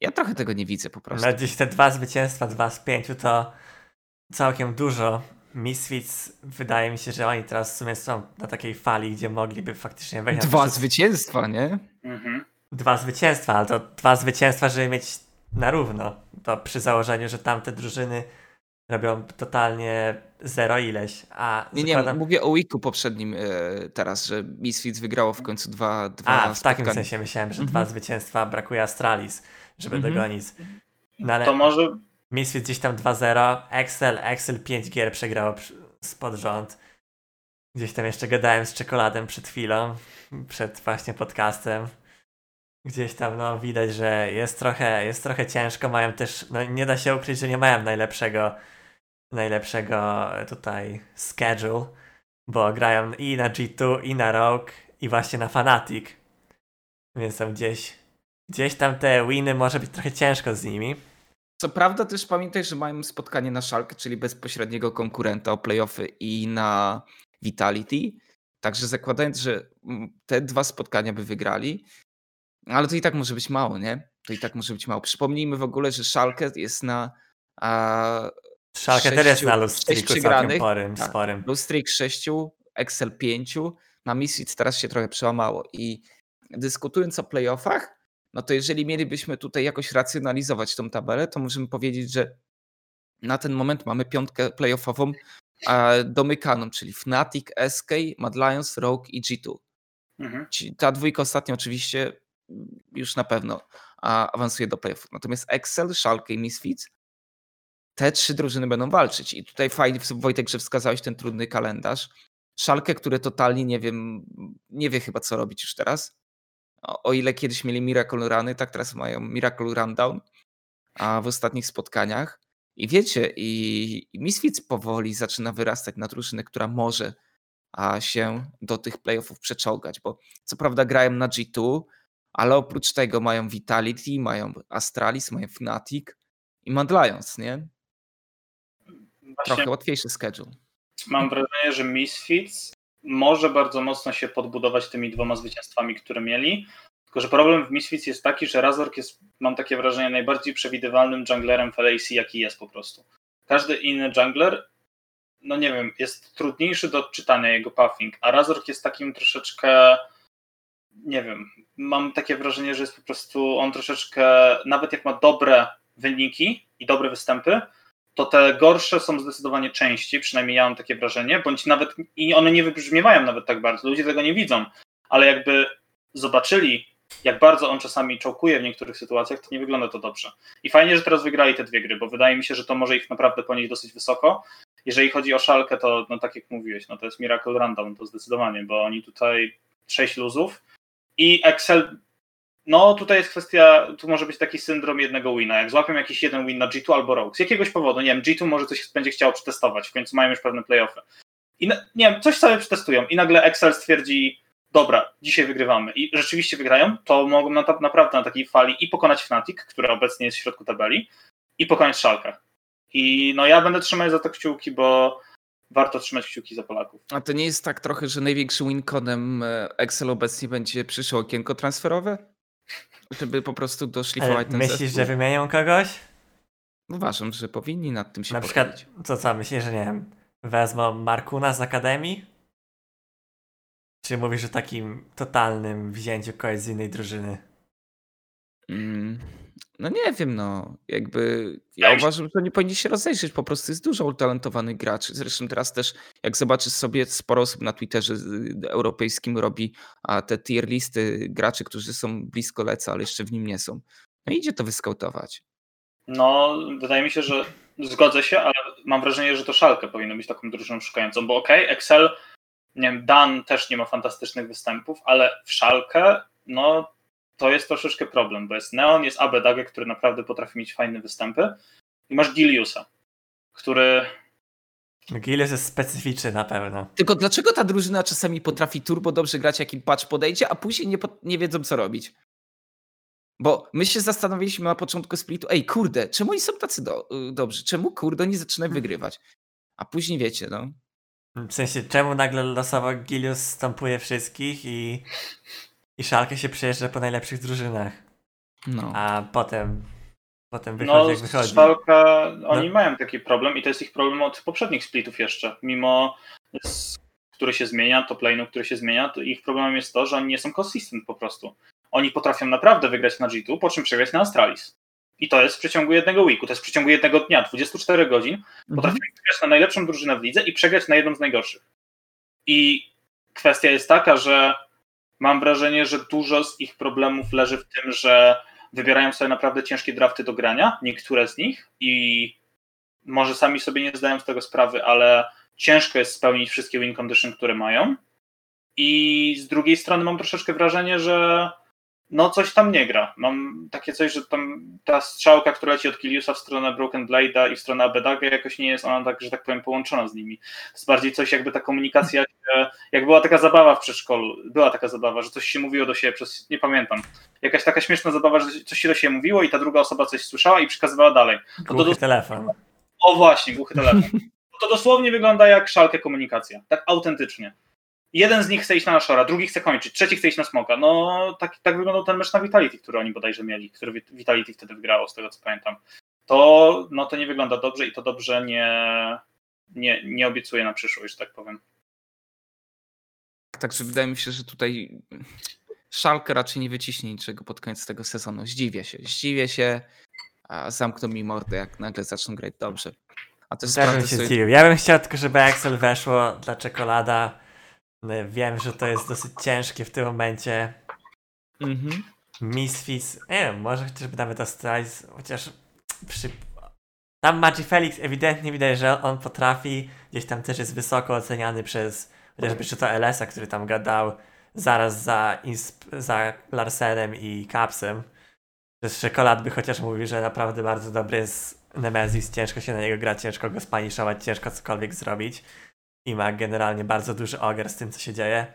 ja trochę tego nie widzę po prostu. Ale gdzieś te dwa zwycięstwa, dwa z pięciu to całkiem dużo. Misfits, wydaje mi się, że oni teraz w sumie są na takiej fali, gdzie mogliby faktycznie wejść na Dwa zwycięstwa, nie? Mhm. Dwa zwycięstwa, ale to dwa zwycięstwa, żeby mieć na równo. To przy założeniu, że tamte drużyny robią totalnie zero ileś, a Nie, nie, zakładam- mówię o weeku poprzednim e, teraz, że Misfits wygrało w końcu dwa, dwa A, w takim sensie myślałem, że Mhm. dwa zwycięstwa brakuje Astralis, żeby Mhm. dogonić. No ale To może gdzieś tam 2-0, Excel, Excel 5 gier przegrało spod rząd. Gdzieś tam jeszcze gadałem z czekoladem przed chwilą, przed właśnie podcastem. Gdzieś tam no widać, że jest trochę, jest trochę ciężko, mają też, no nie da się ukryć, że nie mają najlepszego, najlepszego tutaj schedule, bo grają i na G2, i na Rogue, i właśnie na Fnatic. Więc tam gdzieś, gdzieś tam te winy może być trochę ciężko z nimi. Co prawda też pamiętaj, że mają spotkanie na Szalkę, czyli bezpośredniego konkurenta o playoffy i na Vitality. Także zakładając, że mm, te dwa spotkania by wygrali, ale to i tak może być mało, nie? To i tak może być mało. Przypomnijmy w ogóle, że Szalkę jest na a, Szalkę też jest Sześciu- na sześć lustriku całkiem porym, Tak. sporym. Blue Streak 6, Excel 5, na Misfits teraz się trochę przełamało. I dyskutując o playoffach, no to jeżeli mielibyśmy tutaj jakoś racjonalizować tą tabelę, to możemy powiedzieć, że na ten moment mamy piątkę playoffową domykaną, czyli Fnatic, SK, Mad Lions, Rogue i G2. mhm. Ta dwójka ostatnio oczywiście mm, już na pewno awansuje do playoffów. Natomiast Excel, Schalke i Misfits, te trzy drużyny będą walczyć. I tutaj fajnie, Wojtek, że wskazałeś ten trudny kalendarz. Szalkę, które totalnie nie wiem, nie wie chyba co robić już teraz. O, o ile kiedyś mieli Miracle Runy, tak teraz mają Miracle Rundown a w ostatnich spotkaniach. I wiecie, i, i Misfits powoli zaczyna wyrastać na drużynę, która może a, się do tych playoffów przeczołgać, bo co prawda grają na G2, ale oprócz tego mają Vitality, mają Astralis, mają Fnatic i Mad Lions, nie? Właśnie Trochę łatwiejszy schedule. mam wrażenie, że Misfits może bardzo mocno się podbudować tymi dwoma zwycięstwami, które mieli. Tylko, że problem w Misfits jest taki, że Razork jest, mam takie wrażenie, najbardziej przewidywalnym junglerem w LAC, jaki jest po prostu. Każdy inny jungler, no nie wiem, jest trudniejszy do odczytania jego puffing, a Razork jest takim troszeczkę, nie wiem, mam takie wrażenie, że jest po prostu on troszeczkę, nawet jak ma dobre wyniki i dobre występy, to te gorsze są zdecydowanie częściej, przynajmniej ja mam takie wrażenie, bądź nawet i one nie wybrzmiewają nawet tak bardzo, ludzie tego nie widzą, ale jakby zobaczyli, jak bardzo on czasami czołkuje w niektórych sytuacjach, to nie wygląda to dobrze. I fajnie, że teraz wygrali te dwie gry, bo wydaje mi się, że to może ich naprawdę ponieść dosyć wysoko. Jeżeli chodzi o szalkę, to no tak jak mówiłeś, no to jest Miracle Random, to zdecydowanie, bo oni tutaj sześć luzów i Excel no tutaj jest kwestia, tu może być taki syndrom jednego wina. Jak złapią jakiś jeden win na G2 albo Rogue, z jakiegoś powodu, nie wiem, G2 może coś będzie chciało przetestować, w końcu mają już pewne playoffy. I na, nie wiem, coś sobie przetestują i nagle Excel stwierdzi, dobra, dzisiaj wygrywamy i rzeczywiście wygrają, to mogą na, naprawdę na takiej fali i pokonać Fnatic, która obecnie jest w środku tabeli, i pokonać Szalkę. I no ja będę trzymać za to kciuki, bo warto trzymać kciuki za Polaków. A to nie jest tak trochę, że największym winconem e, Excel obecnie będzie przyszłe okienko transferowe? Żeby po prostu Ale doszlifować ten myślisz, zespół? że wymienią kogoś? Uważam, że powinni nad tym się Na pochylić. przykład, co co, myślisz, że nie wiem, wezmą Markuna z Akademii? Czy mówisz o takim totalnym wzięciu kogoś z innej drużyny? Mm, No nie wiem, no. Jakby ja uważam, że nie powinni się rozejrzeć. Po prostu jest dużo utalentowanych graczy. Zresztą teraz też, jak zobaczysz sobie, sporo osób na Twitterze europejskim robi a te tier listy graczy, którzy są blisko leca, ale jeszcze w nim nie są. No idzie to wyskautować. No, wydaje mi się, że zgodzę się, ale mam wrażenie, że to Szalkę powinno być taką drużyną szukającą, bo okej, Excel, nie wiem, Dan też nie ma fantastycznych występów, ale w Szalkę, no, to jest troszeczkę problem, bo jest Neon, jest Abedage, który naprawdę potrafi mieć fajne występy i masz Giliusa, który Gilles jest specyficzny na pewno. Tylko dlaczego ta drużyna czasami potrafi turbo dobrze grać, jak im patch podejdzie, a później nie, po- nie wiedzą, co robić? Bo my się zastanowiliśmy na początku splitu, ej, kurde, czemu oni są tacy do, dobrzy? Czemu, kurde, oni zaczynają wygrywać? A później wiecie, no. W sensie, czemu nagle losowo Gilius stąpuje wszystkich i, i Szalkę się przejeżdża po najlepszych drużynach, no. a potem potem wychodzi No, jak wychodzi. Szalka, oni No. mają taki problem i to jest ich problem od poprzednich splitów jeszcze. Mimo, który się zmienia, top lane'u, który się zmienia, to ich problemem jest to, że oni nie są consistent po prostu. Oni potrafią naprawdę wygrać na G2, po czym przegrać na Astralis. I to jest w przeciągu jednego weeku, to jest w przeciągu jednego dnia, 24 godzin, Mhm. potrafią wygrać na najlepszą drużynę w lidze i przegrać na jedną z najgorszych. I kwestia jest taka, że mam wrażenie, że dużo z ich problemów leży w tym, że wybierają sobie naprawdę ciężkie drafty do grania, niektóre z nich, i może sami sobie nie zdają z tego sprawy, ale ciężko jest spełnić wszystkie win condition, które mają. I z drugiej strony mam troszeczkę wrażenie, że no coś tam nie gra. Mam takie coś, że tam ta strzałka, która leci od Kiliusa w stronę Broken Blade'a i w stronę Abedaga, jakoś nie jest ona tak, że tak powiem, połączona z nimi. To jest bardziej coś, jakby ta komunikacja, *laughs* jak była taka zabawa w przedszkolu, była taka zabawa, że coś się mówiło do siebie przez, nie pamiętam, jakaś taka śmieszna zabawa, że coś się do siebie mówiło i ta druga osoba coś słyszała i przekazywała dalej. to Głuchy dos- telefon. O właśnie, głuchy telefon. To dosłownie wygląda jak szalkę komunikacja. Tak autentycznie. Jeden z nich chce iść na Nashora, drugi chce kończyć, trzeci chce iść na Smoka. No tak, tak wyglądał ten mecz na Vitality, który oni bodajże mieli, który Vit- Vitality wtedy wygrało, z tego co pamiętam. To, no, to nie wygląda dobrze i to dobrze nie, nie, nie obiecuje na przyszłość, że tak powiem. Także wydaje mi się, że tutaj Szalkę raczej nie wyciśnie niczego pod koniec tego sezonu. Zdziwię się. Zdziwię się, a zamkną mi mordę, jak nagle zaczną grać dobrze. A też Też bym się sobie... zdziwił. Ja bym chciał tylko, żeby Axel weszło dla czekolada. No, Wiem, że to jest dosyć ciężkie w tym momencie. Mhm. Misfits, nie wiem, może chociażby nawet Astralis, chociaż przy... Tam Magi Felix ewidentnie widać, że on potrafi, gdzieś tam też jest wysoko oceniany przez chociażby czy to LS-a, który tam gadał zaraz za, insp- za Larsenem i Capsem. Też Czekolad by chociaż mówił, że naprawdę bardzo dobry jest Nemesis, ciężko się na niego grać, ciężko go spaniszować, ciężko cokolwiek zrobić. I ma generalnie bardzo duży ogar z tym, co się dzieje.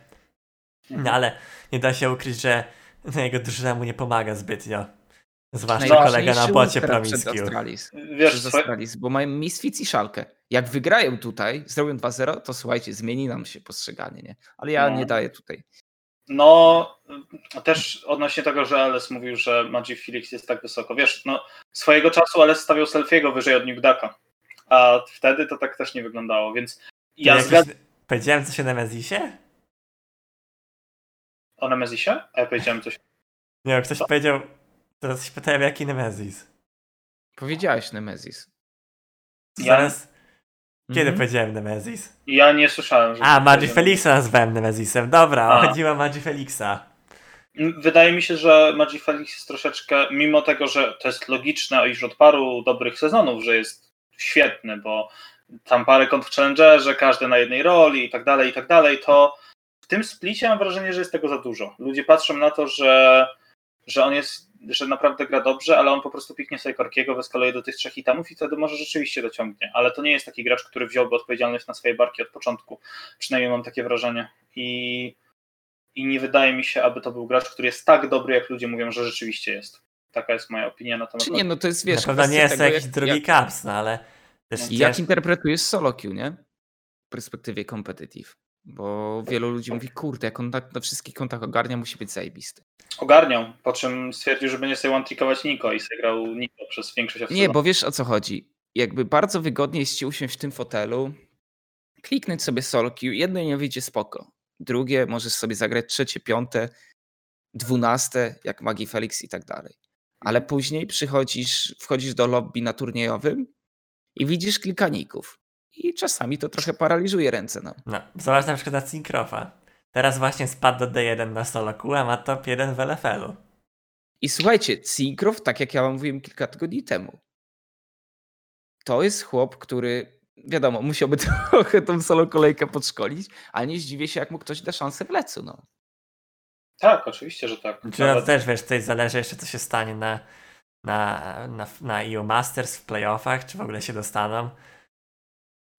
No ale nie da się ukryć, że no, jego drużyna mu nie pomaga zbytnio. Zwłaszcza kolega na bocie. Astralis. Wiesz, swoje- Astralis, bo mają Misfits i Szalkę. Jak wygrają tutaj, zrobią 2-0, to słuchajcie, zmieni nam się postrzeganie, nie? Ale ja No. nie daję tutaj. No, też odnośnie tego, że Ales mówił, że Magic Felix jest tak wysoko. Wiesz, no, swojego czasu Ales stawiał Selfiego wyżej od Nugdaka, a wtedy to tak też nie wyglądało, więc ja zgadzam Powiedziałem coś o Nemezisie? o Nemezisie, a ja powiedziałem coś. Nie wiem, ktoś powiedział, teraz się pytałem jaki Nemezis. Powiedziałeś Nemesis. Ja- Zaraz, kiedy Mhm. powiedziałem Nemezis? Ja nie słyszałem, że... A, Magi Felixa nazwałem Nemezisem, dobra, A. chodziło o Magi Felixa. Wydaje mi się, że Magic Felix jest troszeczkę, mimo tego, że to jest logiczne już od paru dobrych sezonów, że jest świetny, bo tam parę kont w Challengerze, każdy na jednej roli i tak dalej, i tak dalej, to w tym splicie mam wrażenie, że jest tego za dużo. Ludzie patrzą na to, że, że on jest, że naprawdę gra dobrze, ale on po prostu piknie sobie Korkiego, weskaluje do tych trzech itemów i wtedy może rzeczywiście dociągnie. Ale to nie jest taki gracz, który wziąłby odpowiedzialność na swoje barki od początku. Przynajmniej mam takie wrażenie. I i nie wydaje mi się, aby to był gracz, który jest tak dobry, jak ludzie mówią, że rzeczywiście jest. Taka jest moja opinia na temat. Czy nie, no to jest, wiesz, Na pewno nie jest to tego, jakiś jak- drugi jak- Caps, no ale też Jak interpretujesz solo queue, nie? W perspektywie competitive. Bo wielu ludzi mówi, kurde, jak on tak na wszystkich kontach ogarnia, musi być zajebisty. Ogarniał, po czym stwierdził, że będzie sobie one-trickować Niko i sobie grał Niko przez większość Nie, bo wiesz o co chodzi. Jakby bardzo wygodnie jest ci usiąść w tym fotelu, kliknąć sobie solo queue, jedno nie wyjdzie spoko. Drugie możesz sobie zagrać trzecie, piąte, dwunaste, jak Magi Felix i tak dalej. Ale później przychodzisz, wchodzisz do lobby na turniejowym i widzisz kilka ników. I czasami to trochę paraliżuje ręce. No. No, zobacz na przykład na Syncrofa. Teraz właśnie spadł do D1 na solo Q, a ma top 1 w LFL-u. I słuchajcie, Syncroft, tak jak ja wam mówiłem kilka tygodni temu, to jest chłop, który, wiadomo, musiałby *laughs* trochę tą solo kolejkę podszkolić, ale nie zdziwię się, jak mu ktoś da szansę w lecu. No. Tak, oczywiście, że tak. Czy Nawet- też wiesz, tutaj zależy jeszcze co się stanie na, na, na, na EU Masters w playoffach, czy w ogóle się dostaną.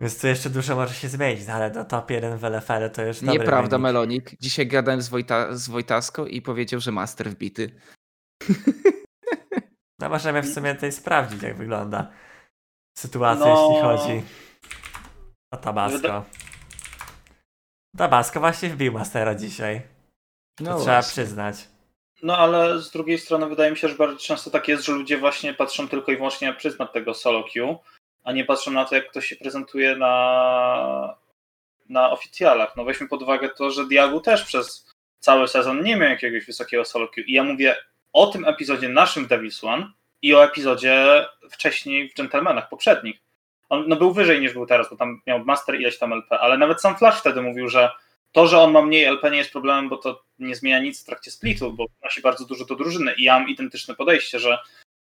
Więc tu jeszcze dużo może się zmienić, no ale do top 1 w LFL to już dobry Nieprawda, wynik. Melonik. Dzisiaj gadałem z, Wojta, z Wojtasko i powiedział, że master wbity. No możemy w sumie tutaj sprawdzić, jak wygląda sytuacja, No. jeśli chodzi o Tabasco. Tabasco właśnie wbił Mastera dzisiaj. To No trzeba właśnie. przyznać. No ale z drugiej strony wydaje mi się, że bardzo często tak jest, że ludzie właśnie patrzą tylko i wyłącznie na pryzmat tego solo queue, a nie patrzą na to, jak to się prezentuje na, na oficjalach. No weźmy pod uwagę to, że Diagu też przez cały sezon nie miał jakiegoś wysokiego solo queue. I ja mówię o tym epizodzie naszym w Devil's One i o epizodzie wcześniej w Gentlemanach, poprzednich. On no, był wyżej niż był teraz, bo tam miał master ileś tam LP, ale nawet sam Flash wtedy mówił, że to, że on ma mniej LP nie jest problemem, bo to nie zmienia nic w trakcie splitu, bo wnosi bardzo dużo do drużyny i ja mam identyczne podejście, że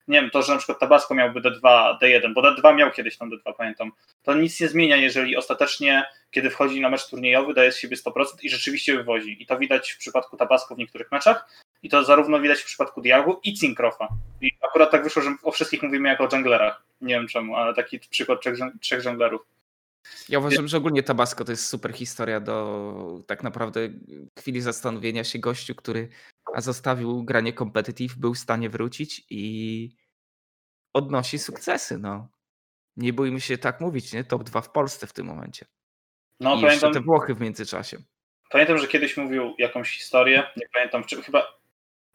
nie wiem, to, że na przykład Tabasco miałby D2, D1, bo D2 miał kiedyś tam D2, pamiętam, to nic nie zmienia, jeżeli ostatecznie, kiedy wchodzi na mecz turniejowy, daje z siebie 100% i rzeczywiście wywozi. I to widać w przypadku Tabasco w niektórych meczach i to zarówno widać w przypadku Diagu i Cinkrofa. I akurat tak wyszło, że o wszystkich mówimy jako junglerach. Nie wiem czemu, ale taki przykład trzech, trzech junglerów. Ja uważam, że ogólnie Tabasco to jest super historia do tak naprawdę chwili zastanowienia się gościu, który zostawił granie competitive, był w stanie wrócić i odnosi sukcesy. No. Nie bójmy się tak mówić, nie? Top 2 w Polsce w tym momencie. No, I pamiętam, te Włochy w międzyczasie. Pamiętam, że kiedyś mówił jakąś historię, nie pamiętam, czy chyba,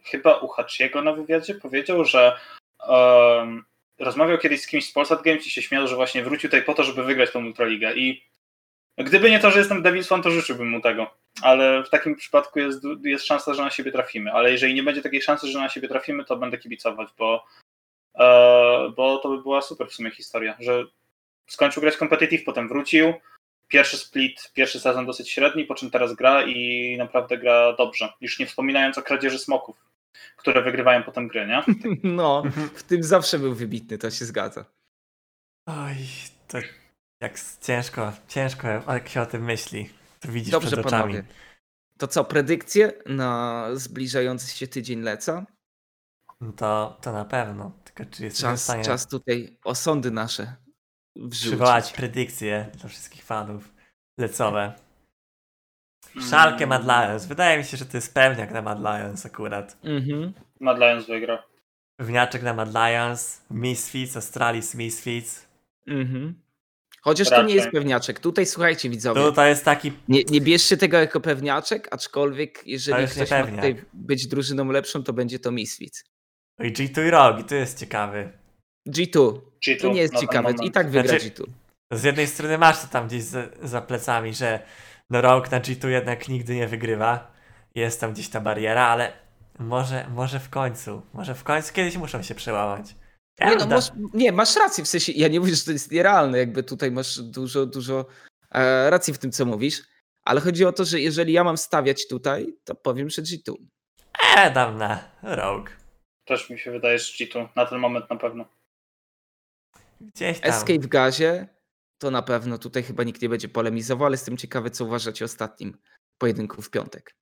chyba u Hachiego na wywiadzie powiedział, że um, rozmawiał kiedyś z kimś z Polsat Games i się śmiał, że właśnie wrócił tutaj po to, żeby wygrać tą Ultraligę. I gdyby nie to, że jestem Fan, to życzyłbym mu tego, ale w takim przypadku jest, jest szansa, że na siebie trafimy, ale jeżeli nie będzie takiej szansy, że na siebie trafimy, to będę kibicować, bo, e, bo to by była super w sumie historia, że skończył grać competitive, potem wrócił, pierwszy split, pierwszy sezon dosyć średni, po czym teraz gra i naprawdę gra dobrze, już nie wspominając o kradzieży smoków które wygrywają potem gry, nie? *laughs* No, w tym zawsze był wybitny, to się zgadza. Oj, to jak ciężko, ciężko jak się o tym myśli. To widzisz Dobrze, przed oczami. Panowie. To co, predykcje na zbliżający się tydzień leca? No to, to na pewno. Tylko czy jest czas, w stanie czas tutaj osądy nasze wrzucić. Przywołać predykcje dla wszystkich fanów lecowe. Szalkę Mad Lions. Wydaje mi się, że to jest pewniak na Mad Lions akurat. Mhm. Mad Lions wygra. Pewniaczek na Mad Lions, Misfits, Astralis Misfits. Mhm. Chociaż Raczej. to nie jest pewniaczek. Tutaj słuchajcie widzowie. Tutaj jest taki... Nie, nie bierzcie tego jako pewniaczek, aczkolwiek jeżeli ktoś ma tutaj być drużyną lepszą, to będzie to Misfits. I G2 i Rogi, to jest ciekawy. G2. G2 to nie jest ciekawe. I tak wygra znaczy, G2. Z jednej strony masz to tam gdzieś za, za plecami, że no rok na G2 jednak nigdy nie wygrywa. Jest tam gdzieś ta bariera, ale może, może w końcu, może w końcu kiedyś muszą się przełamać. Nie, no, masz, nie, masz rację, w sensie ja nie mówię, że to jest nierealne, jakby tutaj masz dużo, dużo e, racji w tym, co mówisz, ale chodzi o to, że jeżeli ja mam stawiać tutaj, to powiem, że G2. E, dam na Rogue. Też mi się wydaje, że G2 na ten moment na pewno. Gdzieś tam. Escape w gazie, to na pewno tutaj chyba nikt nie będzie polemizował, ale jestem ciekawy, co uważacie o ostatnim pojedynku w piątek.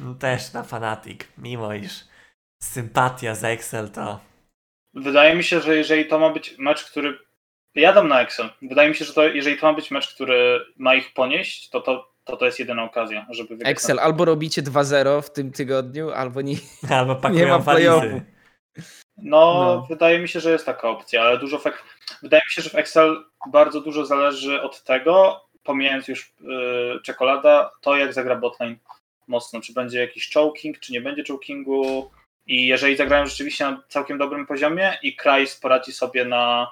No też na Fanatic, mimo iż sympatia za Excel to... Wydaje mi się, że jeżeli to ma być mecz, który... Ja dam na Excel. Wydaje mi się, że to, jeżeli to ma być mecz, który ma ich ponieść, to to, to, to jest jedyna okazja, żeby wygrać. Excel, albo robicie 2-0 w tym tygodniu, albo nie, albo pakują *laughs* nie ma walizy. No, no, wydaje mi się, że jest taka opcja, ale dużo fakt. Wydaje mi się, że w Excel bardzo dużo zależy od tego, pomijając już yy, czekolada, to jak zagra botlane mocno. Czy będzie jakiś choking, czy nie będzie chokingu. I jeżeli zagrają rzeczywiście na całkiem dobrym poziomie i Krajs poradzi sobie na,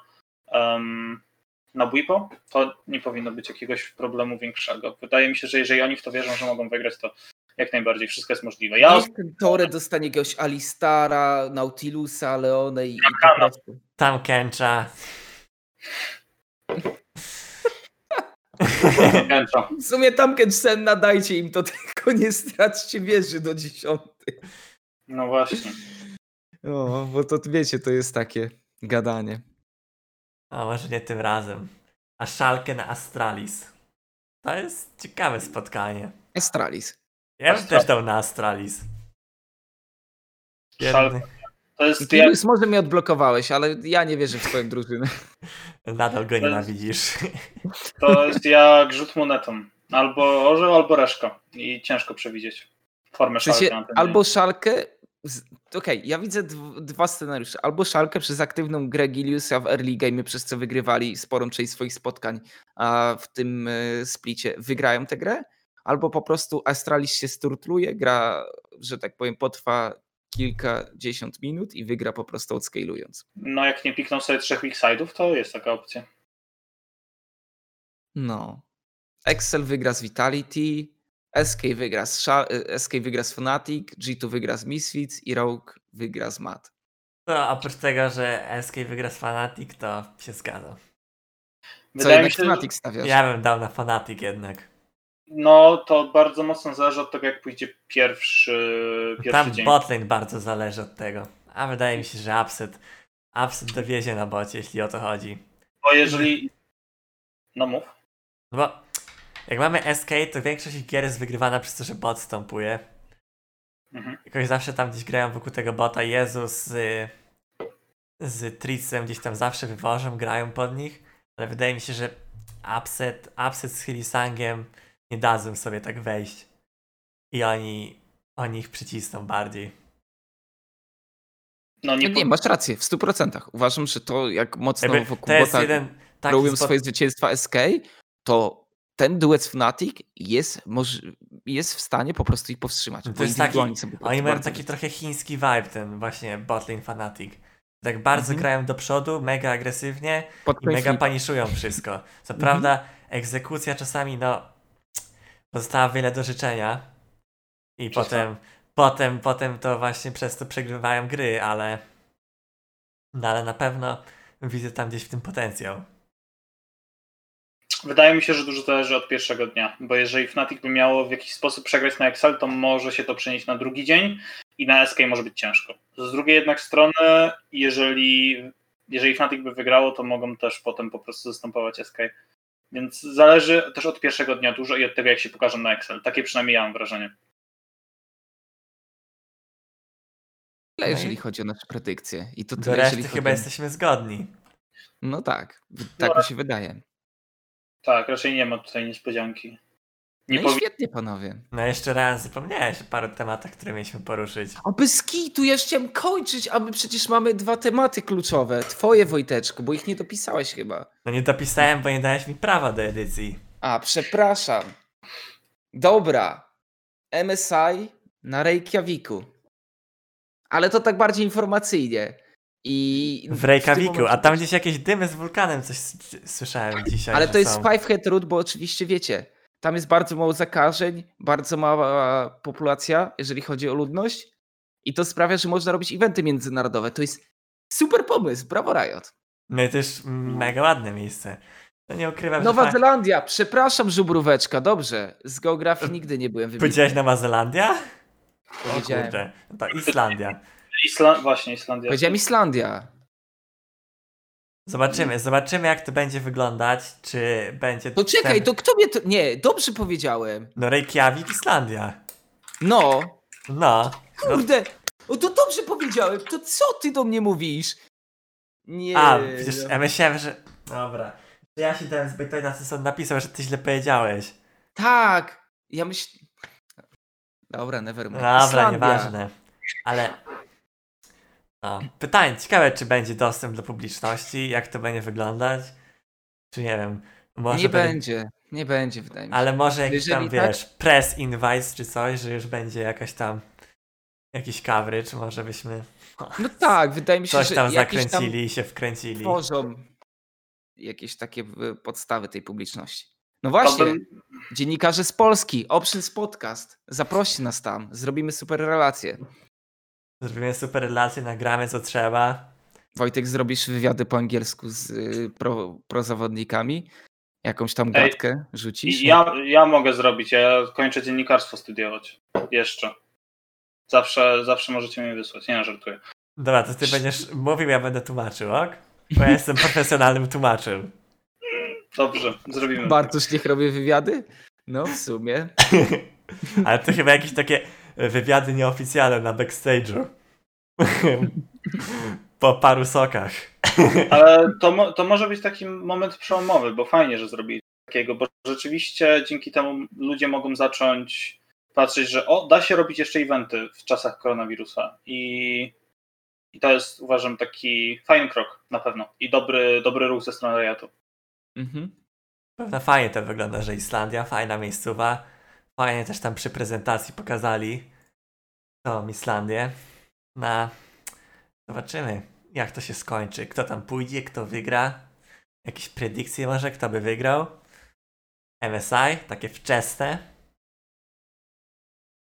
um, na Bwipo, to nie powinno być jakiegoś problemu większego. Wydaje mi się, że jeżeli oni w to wierzą, że mogą wygrać, to jak najbardziej, wszystko jest możliwe. Ja... Niech ten Tore dostanie jakiegoś Alistara, Nautilusa, Leone i, i po. Tam Kęcza. w sumie tam Senna dajcie im to, tylko nie straćcie wieży do dziesiątej. No właśnie. No, bo to wiecie, to jest takie gadanie. A może nie tym razem. A szalkę na Astralis. To jest ciekawe spotkanie. Astralis. Ja bym też dał na Astralis. Szalkę. To jest jak... może mnie odblokowałeś, ale ja nie wierzę w swoją drużynę. *laughs* Nadal go nienawidzisz. To *laughs* jest jak rzut monetą. Albo orzeł, albo reszka. I ciężko przewidzieć formę w sensie, szalkę. Albo szalkę. Okej, okay, ja widzę dwa scenariusze. Albo szalkę przez aktywną grę Giliusa w early game, przez co wygrywali sporą część swoich spotkań a w tym e, splicie, wygrają tę grę. Albo po prostu Astralis się sturtluje, gra, że tak powiem, potrwa kilkadziesiąt minut i wygra po prostu odscalując. No jak nie pikną sobie trzech weakside'ów, to jest taka opcja. No. Excel wygra z Vitality, SK wygra z, SK wygra z Fnatic, G2 wygra z Misfits i Rogue wygra z Mat. No, oprócz tego, że SK wygra z Fnatic, to się zgadza. Co jednak się, Fnatic stawiasz? Ja bym dał na Fnatic jednak. No, to bardzo mocno zależy od tego, jak pójdzie pierwszy, pierwszy Tam dzień. botlane bardzo zależy od tego. A wydaje mi się, że Upset, upset dowiezie na bocie, jeśli o to chodzi. Bo jeżeli... No mów. No bo jak mamy SK, to większość gier jest wygrywana przez to, że bot stąpuje. Mhm. Jakoś zawsze tam gdzieś grają wokół tego bota. Jezus z, z Tricem gdzieś tam zawsze wywożą, grają pod nich. Ale wydaje mi się, że Upset, upset z Hilisangiem nie dadzą sobie tak wejść. I oni, oni ich przycisną bardziej. No nie, nie masz rację, w 100%. Uważam, że to jak mocno Jakby wokół to bota jeden robią spod... swoje zwycięstwa SK, to ten duet Fnatic jest, może, jest w stanie po prostu ich powstrzymać. To jest taki, oni mają taki trochę chiński vibe, ten właśnie botlane Fnatic. Tak bardzo mhm. grają do przodu, mega agresywnie Pod i mega paniszują wszystko. Co mhm. prawda egzekucja czasami no pozostała wiele do życzenia i potem, potem, potem to właśnie przez to przegrywają gry, ale no ale na pewno widzę tam gdzieś w tym potencjał. Wydaje mi się, że dużo zależy od pierwszego dnia, bo jeżeli Fnatic by miało w jakiś sposób przegrać na Excel, to może się to przenieść na drugi dzień i na SK może być ciężko. Z drugiej jednak strony, jeżeli, jeżeli Fnatic by wygrało, to mogą też potem po prostu zastępować SK. Więc zależy też od pierwszego dnia dużo i od tego, jak się pokażą na Excel. Takie przynajmniej ja mam wrażenie. Tyle, jeżeli chodzi o nasze predykcje. I to tyle, Do reszty chyba jesteśmy zgodni. No tak, tak no, mi się wydaje. Tak, raczej nie ma tutaj niespodzianki. Nie no i świetnie, panowie. No jeszcze raz zapomniałeś o paru tematach, które mieliśmy poruszyć. O bez kitu, ja chciałem kończyć, a my przecież mamy dwa tematy kluczowe. Twoje, Wojteczku, bo ich nie dopisałeś chyba. No nie dopisałem, bo nie dałeś mi prawa do edycji. A, przepraszam. Dobra. MSI na Reykjaviku. Ale to tak bardziej informacyjnie. I w Reykjaviku, a tam gdzieś jakieś dymy z wulkanem coś słyszałem dzisiaj. Ale to jest Five Head Root, bo oczywiście wiecie, tam jest bardzo mało zakażeń, bardzo mała populacja, jeżeli chodzi o ludność i to sprawia, że można robić eventy międzynarodowe. To jest super pomysł, brawo Riot. No i też mega ładne miejsce. No nie ukrywam, Nowa że Zelandia, przepraszam żubróweczka, dobrze, z geografii *laughs* nigdy nie byłem wybitny. Powiedziałeś Nowa Zelandia? Powiedziałem. O kurde, to Islandia. Isla właśnie, Islandia. Powiedziałem Islandia. Zobaczymy, zobaczymy jak to będzie wyglądać, czy będzie... To czekaj, ten... to kto mnie to... Nie, dobrze powiedziałem. No Reykjavik, Islandia. No. No. Kurde, no. to dobrze powiedziałem, to co ty do mnie mówisz? Nie. A, przecież ja myślałem, że... Dobra. Ja się dałem zbyt na co napisał, że ty źle powiedziałeś. Tak. Ja myślę... Dobra, never mind. Dobra, Islandia. nieważne. Ale no. Pytanie, ciekawe, czy będzie dostęp do publiczności, jak to będzie wyglądać. Czy nie wiem. Może nie będzie, nie będzie, wydaje mi się. Ale może jakiś tam, tak... wiesz, press invite czy coś, że już będzie jakaś tam jakiś coverage, może byśmy. No tak, wydaje mi się, coś że. Coś tam zakręcili i się wkręcili. Tworzą jakieś takie podstawy tej publiczności. No właśnie, dziennikarze z Polski, Options Podcast, zaproście nas tam, zrobimy super relacje. Zrobimy super relacje, nagramy co trzeba. Wojtek, zrobisz wywiady po angielsku z y, pro, prozawodnikami? Jakąś tam gadkę Ej, rzucisz? Ja, ja mogę zrobić, ja kończę dziennikarstwo studiować. Jeszcze. Zawsze, zawsze możecie mnie wysłać, nie żartuję. Dobra, to ty będziesz mówił, ja będę tłumaczył, ok? Bo ja jestem profesjonalnym tłumaczem. Dobrze, zrobimy. Bartosz niech robi wywiady? No, w sumie. *laughs* Ale to chyba jakieś takie wywiady nieoficjalne na backstage'u. *laughs* po paru sokach. *laughs* Ale to, to może być taki moment przełomowy, bo fajnie, że zrobili takiego, bo rzeczywiście dzięki temu ludzie mogą zacząć patrzeć, że o, da się robić jeszcze eventy w czasach koronawirusa i, i to jest uważam taki fajny krok na pewno i dobry, dobry ruch ze strony Riotu. Mhm. Pewno fajnie to wygląda, że Islandia, fajna miejscowa, Fajnie też tam przy prezentacji pokazali tą Islandię. Na zobaczymy, jak to się skończy. Kto tam pójdzie, kto wygra. Jakieś predykcje może, kto by wygrał. MSI, takie wczesne.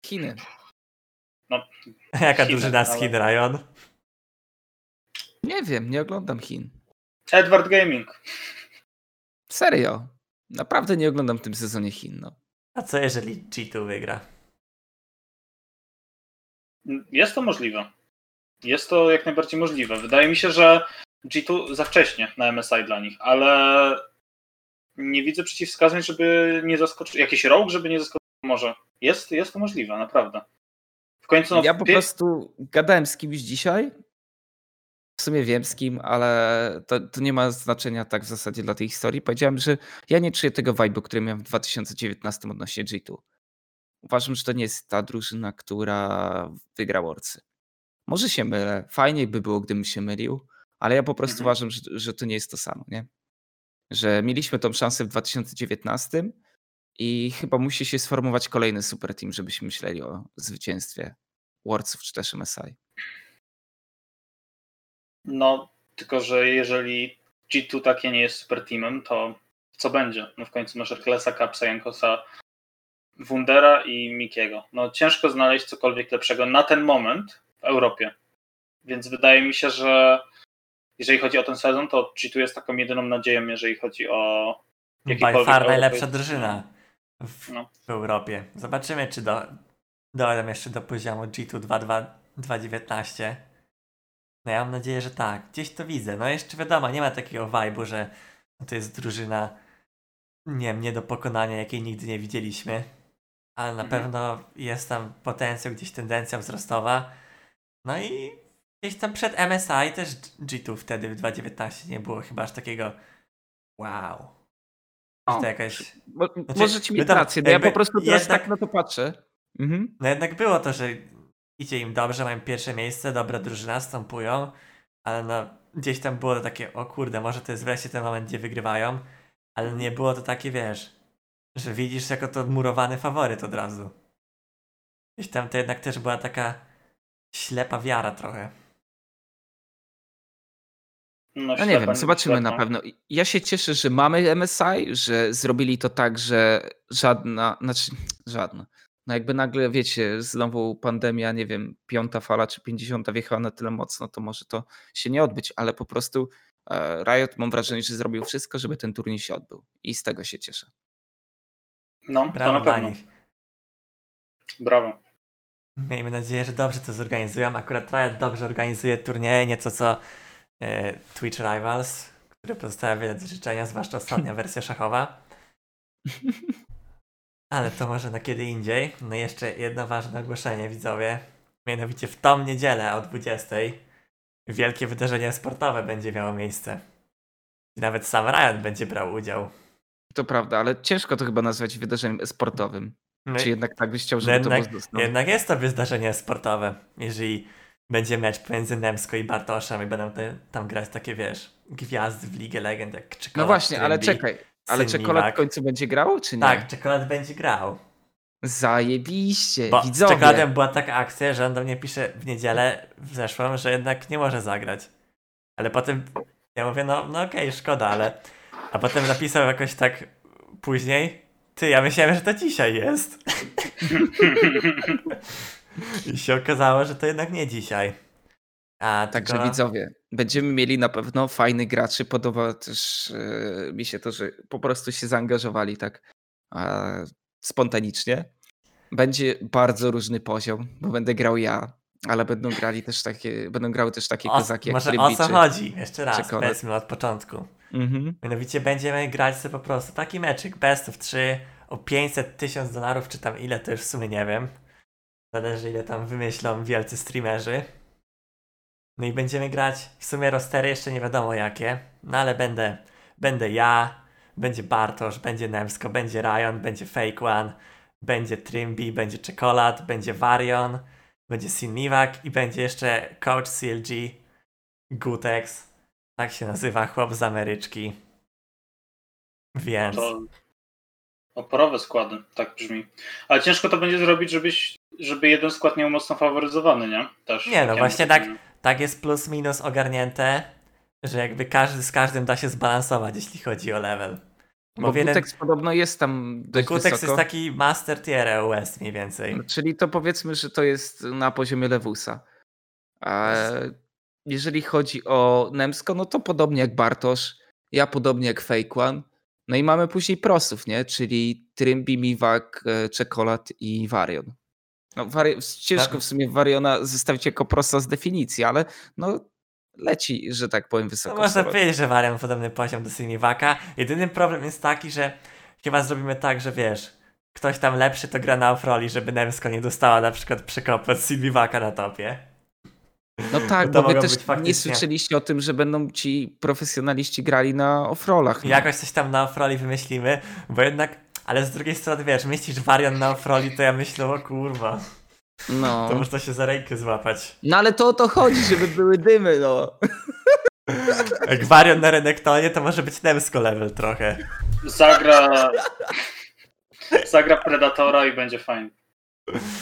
Chiny. No, *laughs* Jaka Chiny, drużyna z ale- Chin, Ryan? Nie wiem, nie oglądam Chin. Edward Gaming. Serio. Naprawdę nie oglądam w tym sezonie Chin. No. A co jeżeli G2 wygra? Jest to możliwe. Jest to jak najbardziej możliwe. Wydaje mi się, że G2 za wcześnie na MSI dla nich, ale nie widzę przeciwwskazań, żeby nie zaskoczył. Jakiś rok, żeby nie zaskoczył. Może. Jest, jest to możliwe, naprawdę. W końcu. No, Ja po pie- prostu gadałem z kimś dzisiaj. W sumie wiem z kim, ale to, to nie ma znaczenia tak w zasadzie dla tej historii. Powiedziałem, że ja nie czuję tego vibe'u, który miałem w 2019 odnośnie G2. Uważam, że to nie jest ta drużyna, która wygra Worldsy. Może się mylę. Fajniej by było, gdybym się mylił, ale ja po prostu Mhm. uważam, że, że to nie jest to samo, nie? Że mieliśmy tą szansę w 2019 i chyba musi się sformować kolejny super team, żebyśmy myśleli o zwycięstwie Worldsów czy też MSI. No, tylko że jeżeli G2 takie nie jest super teamem, to co będzie? No w końcu masz Herkulesa, Kapsa, Jankosa, Wundera i Mikiego. No ciężko znaleźć cokolwiek lepszego na ten moment w Europie. Więc wydaje mi się, że jeżeli chodzi o ten sezon, to G2 jest taką jedyną nadzieją, jeżeli chodzi o By far najlepsza drużyna w, No. w Europie. Zobaczymy, czy do, dojdę jeszcze do poziomu G2 2.19. No ja mam nadzieję, że tak. Gdzieś to widzę. No jeszcze wiadomo, nie ma takiego vibe'u, że to jest drużyna nie wiem, nie do pokonania, jakiej nigdy nie widzieliśmy. Ale na Mhm. pewno jest tam potencjał, gdzieś tendencja wzrostowa. No i gdzieś tam przed MSI też G2 wtedy w 2.19 nie było chyba aż takiego wow. O, to jakaś Bo, Znaczy, możecie mieć rację, no ja po prostu teraz jednak- tak na to patrzę. Mhm. No jednak było to, że idzie im dobrze, mają pierwsze miejsce, dobra drużyna, stąpują, ale no gdzieś tam było to takie, o kurde, może to jest wreszcie ten moment, gdzie wygrywają, ale nie było to takie, wiesz, że widzisz jako to murowany faworyt od razu. Gdzieś tam to jednak też była taka ślepa wiara trochę. No, No nie wiem, zobaczymy na pewno. Ja się cieszę, że mamy MSI, że zrobili to tak, że żadna, znaczy żadna. No jakby nagle, wiecie, znowu pandemia, nie wiem, piąta fala czy pięćdziesiąta wjechała na tyle mocno, to może to się nie odbyć, ale po prostu e, Riot mam wrażenie, że zrobił wszystko, żeby ten turniej się odbył i z tego się cieszę. No, to Brawo na dla pewno. nich. Brawo. Miejmy nadzieję, że dobrze to zorganizują. Akurat Riot dobrze organizuje turnieje, nieco co e, Twitch Rivals, który pozostawia wiele do życzenia, zwłaszcza ostatnia wersja szachowa. *laughs* Ale to może na kiedy indziej. No i jeszcze jedno ważne ogłoszenie, widzowie. Mianowicie w tą niedzielę o 20 wielkie wydarzenie sportowe będzie miało miejsce. I nawet sam Riot będzie brał udział. To prawda, ale ciężko to chyba nazwać wydarzeniem sportowym. No Czy jednak tak byś chciał, żeby to jednak, było zostało? jednak jest to wydarzenie sportowe. Jeżeli będzie mecz pomiędzy Nemsko i Bartoszem i będą te, tam grać takie, wiesz, gwiazdy w Ligę Legend jak Czekolad, No właśnie, ale czekaj. Ale czekolad w końcu będzie grał, czy nie? Tak, Czekolad będzie grał. Zajebiście, Bo z widzowie. Czekoladem była taka akcja, że on do mnie pisze w niedzielę w zeszłą, że jednak nie może zagrać. Ale potem ja mówię, no, no okej, szkoda, ale... A potem napisał jakoś tak później, ty, ja myślałem, że to dzisiaj jest. *laughs* I się okazało, że to jednak nie dzisiaj. A Także widzowie, będziemy mieli na pewno fajnych graczy. Podoba też e, mi się to, że po prostu się zaangażowali tak e, spontanicznie. Będzie bardzo różny poziom, bo będę grał ja, ale będą grali też takie, będą grały też takie O, kozaki jak może o co chodzi? Jeszcze raz, Czekolad. powiedzmy od początku. Mhm. Mianowicie będziemy grać sobie po prostu taki meczyk best of 3 o 500 tysiąc dolarów, czy tam ile, to już w sumie nie wiem. Zależy ile tam wymyślą wielcy streamerzy. No i będziemy grać w sumie rostery jeszcze nie wiadomo jakie, no ale będę, będę ja, będzie Bartosz, będzie Nemsko, będzie Ryan, będzie Fake One, będzie Trimby, będzie Czekolad, będzie Varion, będzie Sinmiwak i będzie jeszcze Coach CLG, Gutex, tak się nazywa chłop z Ameryczki. Więc To Oporowe składy, tak brzmi. Ale ciężko to będzie zrobić, żebyś, żeby jeden skład nie był mocno faworyzowany, nie? Też Nie, no właśnie tak, tak jest plus minus ogarnięte, że jakby każdy z każdym da się zbalansować, jeśli chodzi o level. Bo Gutex podobno jest tam dość Kutex wysoko. jest taki master tier EUS mniej więcej. Czyli to powiedzmy, że to jest na poziomie Lewusa. A jeżeli chodzi o Nemsko, no to podobnie jak Bartosz, ja podobnie jak Fake One. No i mamy później prosów, nie? Czyli Trymbi, Miwak, e, Czekolad i Varion. No, wari- ciężko Na- w sumie Variona zestawić jako prosta z definicji, ale no leci, że tak powiem, No wysoko. można sobie. powiedzieć, że wariant podobny poziom do Simiwaka. Jedyny problem jest taki, że chyba zrobimy tak, że wiesz, ktoś tam lepszy to gra na offroli, żeby Nemsko nie dostała na przykład przekopu od Simiwaka na topie. No *laughs* tak, to bo wy też być nie faktycznie- słyszeliście o tym, że będą ci profesjonaliści grali na offrollach. no. Jakoś coś tam na offroli wymyślimy, bo jednak, ale z drugiej strony wiesz, myślisz wariant na offroli, to ja myślę, o kurwa, No. to można się za rękę złapać. no ale to o to chodzi, żeby były dymy, no. Jak wariant na Renektonie, to może być Nemsko level trochę. Zagra. Zagra Predatora i będzie fajnie.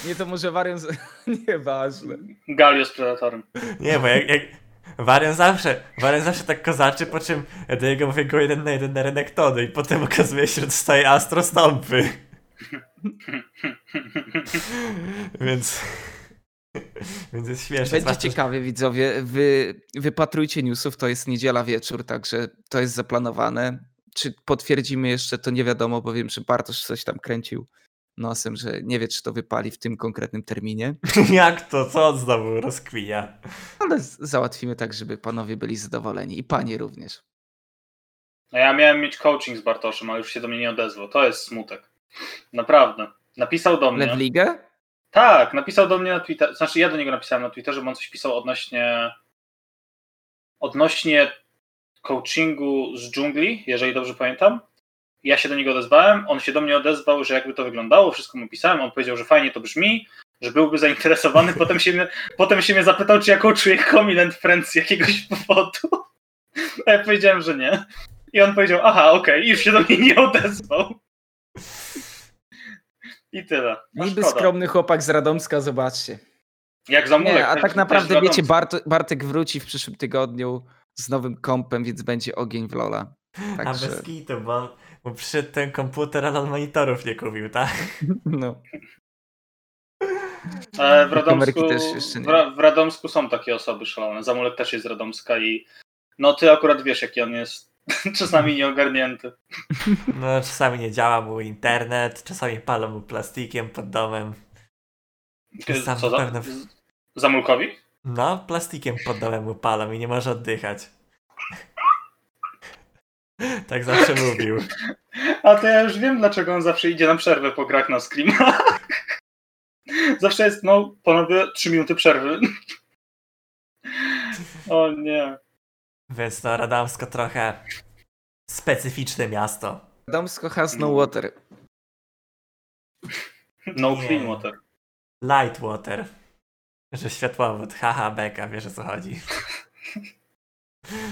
Nie, to może Varian... Z... *laughs* Nieważne. Galio z Predatorem. Nie, bo jak, jak Warian zawsze, Warian zawsze tak kozaczy, po czym ja do niego mówię go jeden na jeden na Renektony i potem okazuje się, że dostaje Astro Stąpy. *laughs* Więc... Więc jest śmieszne. Będzie zwłaszcza, ciekawie, widzowie. Wy wypatrujcie newsów, to jest niedziela wieczór, także to jest zaplanowane. Czy potwierdzimy jeszcze, to nie wiadomo, bo wiem, że Bartosz coś tam kręcił nosem, że nie wie, czy to wypali w tym konkretnym terminie. *laughs* Jak to? Co on znowu rozkwija? Ale załatwimy tak, żeby panowie byli zadowoleni i panie również. No ja miałem mieć coaching z Bartoszem, ale już się do mnie nie odezwał. To jest smutek. Naprawdę. Napisał do mnie. Ale w ligę? Tak, napisał do mnie na Twitterze. Znaczy ja do niego napisałem na Twitterze, bo on coś pisał odnośnie odnośnie coachingu z dżungli, jeżeli dobrze pamiętam. Ja się do niego odezwałem, on się do mnie odezwał, że jakby to wyglądało, wszystko mu pisałem, on powiedział, że fajnie to brzmi, że byłby zainteresowany, potem się, mnie, *laughs* potem się mnie zapytał, czy ja coachuję Comilent Friends z jakiegoś *laughs* powodu. A ja powiedziałem, że nie. I on powiedział, aha, okej, i już się do mnie nie odezwał. I tyle. No Niby szkoda. skromny chłopak z Radomska, zobaczcie. Jak zamulek. Nie, a tak naprawdę wiecie, Bart Bartek wróci w przyszłym tygodniu z nowym kompem, więc będzie ogień w Lola. A Także, bez kitu, bo, bo przyszedł ten komputer, ale on monitorów nie kupił, tak? no. E, w, Radomsku, w, w Radomsku są takie osoby szalone. Zamulek też jest z Radomska i no ty akurat wiesz, jaki on jest *laughs* czasami nieogarnięty. No, czasami nie działa mu internet, czasami palą mu plastikiem pod domem. Sam Co pewno- Zamulkowi? No, plastikiem pod domem mu palą i nie może oddychać. *laughs* tak zawsze mówił. *laughs* A to ja już wiem, dlaczego on zawsze idzie na przerwę po grach na screamach. *laughs* Zawsze jest, no, panowie, trzy minuty przerwy. O nie. Więc no, Radomsko trochę specyficzne miasto. Radomsko has no water. No Nie. clean water. Lightwater. Że światłowód, haha, beka, wiesz o co chodzi.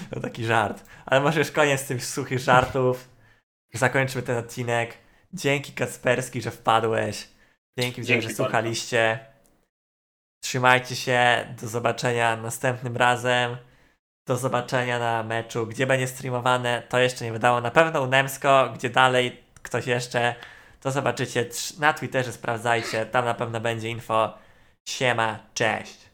To taki żart. Ale może już koniec tych suchych żartów. Zakończmy ten odcinek. Dzięki Kacperski, że wpadłeś. Dzięki, Dzięki że bardzo. słuchaliście. Trzymajcie się. Do zobaczenia następnym razem. Do zobaczenia na meczu. Gdzie będzie streamowane, to jeszcze nie wiadomo. Na pewno u Nemsko, gdzie dalej ktoś jeszcze. To zobaczycie na Twitterze, sprawdzajcie. Tam na pewno będzie info. Siema, cześć.